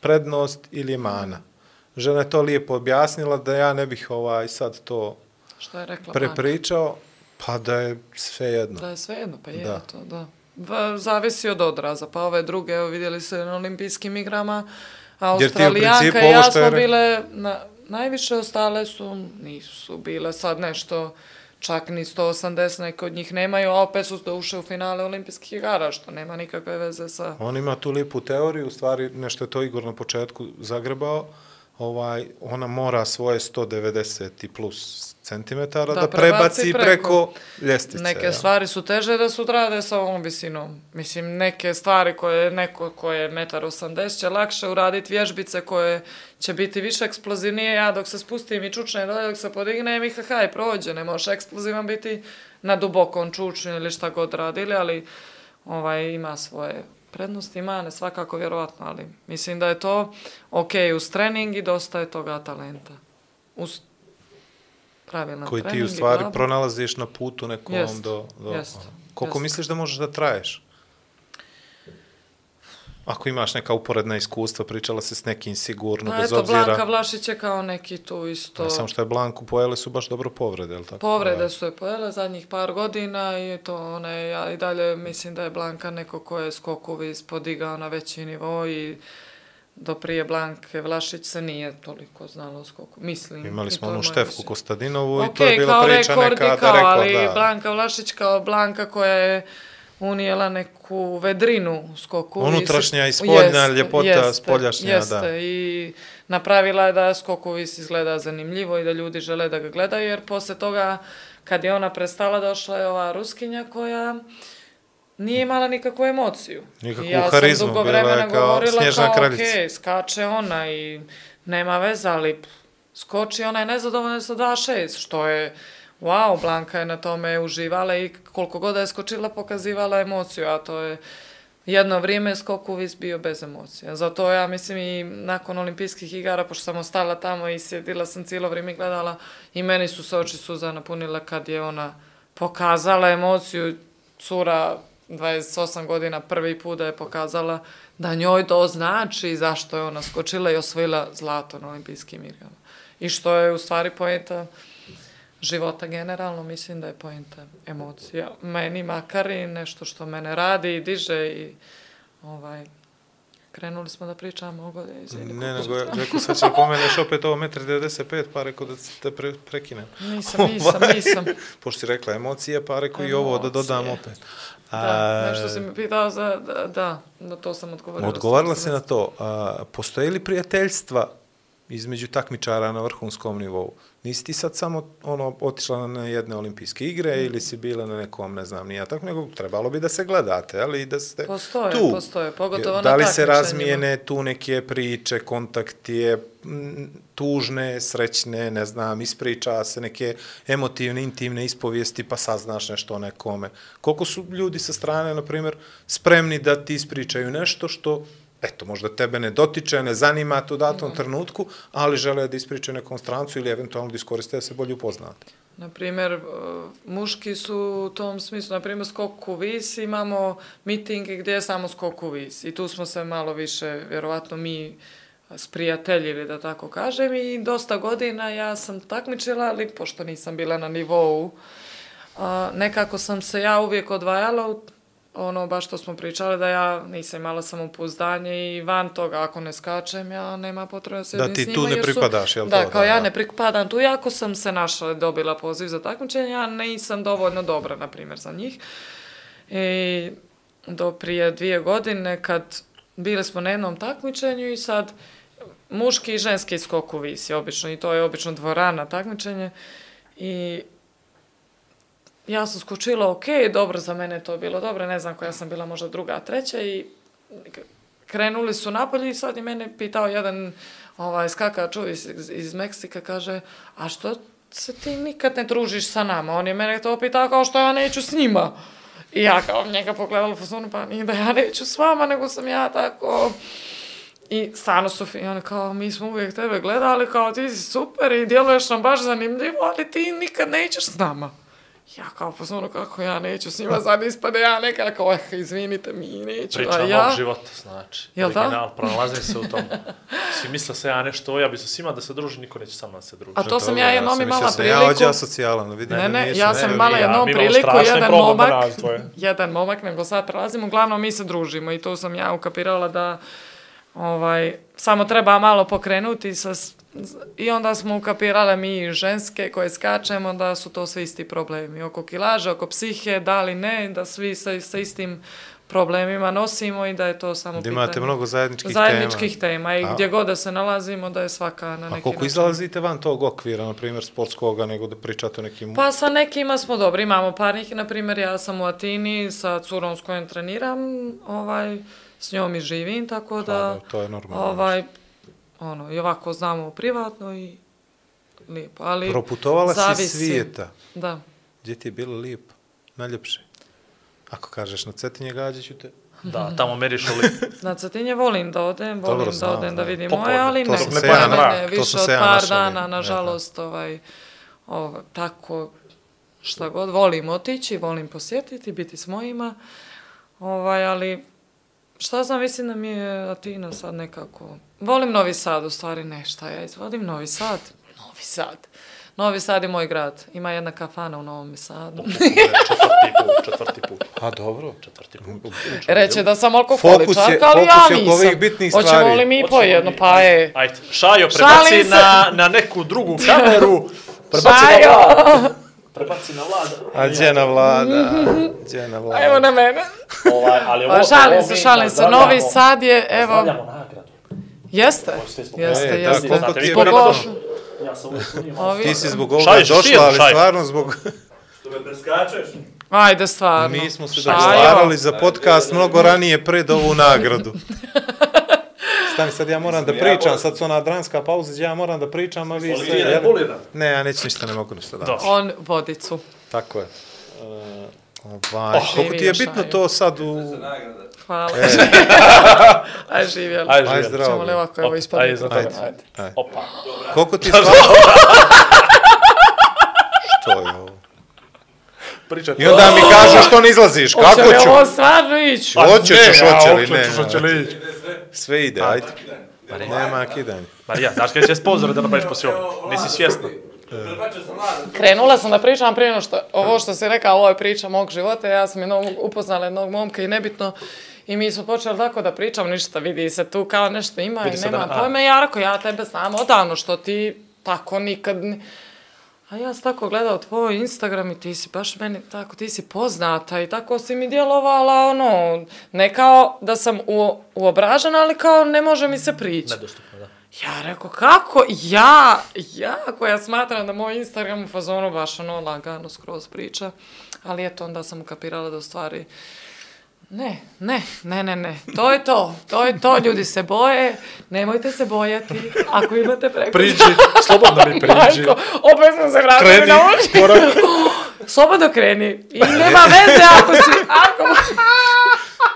prednost ili je mana? Žena je to lijepo objasnila da ja ne bih ovaj sad to Što je rekla Blanka? prepričao, pa da je sve jedno. Da je sve jedno, pa je Da. to, da. Va- Zavisi od odraza, pa ove druge, evo vidjeli se na olimpijskim igrama, Australijanka i ja je smo re- bile, na, najviše ostale su, nisu bile sad nešto, čak ni 180, neki od njih nemaju, a opet su uše u finale olimpijskih igara, što nema nikakve veze sa... On ima tu lijepu teoriju, u stvari nešto je to Igor na početku zagrebao, ovaj, ona mora svoje 190 i plus centimetara da, Da prebaci preko, preko. ljestvice. Neke ja. stvari su teže da su rade sa ovom visinom. Mislim, neke stvari koje neko ko je 1,80 m će lakše uraditi vježbice koje će biti više eksplozivnije. Ja dok se spustim i čučne dolje, dok se podignem i hahaj, prođe. Ne može eksplozivan biti na dubokom čučnju ili šta god radili, ali ovaj, ima svoje prednosti i mane, svakako vjerovatno, ali mislim da je to ok uz trening i dosta je toga talenta. Uz pravilan koji ti trening u i stvari glavu. pronalaziš na putu nekom Jest, do... do jest, Koliko jest. misliš da možeš da traješ? Ako imaš neka uporedna iskustva, pričala se s nekim sigurno, Pa bez eto, obzira... Blanka Vlašić je kao neki tu isto... Ne, samo što je Blanku pojele su baš dobro povrede, je tako? Povrede su je pojele zadnjih par godina i to ona je, ja i dalje mislim da je Blanka neko ko je skokovi podigao na veći nivo i do prije Blanke Vlašić se nije toliko znalo skoku. Mislim. Imali i smo onu Štefku mišljenje. Kostadinovu i Ok, to je bila priča rekord neka i da kao, rekord, ali da. Blanka Vlašić kao Blanka koja je unijela neku vedrinu u skoku. Unutrašnja i spoljna Jeste, ljepota, jeste, spoljašnja, jeste. da. I napravila je da skokovis izgleda zanimljivo i da ljudi žele da ga gledaju, jer posle toga, kad je ona prestala, došla je ova Ruskinja koja nije imala nikakvu emociju. Nikakvu ja harizmu, sam dugo vremena kao govorila kao, kraljica. okej, skače ona i nema veze, ali skoči, ona je nezadovoljna sa 2.6, što je, wow, Blanka je na tome uživala i koliko god da je skočila, pokazivala emociju, a to je jedno vrijeme skokuvis bio bez emocija. Zato ja mislim i nakon olimpijskih igara, pošto sam ostala tamo i sjedila sam cijelo vrijeme i gledala, i meni su se oči suza napunile kad je ona pokazala emociju, cura 28 godina prvi put da je pokazala da njoj to znači zašto je ona skočila i osvojila zlato na olimpijskim igrama. I što je u stvari poenta života generalno, mislim da je poenta emocija. Meni makar i nešto što mene radi i diže i ovaj, krenuli smo da pričamo o godine, izvini. Ne, nego smo- rekao sad će pomeneš opet ovo 1,95 pa rekao da te pre, prekinem. Nisam, nisam, nisam. Pošto si rekla emocije, pa rekao i ovo da dodam opet. Da, nešto si mi pitao za, da, da, na to sam odgovorila. Odgovarala Sam se na to. A, postoje li prijateljstva između takmičara na vrhunskom nivou? Nisi ti sad samo ono, otišla na jedne olimpijske igre ili si bila na nekom, ne znam, nije tako, nego trebalo bi da se gledate, ali da ste Postoje, tu. postoje, pogotovo na Da li se takmičenjima. razmijene tu neke priče, kontaktije, tužne, srećne, ne znam, ispriča se neke emotivne, intimne ispovijesti, pa saznaš nešto o nekome. Koliko su ljudi sa strane, na primjer, spremni da ti ispričaju nešto što eto, možda tebe ne dotiče, ne zanima to u datom Mhm. trenutku, ali žele da ispričaju nekom strancu ili eventualno da iskoriste da se bolje upoznate. Na primjer, muški su u tom smislu, na primjer, skok u vis, imamo mitinge gdje je samo skok u vis. I tu smo se malo više, vjerovatno mi, sprijateljili, da tako kažem, i dosta godina ja sam takmičila, ali pošto nisam bila na nivou, nekako sam se ja uvijek odvajala u ono baš što smo pričali da ja nisam imala samopouzdanje i van toga ako ne skačem ja nema potrebe da se Da ti tu ne pripadaš, jel da, to? kao Da, ja da. ne pripadam tu, jako sam se našla dobila poziv za takmičenje, ja nisam dovoljno dobra, na primjer, za njih. I do prije dvije godine kad bili smo na jednom takmičenju i sad muški i ženski skok u visi, obično, i to je obično dvorana takmičenje. I ja sam skočila ok, dobro, za mene to bilo dobro, ne znam koja sam bila možda druga, treća i krenuli su napolje i sad je mene pitao jedan ovaj, skakač iz, iz, Meksika, kaže, a što se ti nikad ne družiš sa nama? On je mene to pitao kao što ja neću s njima. I ja kao njega pogledala po zonu, pa nije da ja neću s vama, nego sam ja tako... I stvarno su i oni kao, mi smo uvijek tebe gledali, kao ti si super i djeluješ nam baš zanimljivo, ali ti nikad nećeš s nama. Ja kao pozvonu kako ja neću s njima, sad ispade ja nekako, eh, izvinite mi, neću, Priča a ja... života, znači. Jel da? Original, pronalazim se u tom. Svi misle se ja nešto, ja bi se svima da se druži, niko neće sa mnom da se druži. A to sam ja jednom sam imala priliku... Ja ođa socijalan, vidim. Ne, da ne, ja sam ne, imala ja, jednom priliku, jedan momak, jedan momak, nego sad prelazimo, uglavnom mi se družimo i to sam ja ukapirala da ovaj, samo treba malo pokrenuti sa, s- i onda smo ukapirale mi ženske koje skačemo da su to sve isti problemi. Oko kilaže, oko psihe, da li ne, da svi sa, sa istim problemima nosimo i da je to samo Da imate pitanje mnogo zajedničkih, zajedničkih tema. i A- gdje god da se nalazimo da je svaka na tema. neki A koliko način. izlazite van tog okvira, na primjer, sportskoga, nego da pričate o nekim... Pa sa nekima smo dobri, imamo par njih, na primjer ja sam u Atini sa curom s kojom treniram, ovaj, s njom i živim, tako Pa, da, da, to je normalno. ovaj, ono, i ovako znamo privatno i lijepo, ali Proputovala zavisi. si svijeta. Da, Gdje ti je bilo lijepo? Najljepše? Ako kažeš na Cetinje, gađat ću te. Da, tamo meriš u lip. na Cetinje volim da odem, volim Dobro, da znam, odem da vidim moje, ali to ne, sam ne, se ne, ja ne, ne, to više od ja par dana, ne, nažalost, ovaj, ovo, tako, šta god, volim otići, volim posjetiti, biti s mojima, ovaj, ali šta znam, mislim da mi je Atina sad nekako... Volim Novi Sad, u stvari ne, šta ja izvodim, Novi Sad. Novi Sad. Novi Sad je moj grad. Ima jedna kafana u Novom Sadu. Četvrti put, četvrti put. A dobro. Četvrti put. Reće da sam Fokus alkoholičarka, ali ja fokus je oko nisam. ovih bitnih stvari. Hoćemo li mi po jedno, pa je. Ajde, Šajo, Šalim prebaci se. na, na neku drugu kameru. Prebaci na Šajo! vlada. Prebaci na vlada. A gdje na vlada? Gdje na vlada? Evo na mene. Ovaj, ali ovo, Pa šalim ovo se, mi šalim se. Novi Sad je, evo, Pozdravljamo jeste, jeste, E, da, jeste. koliko ti je Ja sam uvijek Ti si zbog ovoga došla, ali stvarno zbog... Što me preskačeš? Ajde, stvarno. Mi smo se dogovarali za podcast mnogo ranije pred ovu nagradu. Stani, sad ja moram da pričam, sad su ona dranska pauza, gdje ja moram da pričam, a vi? Bulina. Ne, ja neću ništa, ne mogu ništa danas. On vodicu. Tako je. Uh, ovaj, koliko ti je bitno to sad u... Hvala. Aj živjeli. Ajde, Ajde, živjeli. zdravo. Ćemo li ovako, evo ispadne. ajde, toga, tebe. ajde. Opa. Koliko ti stvarno... Što je ovo? Pričaj. I onda mi kažu što ne izlaziš, kako Hoće li ću? ovo stvarno ići? Hoće, ćeš, hoće li, Ne, hoće li ići. Sve ide, ajde. Nema kidanja. Marija, znaš kada će sponzor da napraviš poslije ovo? Nisi svjesna. Krenula sam da pričam prije što, ovo što si rekao, ovo je priča mog života, ja sam jednog upoznala jednog momka i nebitno, i mi smo počeli tako da pričam, ništa, vidi se tu kao nešto ima Vidi i se nema da- pojma, ja rekao, ja tebe znam odavno, što ti tako nikad... ni- A ja sam tako gledao tvoj Instagram i ti si baš meni tako, ti si poznata i tako si mi djelovala, ono, ne kao da sam u, uobražena, ali kao ne može mi se prići. Nedostupno, da. Ja rekao, kako? Ja, ja koja smatram da moj Instagram u fazonu baš ono lagano skroz priča. Ali eto, onda sam ukapirala da u stvari... Ne, ne, ne, ne, ne. To je to. To je to. Ljudi se boje. Nemojte se bojati. Ako imate preko... Priđi, slobodno mi priđi. Majko, opet sam se vratila Kreni, na uši. korak. Slobodno kreni. I nema veze ako si... Ako...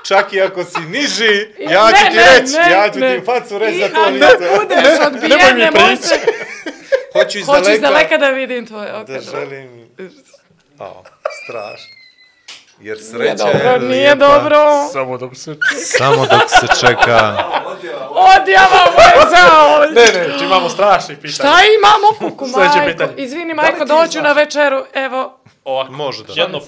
Čak i ako si niži, ja Ne, ću ti ne, reći, ne, ja ću ne. ti facu reći I za to ako lice. budeš odbijen, nemoj mi prići. se... Hoću iz Hoću daleka iz daleka da vidim tvoje da oka. želim... O, strašno. Jer Nije sreća dobro, je nije lijepa. dobro. Samo dok se... Samo dok se čeka. Odjava moje zao. Ne, ne, či imamo strašnih pitanja. Šta imamo, kuku Sljedeće majko? pitanje. Izvini, majko, doću na večeru, evo. Ovako, Možda. jedno...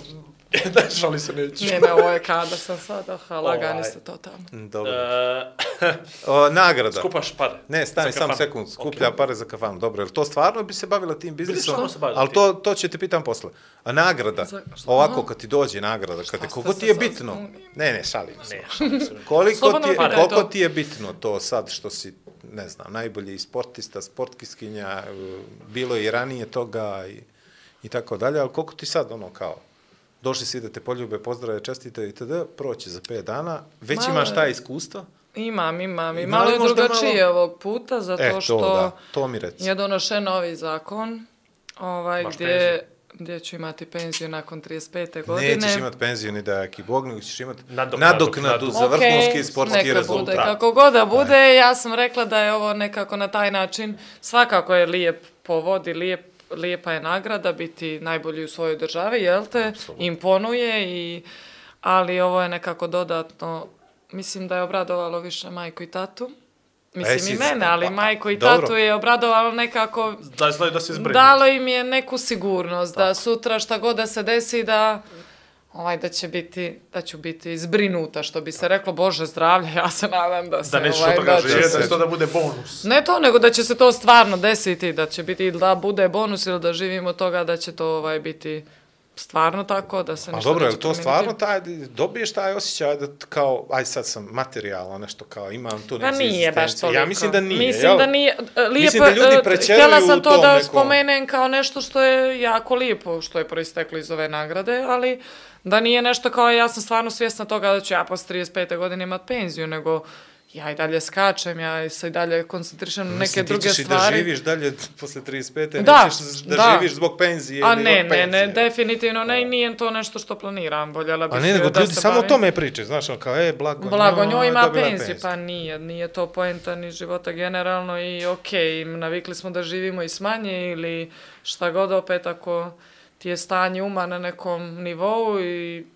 da, šali se neću. Ne, ne, ovo je kada sam sad, aha, lagani Ovaj. ste to tamo. Dobro. E, O, nagrada. skupaš pare. Ne, stani, samo sekund, skuplja pare za kafanu. Dobro, jel to stvarno bi se bavila tim biznisom? se bavila Ali to, to će te pitam posle. A nagrada, Za- šta? ovako kad ti dođe nagrada, kad te, koliko ti je bitno? Ne, ne, šalim se. Ne, šalim se. Koliko, ti, je, koliko to. ti je bitno to sad što si, ne znam, najbolji sportista, sportkiskinja, e, bilo je i ranije toga i, i tako dalje, ali koliko ti sad ono kao, došli si da te poljube, pozdrave, čestite i td., proći za 5 dana, već Malo imaš taj iskustva? Imam, imam. I malo je drugačije malo- ovog puta, zato E, to što da, to mi reci. je donošen novi zakon, ovaj, Imaš gdje, gdje ću imati penziju nakon 35. godine. Nećeš imati penziju ni da jaki bog, nego ćeš imati Nadok- nadoknadu nadoknadu. za vrhunski Okej, sportski neka rezultat. Bude, kako god da bude, ja sam rekla da je ovo nekako na taj način, svakako je lijep povod i lijep, lijepa je nagrada biti najbolji u svojoj državi, jel te? Imponuje i ali ovo je nekako dodatno, mislim da je obradovalo više majku i tatu. Mislim E, i mene, ali pa, majku i dobro. tatu je obradovalo nekako Da da zbrinut. Dalo im je neku sigurnost da sutra šta god da se desi da ovaj da će biti da ću biti zbrinuta što bi se reklo bože zdravlje ja se nadam da se Da nećeš ovaj, od toga da će živjeti, se- da će to da bude bonus. ne to nego da će se to stvarno desiti da će biti ili da bude bonus ili da živimo od toga da će to ovaj biti stvarno tako da se A ništa dobro, neće to stvarno taj, dobiješ taj osjećaj da kao, aj sad sam materijalno nešto kao, imam tu Pa neku nije baš toliko. Ja mislim da nije, Mislim jel? da nije. Lijepo, Mislim da ljudi e, pretjeruju Htjela sam to da nekom- spomenem kao nešto što je jako lijepo, što je proisteklo iz ove nagrade, ali da nije nešto kao ja sam stvarno svjesna toga da ću ja posle 35. godine imat penziju, nego ja i dalje skačem, ja se i dalje koncentrišem na neke Mislim, ti druge ćeš i stvari. da živiš dalje posle 35. Da, nećeš da, da. živiš zbog penzije A ili ne, ne, penzije. ne, definitivno ne, i nije to nešto što planiram, voljela bih A ne, nego da ljudi samo o tome pričaju, znaš, ono kao, e, blago, Blago njoj, njoj ima je penziju, pa nije, nije to poenta ni života generalno i okej, navikli smo da živimo i s manje ili šta god opet ako ti je stanje uma na nekom nivou i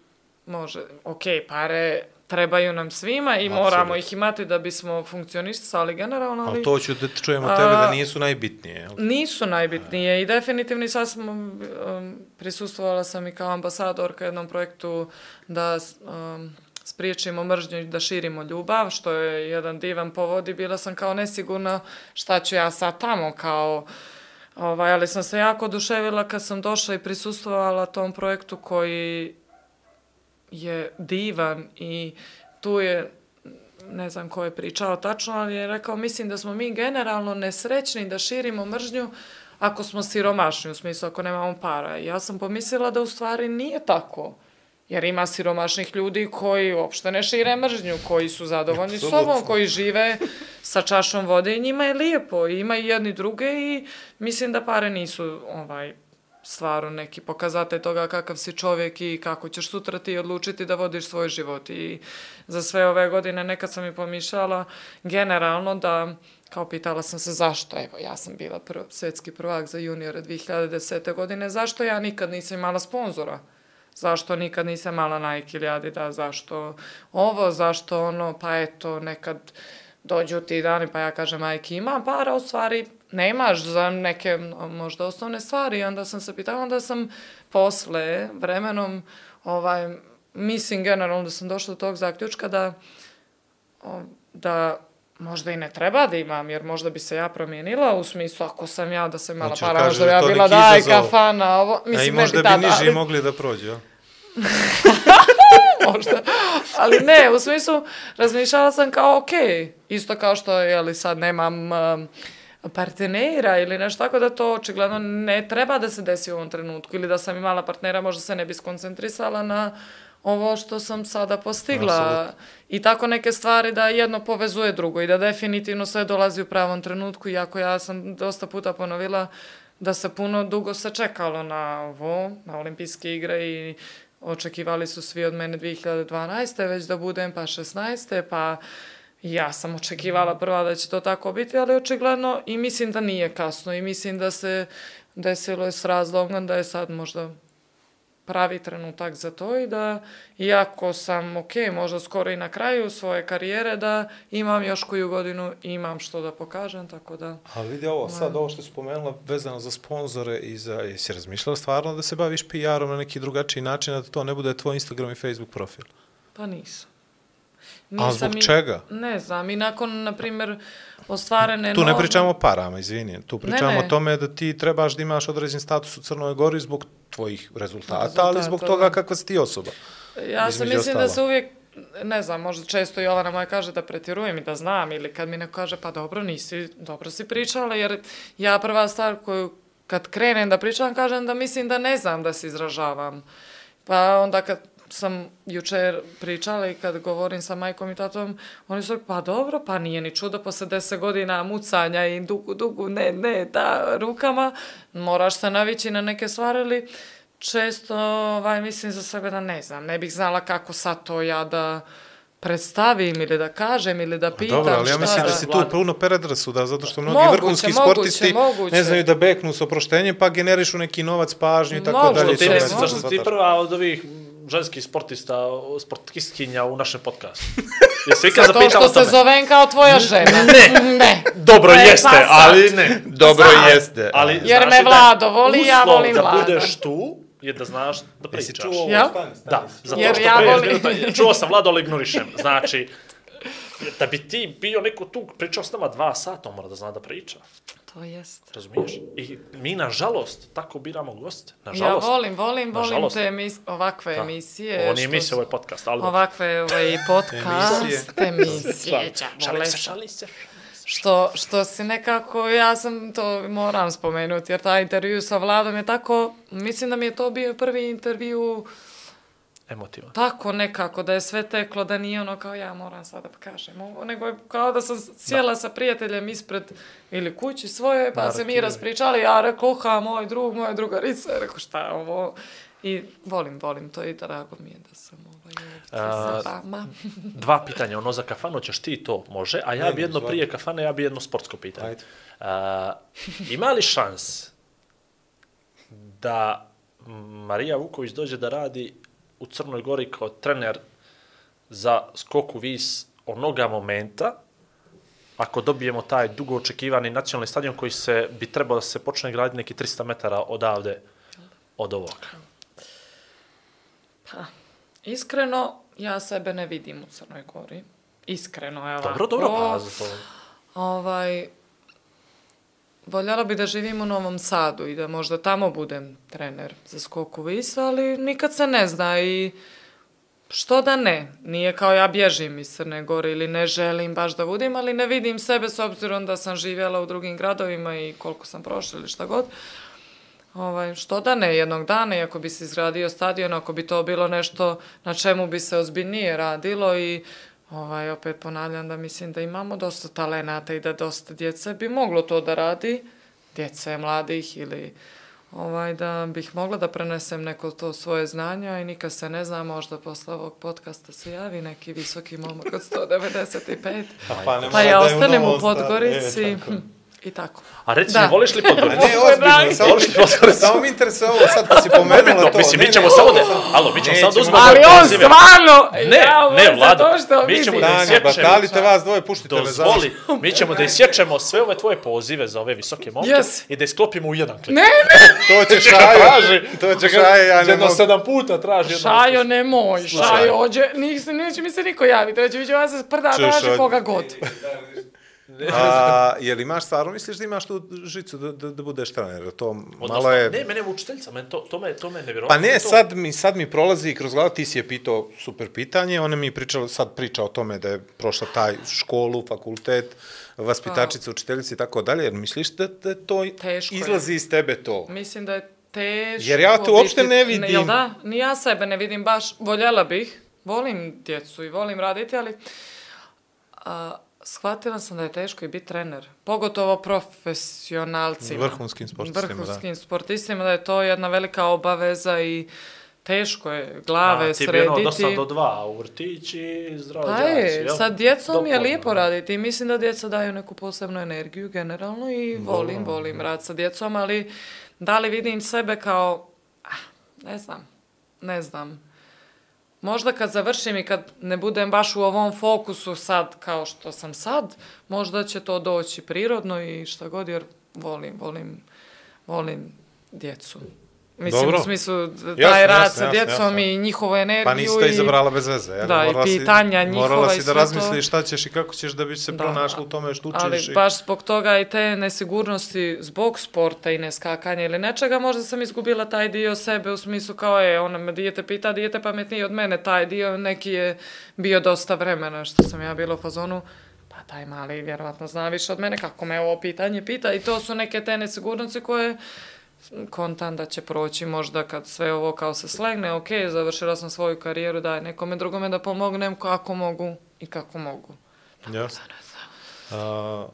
može, okej, pare trebaju nam svima i Apsolutno. moramo ih imati da bismo funkcionisali generalno, ali, Ali to ću da čujemo od tebe da nisu najbitnije. jel? nisu najbitnije i definitivno sad smo, um, prisustvovala sam i kao ambasadorka jednom projektu da um, spriječimo mržnju i da širimo ljubav, što je jedan divan povod i bila sam kao nesigurna šta ću ja sad tamo kao Ovaj, ali sam se jako oduševila kad sam došla i prisustvovala tom projektu koji je divan i tu je ne znam ko je pričao tačno, ali je rekao, mislim da smo mi generalno nesrećni da širimo mržnju ako smo siromašni, u smislu ako nemamo para. Ja sam pomislila da u stvari nije tako. Jer ima siromašnih ljudi koji uopšte ne šire mržnju, koji su zadovoljni sobom, koji žive sa čašom vode i njima je lijepo. I ima i jedni druge i mislim da pare nisu ovaj, stvarno neki pokazatelj toga kakav si čovjek i kako ćeš sutra ti odlučiti da vodiš svoj život. I za sve ove godine nekad sam i pomišljala generalno da kao pitala sam se zašto, evo ja sam bila prv, svetski prvak za juniore 2010. godine, zašto ja nikad nisam imala sponzora? Zašto nikad nisam mala Nike ili Adidas, zašto ovo, zašto ono, pa eto, nekad dođu ti dani, pa ja kažem, majke, ima para, u stvari nemaš za neke možda osnovne stvari. Onda sam se pitala, onda sam posle, vremenom, ovaj, mislim generalno da sam došla do tog zaključka da, da možda i ne treba da imam, jer možda bi se ja promijenila u smislu ako sam ja da sam imala Hoćeš para, možda da bi ja bila daj kafana, ovo, A i mislim ne možda bi bi tada, niži ali- mogli da prođu, jel? možda. Ali ne, u smislu, razmišljala sam kao, ok, isto kao što, jeli, sad nemam um, partnera ili nešto tako da to očigledno ne treba da se desi u ovom trenutku ili da sam imala partnera, možda se ne bi skoncentrisala na ovo što sam sada postigla. Apsolutno. I tako neke stvari da jedno povezuje drugo i da definitivno sve dolazi u pravom trenutku, iako ja sam dosta puta ponovila da se puno dugo se čekalo na ovo, na olimpijske igre i očekivali su svi od mene 2012. već da budem, pa 16. pa ja sam očekivala prva da će to tako biti, ali očigledno i mislim da nije kasno i mislim da se desilo je s razlogom da je sad možda pravi trenutak za to i da, iako sam, ok, možda skoro i na kraju svoje karijere, da imam još koju godinu imam što da pokažem, tako da... Ali vidi ovo, sad ovo što si spomenula vezano za sponzore i za, jesi razmišljala stvarno da se baviš PR-om na neki drugačiji način, a da to ne bude tvoj Instagram i Facebook profil? Pa nisam. A zbog i- čega? Ne znam, i nakon, na primjer, ostvarene... Tu ne pričamo o parama, izvini. Tu pričamo ne. o tome da ti trebaš da imaš određen status u Crnoj Gori zbog tvojih rezultata, Rezultata, ali zbog da. toga kakva si ti osoba. Ja između mislim da ostalo. se uvijek, ne znam, možda često Jovana moja kaže da pretjerujem i da znam, ili kad mi neko kaže pa dobro, nisi, dobro si pričala, jer ja prva stvar koju kad krenem da pričam, kažem da mislim da ne znam da se izražavam. Pa onda kad sam jučer pričala i kad govorim sa majkom i tatom, oni su pa dobro, pa nije ni čudo posle deset godina mucanja i dugu, dugu, ne, ne, da, rukama, moraš se navići na neke stvari, ali često, ovaj, mislim za sebe da ne znam, ne bih znala kako sad to ja da predstavim ili da kažem ili da pitam Dobro, ali ja mislim da da... si tu puno predrasuda, zato što mnogi Moguće, vrhunski moguće, sportisti moguće. ne znaju da beknu s oproštenjem, pa generišu neki novac, pažnju i tako Moguće, dalje. Ti misliš sve da ti shvataš. prva od ovih ženskih sportista, sportistkinja u našem podcastu? Jesi ikad To zapitala što o se tome? zovem kao tvoja žena. Ne. ne. Dobro Ne, jeste, pa ali ne. Dobro jeste. Ali Jer me da Vlado voli, ja uslov volim da Vlada. budeš tu je da znaš da Jesi pričaš. čuo ovo? Stani, stani. Da, zato Jer što ja pre volim- minuta, čuo sam Vlado, ali ignorišem. Znači, da bi ti bio neko tu, pričao s nama dva sata, on mora da zna da priča. To jest. Razumiješ? I mi, nažalost, tako biramo goste. Ja Nažalost. volim, volim, volim Nažalost. te emis ovakve Da. emisije. Ovo nije emisija, ovo je podcast, ali... Ovakve ovaj, podcast emisije. Šalim se, šalim se. Što, što si nekako, ja sam to moram spomenuti, jer taj intervju sa Vladom je tako, mislim da mi je to bio prvi intervju Emotivan. tako nekako, da je sve teklo, da nije ono kao ja moram sada da kažem ovo, nego je kao da sam sjela sa prijateljem ispred ili kući svoje, pa se mi raspričali, ja rekao, uha, moj drug, moja drugarica, rekao, šta je ovo? I volim, volim to i drago mi je da sam ovaj ovdje sa vama. Dva pitanja, ono za kafanu ćeš ti to, može, a ja Ne, bi jedno izvoli. prije kafane, ja bi jedno sportsko pitanje. Ajde. A, ima li šans da Marija Vuković dođe da radi u Crnoj Gori kao trener za skoku vis onoga momenta, ako dobijemo taj dugo očekivani nacionalni stadion koji se bi trebao da se počne graditi neki 300 metara odavde od ovoga. Pa, iskreno, ja sebe ne vidim u Crnoj Gori. Iskreno, evo. Dobro, dobro, pa za to. Ovaj, voljela bi da živim u Novom Sadu i da možda tamo budem trener za skoku vis, ali nikad se ne zna i što da ne. Nije kao ja bježim iz Crne Gore ili ne želim baš da budem, ali ne vidim sebe s obzirom da sam živjela u drugim gradovima i koliko sam prošla ili šta god. Ovaj, što da ne, jednog dana, i ako bi se izgradio stadion, ako bi to bilo nešto na čemu bi se ozbiljnije radilo i ovaj, opet ponavljam da mislim da imamo dosta talenata i da dosta djece bi moglo to da radi, djece mladih ili ovaj, da bih mogla da prenesem neko to svoje znanja i nikad se ne zna, možda posle ovog podcasta se javi neki visoki momak od 195, Pa, pa ja da ostanem u. Podgorici E. i tako. A reci Da. mi, voliš li A Podgoricu? ne, ozbiljno, samo, Voliš li Podgoricu? samo mi interesuje ovo sad kad si pomenula to. mislim, mi ćemo samo da... Alo, mi ćemo samo da uzmemo Ali on stvarno, Ne, ja, ne, Vlado, mi ćemo da isječemo. batalite vas dvoje, puštite me za... Dozvoli, mi ćemo da isječemo sve ove tvoje pozive za ove visoke momke Yes. i da isklopimo u jedan klip. Ne, ne, To će šajo, to će šajo, ja ne Jedno mogu. sedam puta traži. jedno Šajo, nemoj. Šajo, ođe, neće mi se niko javiti, mi će vas se prda, traži koga god. A, je li imaš stvarno, misliš da imaš tu žicu da, da, da budeš trener? To Odnosno, malo je... Ne, mene je učiteljica, mene to, to me, to me nevjerovatno. Pa ne, to, sad mi, sad mi prolazi kroz glavu, ti si je pitao super pitanje, ona mi je pričala, sad priča o tome da je prošla taj školu, fakultet, vaspitačica, učiteljica i tako dalje, jer misliš da, da to Teško je. izlazi iz tebe to? Mislim da je teško Jer ja to uopšte ne vidim. jel da? Ni ja sebe ne vidim baš. Voljela bih. Volim djecu i volim raditi, ali a, shvatila sam da je teško i biti trener. Pogotovo profesionalcima. Vrhunskim sportistima, da. Vrhunskim sportistima, da je to jedna velika obaveza i teško je glave A, ti bi ono srediti. dosta do dva u vrtići, zdravo Pa je, jel? sa djecom je Dopodne, lijepo da. raditi i mislim da djeca daju neku posebnu energiju generalno i volim, volim rad sa djecom, ali da li vidim sebe kao, ah, ne znam, ne znam. Možda kad završim i kad ne budem baš u ovom fokusu sad kao što sam sad, možda će to doći prirodno i šta god, jer volim, volim, volim djecu. Mislim, Dobro. u smislu, taj rad jasno, sa djecom jasno. i njihovu energiju. Pa nisi to i- izabrala bez veze, jel? Da, i Morala si- pitanja njihova Morala si i da sve to. razmisliš šta ćeš i kako ćeš da bi se Da, pronašla u tome što učiš. Ali i... baš zbog toga i te nesigurnosti zbog sporta i neskakanja ili nečega, možda sam izgubila taj dio sebe u smislu kao je, ona me dijete pita, dijete pametniji od mene, taj dio neki je bio dosta vremena što sam ja bila u fazonu, pa taj mali vjerovatno zna više od mene kako me ovo pitanje pita i to su neke te nesigurnosti koje kontan da će proći možda kad sve ovo kao se slegne, ok, završila sam svoju karijeru, daj nekome drugome da pomognem kako mogu i kako mogu. Jasno. A,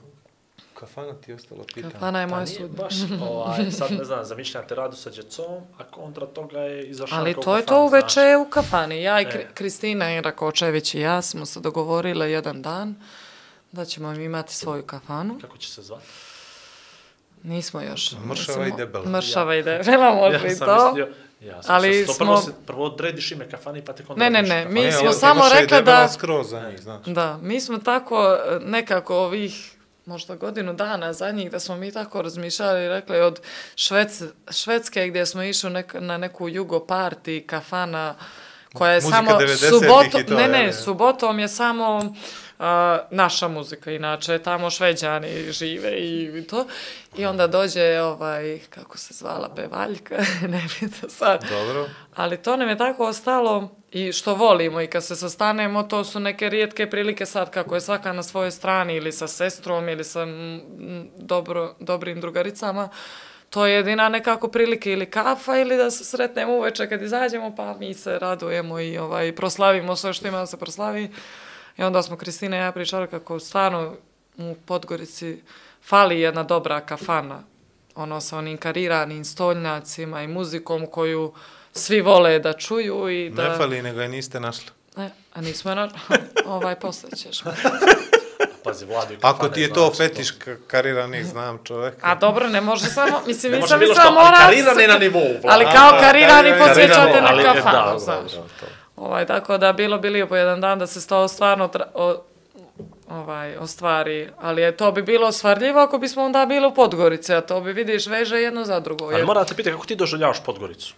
kafana ti je ostalo pitanje. Kafana je Pa moja sudbina. baš, ovaj, sad ne znam, zamišljate radu sa djecom, a kontra toga je izašla Ali to je kafan, to znaš. uveče u kafani. Ja i E. Kristina Irakočević i ja smo se dogovorile jedan dan da ćemo imati svoju kafanu. Kako će se zvati? Nismo još. Mršava i debela. Mršava i debela, može i sam to. mislio, ja sam Ali ali to prvo, smo- se, prvo odrediš ime kafani, pa tek onda Ne, ne, ne, mi Ne, smo ali samo je debela da- skroz za njih, znaš. Da, mi smo tako e, nekako ovih možda godinu dana zadnjih da smo mi tako razmišljali i rekli od Švec, Švedske gdje smo išli nek, na neku jugo party kafana koja je Muzika samo 90-ih subotom, i to, ne je ne, li? subotom je samo a, naša muzika, inače tamo šveđani žive i to. I onda dođe ovaj, kako se zvala, pevaljka, ne bi to sad. Dobro. Ali to nam je tako ostalo i što volimo i kad se sastanemo, to su neke rijetke prilike sad kako je svaka na svojoj strani ili sa sestrom ili sa dobro, dobrim drugaricama. To je jedina nekako prilike ili kafa ili da se sretnemo uveče kad izađemo pa mi se radujemo i ovaj, proslavimo sve što ima da se proslavi. I onda smo Kristina i ja pričali kako stvarno u Podgorici fali jedna dobra kafana. Ono sa onim kariranim stolnjacima i muzikom koju svi vole da čuju i da... Ne fali, nego je niste našli. Ne, a nismo je na... ovaj, posle ćeš. Pazi, Vlado i Ako ti je to znaš, fetiš ka- kariranih, znam čoveka. A dobro, ne može samo... Mislim, Ne nisam mislila što, ali mora... karirani na nivou. Ali kao karirani karirani, podsjećate ali- na da, kafanu, dobro, znaš. dobro, to. Ovaj, tako da bilo bi lijepo jedan dan da se to stvarno tra- o, ovaj, ostvari. Ali je, to bi bilo ostvarljivo ako bismo onda bili u Podgorici, a to bi vidiš veže jedno za drugo. Ali Jer- morate pitati kako ti doživljavaš Podgoricu.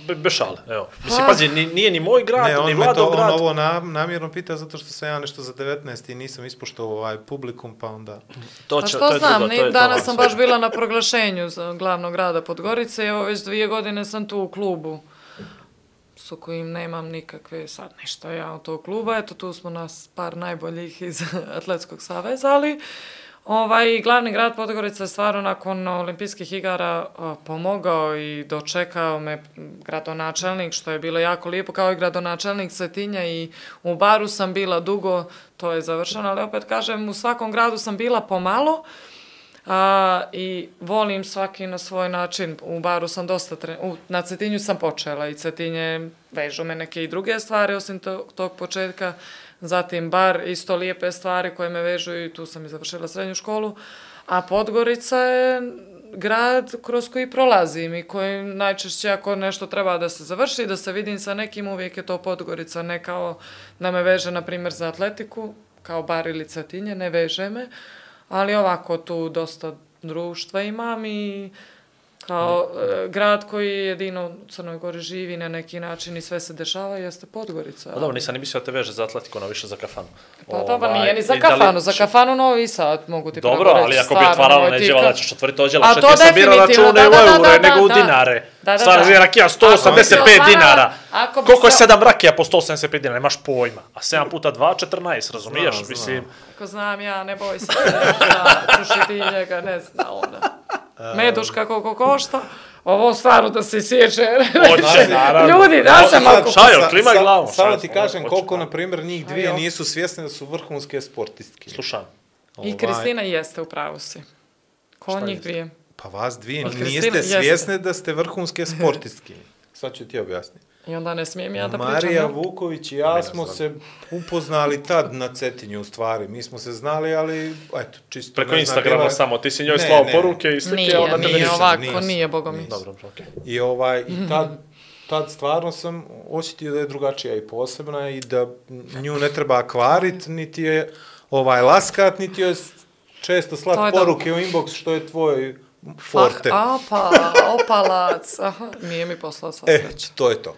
Be, bez šale, evo. Mislim, Ha. pazi, ni, nije ni moj grad, Ne, on ni me to, Vladov on grad. ovo na, namjerno pita zato što sam ja nešto za 19 i nisam ispoštovao ovaj publikum, pa onda... To, Pa će, što to je znam, drugo, ni- to je danas to. sam baš bila na proglašenju za glavnog grada Podgorice i evo već dvije godine sam tu u klubu su kojim nemam nikakve sad ništa ja od tog kluba. Eto, tu smo nas par najboljih iz Atletskog saveza, ali ovaj, glavni grad Podgorica je stvarno nakon olimpijskih igara a, pomogao i dočekao me gradonačelnik, što je bilo jako lijepo, kao i gradonačelnik Cetinja i u baru sam bila dugo, to je završeno, ali opet kažem, u svakom gradu sam bila pomalo, A, I volim svaki na svoj način. U baru sam dosta, tre... u, na Cetinju sam počela i Cetinje vežu me neke i druge stvari osim to, tog početka. Zatim bar, isto lijepe stvari koje me vežu i tu sam i završila srednju školu. A Podgorica je grad kroz koji prolazim i koji najčešće ako nešto treba da se završi, da se vidim sa nekim, uvijek je to Podgorica, ne kao da me veže, na primjer, za atletiku, kao bar ili Cetinje, ne veže me, ali ovako tu dosta društva imam i kao e, grad koji jedino u Crnoj Gori živi na neki način i sve se dešava jeste Podgorica. Pa dobro, nisam ni mislio da te veže za Atletico, ono više za kafanu. Pa dobro, nije ni za da li- kafanu, za kafanu Novi Sad mogu ti Dobro, pravo ali reći, ako bi otvaralo nemoj ti neđeva, ka- da ćeš otvoriti što to ti sam birao račune u da, da, eure, da, nego u da. dinare. Da, da, Stvarno, da. rakija Ako bi se 185 otvarala- dinara. ako bi Koliko je se- 7 rakija po 185 dinara, nemaš pojma. A 7 puta 2, 14, razumiješ? Mislim, Ako znam ja, ne boj se, da kruši ti njega, ne zna ona. Meduška koliko košta, ovo stvarno da se sjeće. hoće, naravno. Ljudi, da se malo... Šajo, klimaj glavom, Samo šajo, ti kažem hoće, koliko, da. na primjer, njih dvije Ajo. nisu svjesne da su vrhunske sportistke. Slušam. I Ovaj, Kristina jeste u pravu si. Ko Šta njih jeste? dvije? Pa vas dvije Pa niste jeste. svjesne da ste vrhunske sportistke. Sad ću ti objasniti. I onda ne smijem ja da pričam. Marija? Vuković i ja smo se upoznali tad na Cetinju u stvari. Mi smo se znali, ali eto, čisto... Preko ne Instagrama bila- samo, ti si njoj Ne, slao ne, poruke i slike, Nije, onda tebe nije nisam. ovako, nisam, nije, boga mi. Dobro, okej. I, ovaj, i tad, tad stvarno sam osjetio da je drugačija i posebna i da nju ne treba kvarit, niti je ovaj, laskat, niti je često slat poruke u inbox što je tvoj forte. Fak, apa, opalac, aha, nije mi poslao sva E, sreća. to je to.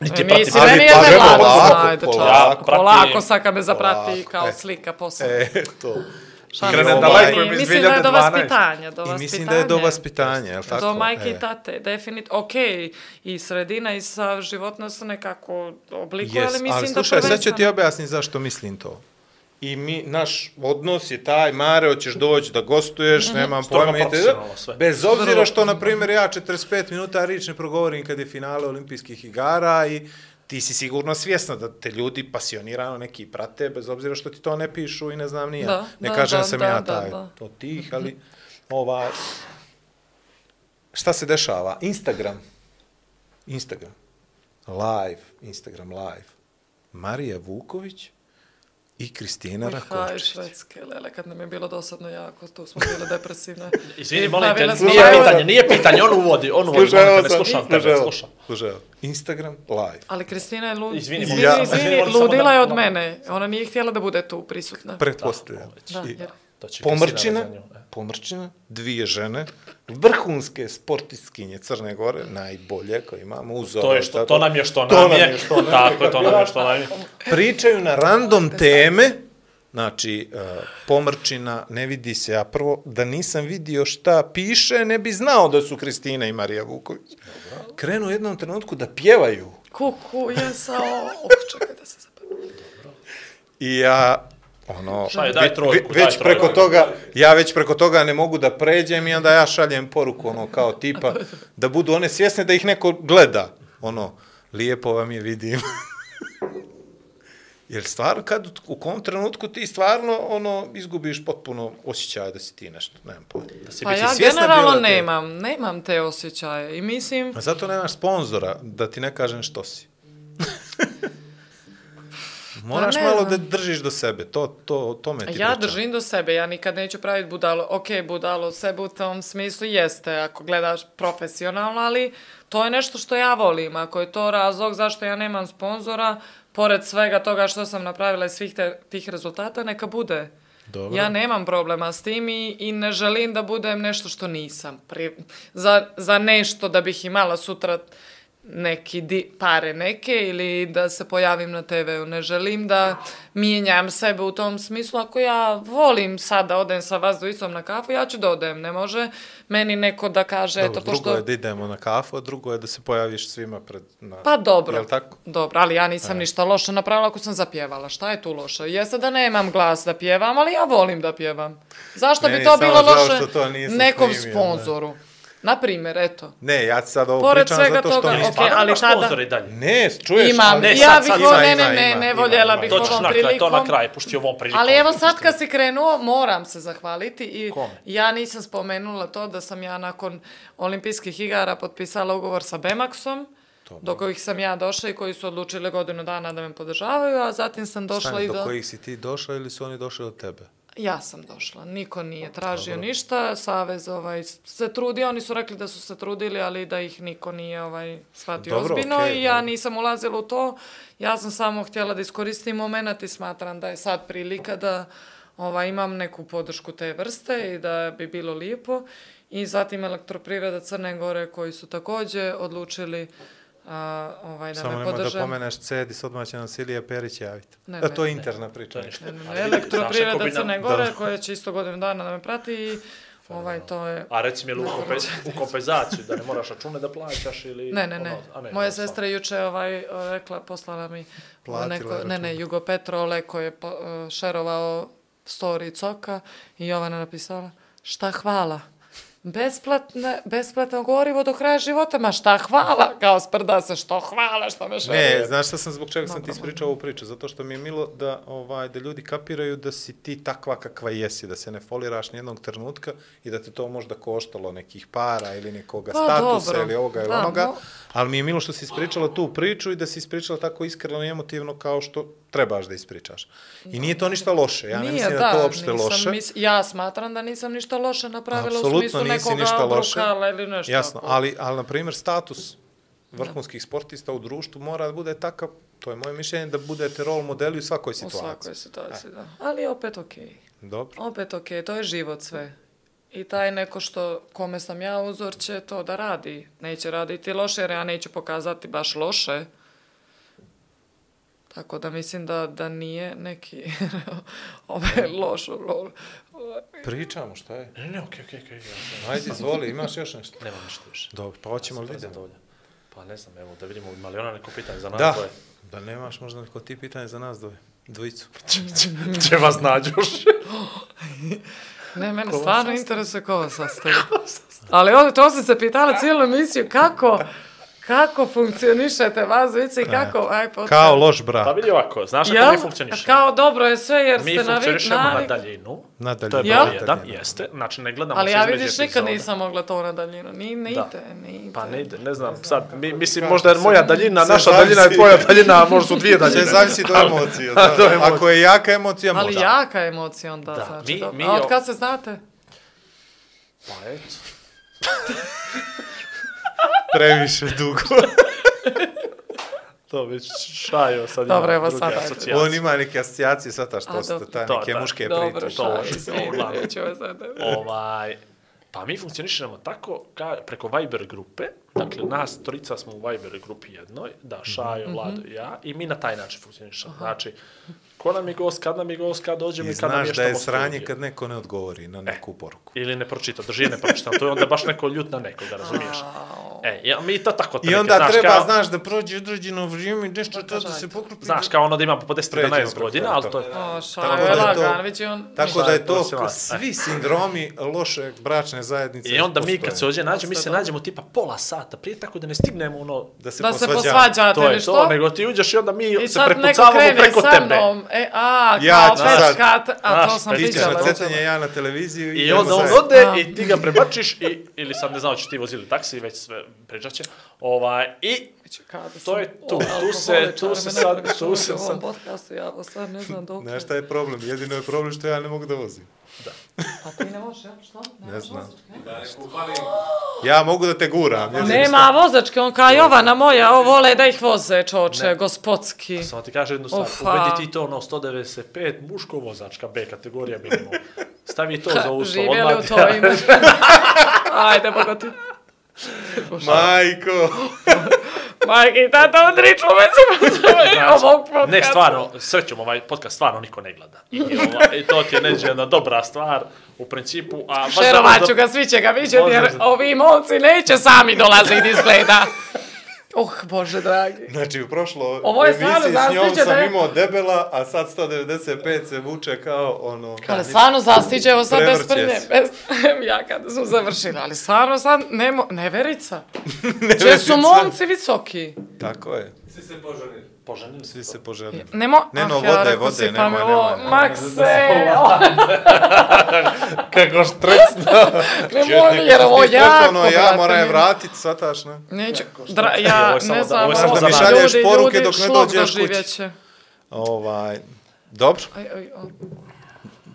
Niti. Nisi, ali meni je pa ne polako, mlado, ajde, polako. čovjek. Pratim. Polako sad kad me zaprati Polako, kao slika posao. E, to. Krene daleko nije, iz Mislim da je do 2012. vaspitanja, do I vaspitanja. mislim da je do vaspitanja, je tako? Do majke E. i tate, definitivno. Ok, i sredina i sa životno se nekako oblikuje, Yes, ali mislim ali da slušaj, sad ću ti prvenstveno- objasniti zašto mislim to. I mi, naš odnos je taj, Mare, hoćeš doći da gostuješ, Mhm. nemam pojma. profesionalno sve. Bez obzira što, na primjer, ja 45 minuta rič ne progovorim kad je finale olimpijskih igara i ti si sigurno svjesna da te ljudi pasionirano neki prate, bez obzira što ti to ne pišu i ne znam ni ja. Da, ne da, kažem da, sam da, ja da, taj da. od tih, ali ovaj, šta se dešava? Instagram. Instagram. Live. Instagram live. Marija Vuković i Kristina Haj, Rakovčić. švedske, lele, kad nam je bilo dosadno jako, tu smo bile depresivne. Izvini, molim te, nije live. pitanje, nije pitanje, on uvodi, on uvodi, Slušaj, molim te, ne slušam tebe, slušaj, slušam. slušaj. Instagram live. Ali Kristina je lud... Izvini, izvini, te, izvini, samo ludila da- je od mene. Ona nije htjela da bude tu prisutna. Pretpostavljam. Da, I jer... To će Pomrčina, e. pomrčina, dvije žene, vrhunske sportistkinje Crne Gore, najbolje koje imamo uz To je što, tako- to nam je što To nam je. što nam je. Tako je, to nam je što nam je. pričaju na random teme, znači, uh, pomrčina, ne vidi se, ja prvo, da nisam vidio šta piše, ne bi znao da su Kristina i Marija Vuković. Krenu u jednom trenutku da pjevaju. Kuku je sao... Oh, čekaj da se zapravo. I ja, ono, Šta je, daj trojku, daj već trojku. preko toga, ja već preko toga ne mogu da pređem i onda ja šaljem poruku, ono, kao tipa, da budu one svjesne da ih neko gleda. Ono, lijepo vam je vidim. Jer stvarno, kad, u kom trenutku ti stvarno, ono, izgubiš potpuno osjećaj da si ti nešto, nemam pojma. Da si Pa ja generalno da te- nemam, nemam te osjećaje i mislim... A zato nemaš sponzora, da ti ne kažem što si. Moraš ne malo da držiš do sebe, to, to, to me ti Ja pričam. držim do sebe, ja nikad neću praviti budalo. Ok, budalo sebe u tom smislu jeste, ako gledaš profesionalno, ali to je nešto što ja volim. Ako je to razlog zašto ja nemam sponzora, pored svega toga što sam napravila i svih te, tih rezultata, neka bude. Dobro. Ja nemam problema s tim i, i ne želim da budem nešto što nisam. Pri, za, za nešto da bih imala sutra neki di, pare neke ili da se pojavim na TV-u. Ne želim da mijenjam sebe u tom smislu. Ako ja volim sad da odem sa vas dvojicom na kafu, ja ću da odem. Ne može meni neko da kaže, Dobro, eto, drugo pošto... je da idemo na kafu, a drugo je da se pojaviš svima pred... Na... Pa dobro. Jel tako? Dobro, ali ja nisam ništa loše napravila ako sam zapjevala. Šta je tu loše? Jeste da nemam glas da pjevam, ali ja volim da pjevam. Zašto Meni bi to bilo loše to nekom snimio, sponzoru? Na primjer, eto. Ne, ja sad ovo Pored pričam svega zato što... toga, nisam- ok, Stvarno ali tada- dalje. Ne, čuješ? Imam, Ne, ja sad, bih, sad, vo- sad, ne, ne, ne, ne voljela bih ovom na kraj, to na prilikom. kraj, pusti ovom prilikom. Ali evo sad kad si krenuo, moram se zahvaliti i Kome? ja nisam spomenula to da sam ja nakon olimpijskih igara potpisala ugovor sa Bemaxom, do kojih sam ja došla i koji su odlučili godinu dana da me podržavaju, a zatim sam došla Stani, i do do... kojih si ti došla ili su oni došli od tebe? Ja sam došla, niko nije tražio ništa, Savez ovaj, se trudio, oni su rekli da su se trudili, ali da ih niko nije ovaj, shvatio Dobro, ozbiljno okej, i ja dobro. nisam ulazila u to. Ja sam samo htjela da iskoristim moment i smatram da je sad prilika da ovaj, imam neku podršku te vrste i da bi bilo lijepo. I zatim elektroprivreda Crne Gore koji su također odlučili a, ovaj, da Samo me nemoj da podrže. pomeneš Cedis, odmah će nam Silija Perić javiti. Ne, a ne, to je ne. interna priča. Je ništa. Ne, ne, ne, elektroprivreda Crne Gore koja će isto godinu dana da me prati i ovaj, to je... A reci mi, u, kompe, u kompenzaciju, da ne moraš račune da plaćaš ili... Ne, ne, ne. ono, a ne Moja ono, sestra juče ovaj, rekla, poslala mi Platila neko, je ne, ne, račun. Jugo Petro Leko je po, šerovao story Coka i Jovana napisala, šta hvala? Besplatne, besplatno gorivo do kraja života, ma šta hvala? Kao sprda se, što hvala, što me šeruje? Ne, znaš šta sam zbog čega sam ti ispričao ovu priču? Zato što mi je milo da, ovaj, da ljudi kapiraju da si ti takva kakva jesi, da se ne foliraš nijednog trenutka i da te to možda koštalo nekih para ili nekoga Pa, statusa dobro. ili ovoga ili Da, onoga. mo- Ali mi je milo što si ispričala tu priču i da si ispričala tako iskreno i emotivno kao što trebaš da ispričaš. I nije to ništa loše. Ja ne mislim da, je to uopšte loše. mis- ja smatram da nisam ništa loše napravila u Apsolutno smislu nekoga ništa loše. ili nešto. Jasno, tako. ali, ali na primjer status vrhunskih sportista u društvu mora da bude takav, to je moje mišljenje, da budete rol modeli u svakoj U situaciji. svakoj situaciji, da. Ali opet okej. Dobro. Opet ok, to je život sve. I taj neko što, kome sam ja uzor, će to da radi. Neće raditi loše, jer ja neću pokazati baš loše. Tako da mislim da, da nije neki ovaj loš rol. Pričamo, šta je? Ne, ne, okej, okej, okej. ja sam- Ajde, izvoli, imaš još nešto? Nemam ništa više. Dobro, pa hoćemo li vidjeti? Pa ne znam, evo, da vidimo, ima li ona neko pitanje za nas Da, dvoje? da nemaš možda neko ti pitanje za nas dvoje, dvojicu. Će vas nađuš. Ne, mene stvarno interesuje ko vas sastavi. Ali ovo, to sam se pitala cijelu emisiju, kako, kako funkcionišete vas dvojice i kako, aj, potrebno. Kao loš brak. Pa vidi ovako, znaš kako mi funkcionišemo? Kao dobro je sve jer Mi ste navik, funkcionišemo na navik. daljinu. Nadalje. To je broj jedan, jeste. Znači, ne gledamo Ali se ja vidiš nikad nisam mogla to na daljinu. Ni, ne Da. ide, ne ide. Pa ne ide, ne znam, sad, mi, mislim, možda je se- moja daljina, naša daljina je tvoja daljina, a možda su dvije daljine. Sve zavisi do emocije. Da. do emocije. Ako je jaka emocija, Ali može. jaka emocija onda, Da, znači. mi- mi A od kad se znate? Pa eto. Previše dugo. To već šajo sad Dobro, ima evo druge sad, asocijacije. On ima neke asocijacije sa ta A, što ste dobro. ta To, neke da. muške Dobro, priče. to šalim može se, se uglavnom. neću vas sad. Ovaj, pa mi funkcionišemo tako ka, preko Viber grupe, dakle nas trojica smo u Viber grupi jednoj, da Šajo, Mhm. Vlado i ja, i mi na taj način funkcionišemo. Znači, ko nam je gost, kad nam je gost, kad dođemo I i kad nam znaš da je sranje studiju. kad neko ne odgovori na neku poruku. Ili ne pročita, drži je ne pročita, to je onda baš neko ljut na nekoga, razumiješ? E, ja, mi to tako I onda znaš, treba, kao, znaš, da prođe određeno vrijeme, nešto to da se poklopi. Znaš, kao ono da ima po 10-11 Pređemo preko godina, ali to je... O, Tako šalim, da je lagan, već je on... Tako da je to svi sindromi loše bračne zajednice. I onda mi kad se ovdje nađemo, mi se nađemo tipa pola sata prije, tako da ne stignemo ono... da se, Da se posvađate To ili je što? to, nego ti uđeš i onda mi I se prepucavamo preko tebe. E, a, kao peskat, a to sam Ti ćeš na ja na televiziju. I onda on ode i ti ga prebačiš i, ili sad ne znam, hoćeš ti vozili taksi, već sve, pričat će. Ovaj, I Kada To je tu, tu se- alkoholičar tu se sad- tu se u ovom sad- podcastu, ja stvarno ne znam dok. Znaš šta je problem? Jedino je problem što ja ne mogu da vozim. A ti ne možeš, ja? Šta? Ne znam. Da. Ja mogu da te guram. jedino Nema vozačke, on kao Jovana moja, o vole da ih voze, čoče, gospodski. Samo ti kažem jednu stvar, Ufa. uvedi ti to ono 195, muško vozačka, B kategorija minimum. Stavi to za uslov, Živjeli u to ime. Ajde, boga ti. Majko! Majke i tata odriču me se ovog podcasta. Ne, stvarno, srećom, ovaj podcast stvarno niko ne gleda. I, ovaj, i to ti je neđe jedna dobra stvar u principu. A baš Šerovat da- ću ga, svi će ga vidjeti, jer ovi momci neće sami dolaziti izgleda. Uh, Bože dragi. Znači, u prošlo Ovo je emisiji stvarno s njom zastiđe da sam je- imao debela, a sad 195 se vuče kao ono... Ali stvarno zastiđe, evo sad bez prnje. Bez, ja kada smo završili, ali stvarno sad nemo, neverica. Neverica. su momci visoki? Tako je. Svi se poželili. Poženili. Svi se poželili. Nemo, Ne, no, ah, vode, rekao vode, pa nemoj, ovo, nemoj. Makse, Kako štrecno. nemoj jer ovo jako, Stefano, ja moram je mi- vratiti, svataš, ne? Neću, dra, ja je ne da- znam, ovo je samo ovo da mi šalješ ljudi, poruke dok ne dođeš kući. Ovaj, dobro, Aj, aj, aj.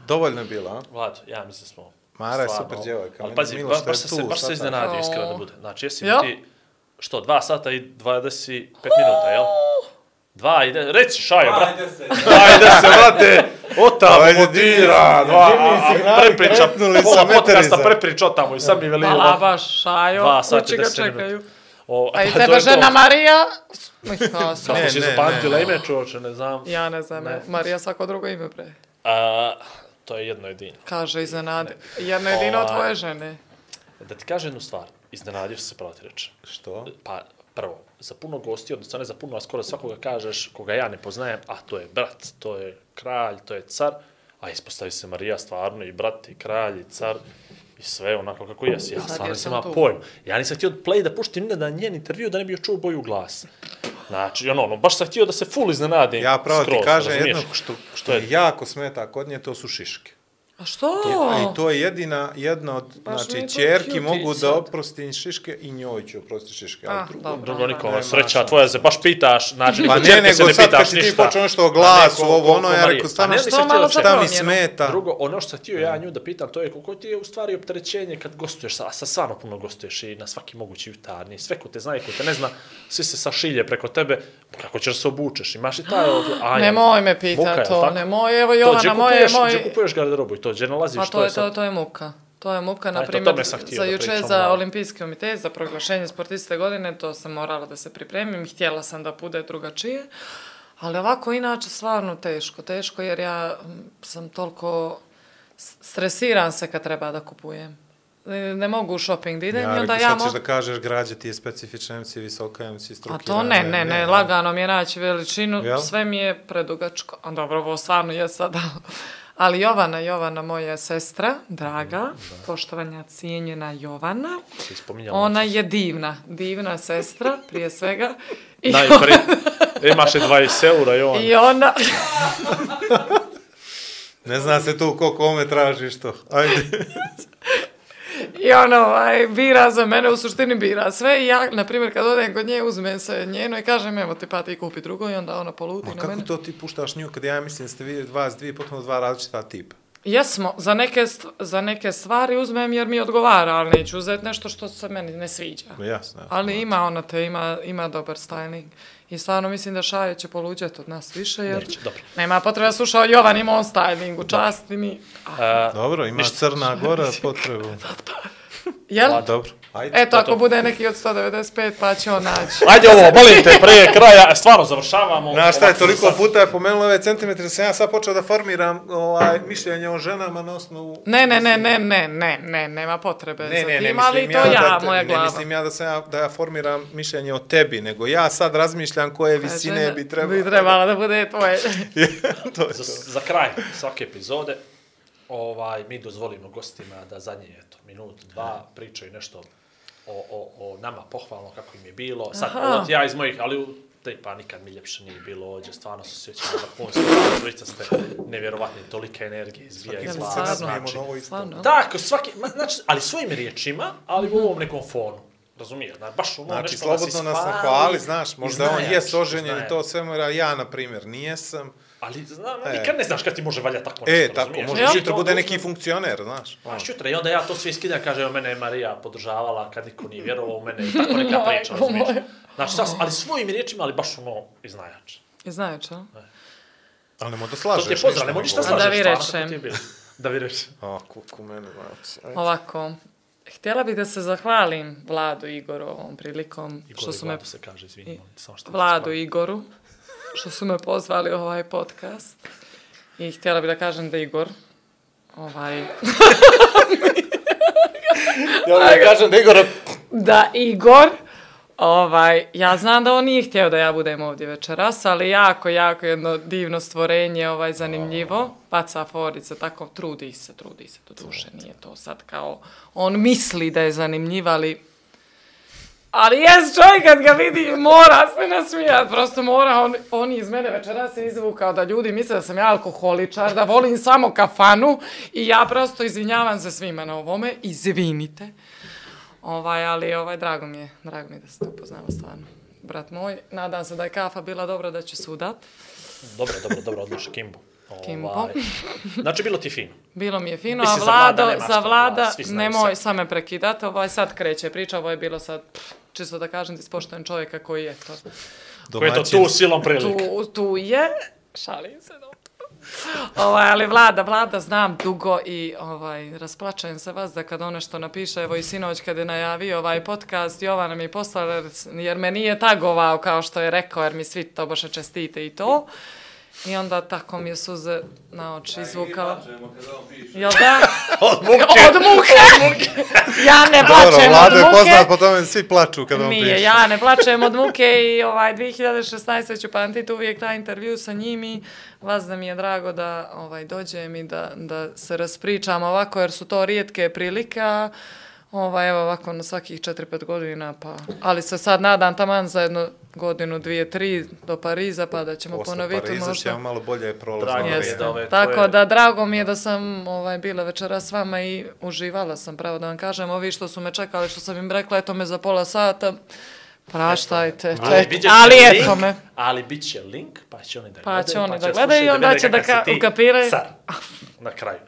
dovoljno je bilo, a? Vlad, ja mislim da smo... Mara je super djevojka, Ali pazi, je milo ba, što je baš se, baš se iznenadio, iskreno da bude. Znači, jesi ti, što, dva sata i 25 minuta, jel? Dva i de, reci šajo, brat. Ajde se. Ajde se, brate, motira, Dimi, dva, prepriča, pola sa podcasta prepriča otamo i sad mi veli Hvala baš, šajo, Dva kući ga 10 čekaju. O, A i tebe žena Marija? Sam- Kako si ne, zapamtila ime čovječe, ne znam. Ja ne znam, Ne. Marija svako drugo ime pre. A, to je jedno jedino. Kaže iznenade. Jedno jedino Ovaj. tvoje žene. Da ti kažem jednu stvar, iznenadio sam se pravo ti reći. Što? Pa, prvo, za puno gosti, odnosno ne za puno, a skoro svakoga kažeš, koga ja ne poznajem, a to je brat, to je kralj, to je car, a ispostavi se Marija stvarno i brat, i kralj, i car, i sve onako kako jesi. Ja stvarno nisam imao pojma. Ja nisam htio play da puštim ni na njen intervju da ne bi još čuo boju glasa. Znači, ono, ono, baš sam htio da se full iznenadim. Ja pravo ti skroz, kažem razumiješ? jedno što, Što što je jako smeta kod nje, to su šiške. A što? I to je jedina, jedna od, Baš znači, čerki mogu da oprostim šiške i njoj ću oprostiti šiške, ali Ah, drugo. dobro. Nikola, Nema sreća tvoja se baš pitaš, znači, Pa ne, čerke se nego ne sad pitaš kad si ti počeo nešto o A glasu, ko- ovo, ono, ja rekao, A stvarno, što malo šta mi smeta? Drugo, ono što sam htio ja nju da pitam, to je koliko ti je u stvari opterećenje kad gostuješ, sa, a sa stvarno puno gostuješ i na svaki mogući jutarnji, sve ko te zna i ko te ne zna, svi se sašilje preko tebe, kako ćeš se obučeš, imaš i taj... A, Nemoj me pita to, nemoj, evo Jovana, moje, kupuješ, moj... gdje kupuješ garderobu i gdje nalaziš, Pa to to je je, to, sad... to je muka. To je muka, na primjer, za da juče pričam za olimpijski komitet, za proglašenje sportiste godine, to sam morala da se pripremim, htjela sam da bude drugačije, ali ovako inače stvarno teško, teško jer ja sam toliko stresiran se kad treba da kupujem. Ne, ne mogu u shopping da idem Ja onda ja sad ćeš mogu... da kažeš građa ti je specifična MC, visoka MC, A strukirana. to ne, ne, ne, lagano mi je naći veličinu, Jel? sve mi je predugačko. A dobro, ovo stvarno je sada. Ali Jovana, Jovana, moja sestra, draga, poštovanja cijenjena Jovana, ona je divna, divna sestra, prije svega. I, Najprije, imaš je 20 eura i on. I ona, Ne zna se tu ko kome traži što. Ajde. i ona ovaj, bira za mene, u suštini bira sve. I ja, na primjer, kad odem kod nje, uzmem se njeno i kažem, evo ti pa ti kupi drugo i onda ona poluti Ma na kako mene. to ti puštaš nju kad ja mislim da ste vi vas dvije potpuno dva različita tipa? Jesmo, za neke, za neke stvari uzmem jer mi odgovara, ali neću uzeti nešto što se meni ne sviđa. Jasno. jasno. Ali ima ona te, ima, ima dobar styling. I stvarno mislim da Šaje će poluđati od nas više, jer Neće, dobro. nema potrebe da slušao Jovan ima on styling, u časti mi. A, Dobro, ima Ništa. Crna Gora potrebu. Jel? A dobro. Ajde. Eto, ako bude neki od 195, pa će on naći. Ajde ovo, molim te, prije kraja, stvarno završavamo. Znaš šta je, toliko puta je pomenulo ove centimetre, da sam ja sad počeo da formiram ovaj, mišljenje o ženama na osnovu... Ne, ne, ne, ne, ne, ne, ne, nema potrebe Ne, za ne, ne tim, ali mislim to ja, ja, da, moja ne glava. mislim ja da, sam ja da ja formiram mišljenje o tebi, nego ja sad razmišljam koje visine Žena bi trebalo. Bi trebala da bude tvoje. to je za, to. za kraj svake epizode, ovaj, mi dozvolimo gostima da zadnje, eto, minut, dva, pričaju nešto o, o, o nama pohvalno kako im je bilo. Sad, Aha. od ja iz mojih, ali u te pa nikad mi ljepše nije bilo ovdje, stvarno se sjećam na vrhunski, dvojica ste nevjerovatni, tolike energije izvija iz glasa, stvarno? znači. Novo isto. Tako, svaki, ma, znači, ali svojim riječima, ali u ovom nekom fonu. Razumije, znači, baš ono Znači, nešto slobodno nas nas ishvali nahvali, znaš, možda on iznajači, jes oženjen i to sve mora, ja, na primjer, nijesam. Ali, znam, E. nikad ne znaš kad ti može valjati tako E, nešto, tako, razumiješ? možda Ja. sutra To bude neki funkcioner, znaš. A šutra, i onda ja to sve iskidam, kaže, evo mene je Marija podržavala kad niko nije vjerovao u mene i tako neka priča, razumiješ? Znači, sas, ali svojim riječima, ali baš ono iznajač. I znajući, a? Ali nemo da To slažeš. ti je pozdrav, ne možeš šta A slažeš. da vi rečem. Da vi rečem. A, kuku mene, znači. Ovako, htjela bih da se zahvalim Vladu i Igoru ovom prilikom, Igor što su me se kaže, izvini, samo što Vladu i Igoru, što su me pozvali u ovaj podcast. I htjela bih da kažem da Igor, ovaj, Ja da kažem da Igor... da Igor, ovaj, ja znam da on nije htio da ja budem ovdje večeras, ali jako, jako jedno divno stvorenje, ovaj, zanimljivo. Baca forice, tako, trudi se, trudi se, do duše, nije to sad kao, on misli da je zanimljiv, ali Ali jes čovjek kad ga vidi mora se nasmijat, prosto mora, on, on iz mene večeras izvukao da ljudi misle da sam ja alkoholičar, da volim samo kafanu i ja prosto izvinjavam se svima na ovome, izvinite. Ovaj, ali ovaj, drago mi je, drago mi je da se te upoznala stvarno. Brat moj, nadam se da je kafa bila dobra da će sudat. Dobro, dobro, dobro, odlično, Kimbo. Kimbo. Ovaj, Znači, bilo ti fino. Bilo mi je fino, Mislim, a za Vlada Vlado, za Vlada, Vlada, svi znaju nemoj sad. sad me prekidati, ovaj sad kreće priča, ovo je bilo sad, pff, čisto da kažem, ti ispoštujem čovjeka koji je to. Koji je to tu silom prilike. Tu, tu je, šalim se, dobro. Ovaj, ali vlada, vlada znam dugo i ovaj, rasplačajem se vas da kad ono što napiše, evo i sinoć kad je najavio ovaj podcast, Jovana mi je poslala, jer, jer me nije tagovao kao što je rekao, jer mi svi to baš čestite i to. I onda tako mi je suze na oči izvukala. Jel da? Od muke. Od muke! ja ne Dobro, plačem Vlado od je muke. poznat po tome, svi plaču kad on Nije, piše. ja ne plačem od muke i ovaj 2016. ću pamtiti uvijek taj intervju sa njim i vas da mi je drago da ovaj dođem i da, da se raspričam ovako jer su to rijetke prilike, a ovaj, evo ovako na svakih 4-5 godina, pa, ali se sad nadam taman za jednu godinu, dvije, tri do Pariza, pa da ćemo Posle ponoviti Pariza možda. ćemo malo bolje prolazno je vrijeme. Da Tako tvoje- da drago mi je da sam ovaj bila večera s vama i uživala sam pravo da vam kažem. Ovi što su me čekali, što sam im rekla, eto me za pola sata. Praštajte, Ali, ček, ali eto me. Ali bit će link, pa će oni da Pa gledaju, će oni da gledaju i onda će da kakav ka- ukapiraju. car na kraju.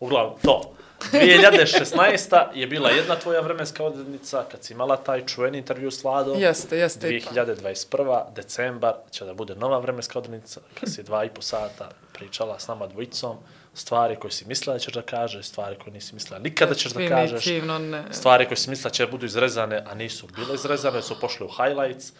Uglavnom, to. 2016. je bila jedna tvoja vremenska odrednica kad si imala taj čuveni intervju s Vladom. Jeste, jeste. 2021. decembar će da bude nova vremenska odrednica kad si dva i po sata pričala s nama dvojicom stvari koje si mislila da ćeš da kažeš, stvari koje nisi mislila nikada ćeš da kažeš. Ne. Stvari koje si mislila će da budu izrezane, a nisu bile izrezane, su pošle u highlights.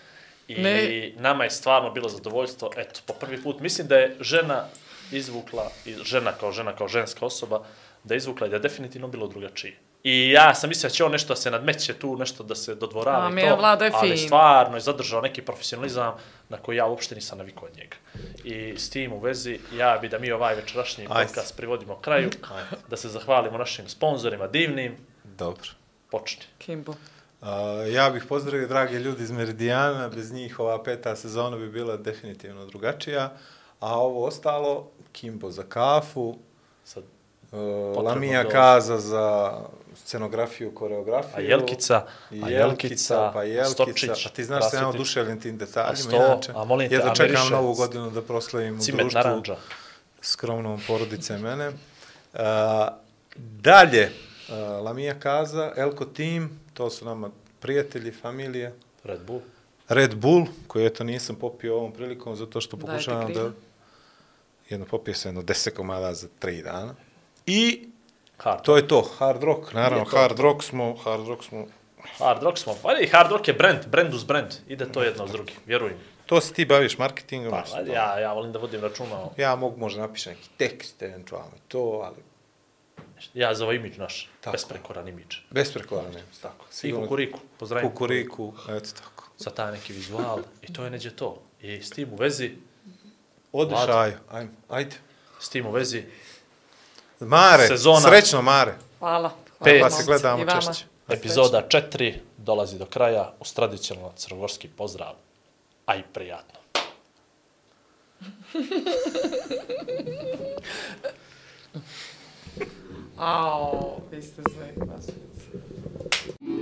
I Ne. nama je stvarno bilo zadovoljstvo, eto, po prvi put, mislim da je žena izvukla, žena kao žena, kao ženska osoba, da je izvukla i da je definitivno bilo drugačije. I ja sam mislio da će on nešto da se nadmeće tu, nešto da se dodvorava i to, je Vlado je ali fin. stvarno je zadržao neki profesionalizam na koji ja uopšte nisam navikao od njega. I s tim u vezi, ja bi da mi ovaj večerašnji Ajde. podcast privodimo kraju, da se zahvalimo našim sponzorima divnim, Dobro. počni. Kimbo. A, ja bih pozdravio drage ljudi iz Meridijana, bez njih ova peta sezona bi bila definitivno drugačija, a ovo ostalo, Kimbo za kafu, Sad, uh, Lamija doći. Kaza za scenografiju, koreografiju. a Jelkica, a Jelkica, pa Jelkica, Stočić, pa ti znaš da sam ja oduševljen tim detaljima, sto, inače. a molim te, jedva a čekam novu godinu da proslavim u društvu naranđa. skromnom porodice mene. Uh, dalje, uh, Lamija Kaza, Elko Team, to su nama prijatelji, familije. Red Bull. Red Bull, koji eto nisam popio ovom prilikom, zato što pokušavam da... Jedno popio sam jedno deset komada za tri dana. I Hard, to je to, hard rock, naravno, to. hard rock smo, hard rock smo... hard rock smo. Pa i hard rock je brand, brand uz brand. Ide to jedno uz drugi, vjeruj mi. To se ti baviš marketingom. Pa, ajde, to- ja, ja volim da vodim računa o... Ja mogu možda napišem neki tekst, eventualno i to, ali Ja za ovaj imidž naš, Tako. besprekoran imidž. besprekoran ne. Tako. I Sigurno- kukuriku, pozdravim. Kukuriku, eto tako. Za taj neki vizual. I to je neđe to. I s tim u vezi, Odiš, aj, ajmo, ajde. s tim u vezi, Mare, Sezona. srećno Mare. Hvala. Pet. Hvala, Pa se gledamo češće. epizoda 4 dolazi do kraja uz tradicionalno crnogorski pozdrav. A i prijatno. Ao, vi ste sve.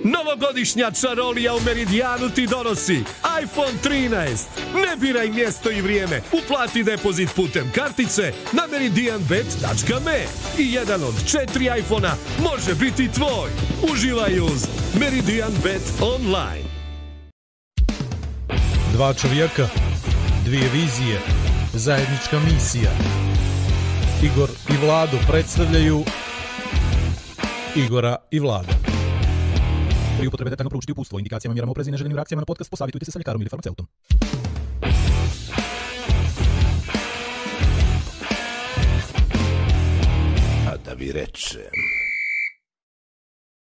Novogodišnja čarolija u Meridijanu ti donosi iPhone 13. Ne biraj mjesto i vrijeme. Uplati depozit putem kartice na meridianbet.me i jedan od četiri iPhona može biti tvoj. Uživaj uz Meridian Bet online. Dva čovjeka, dvije vizije, zajednička misija. Igor i Vlado predstavljaju Igora i Vlada. Pri upotrebe detaljno proučiti upustvo, indikacijama, mjerama oprezi i neželjenim reakcijama na podcast. Posavitujte se sa ljekarom ili farmaceutom. A da vi rečem...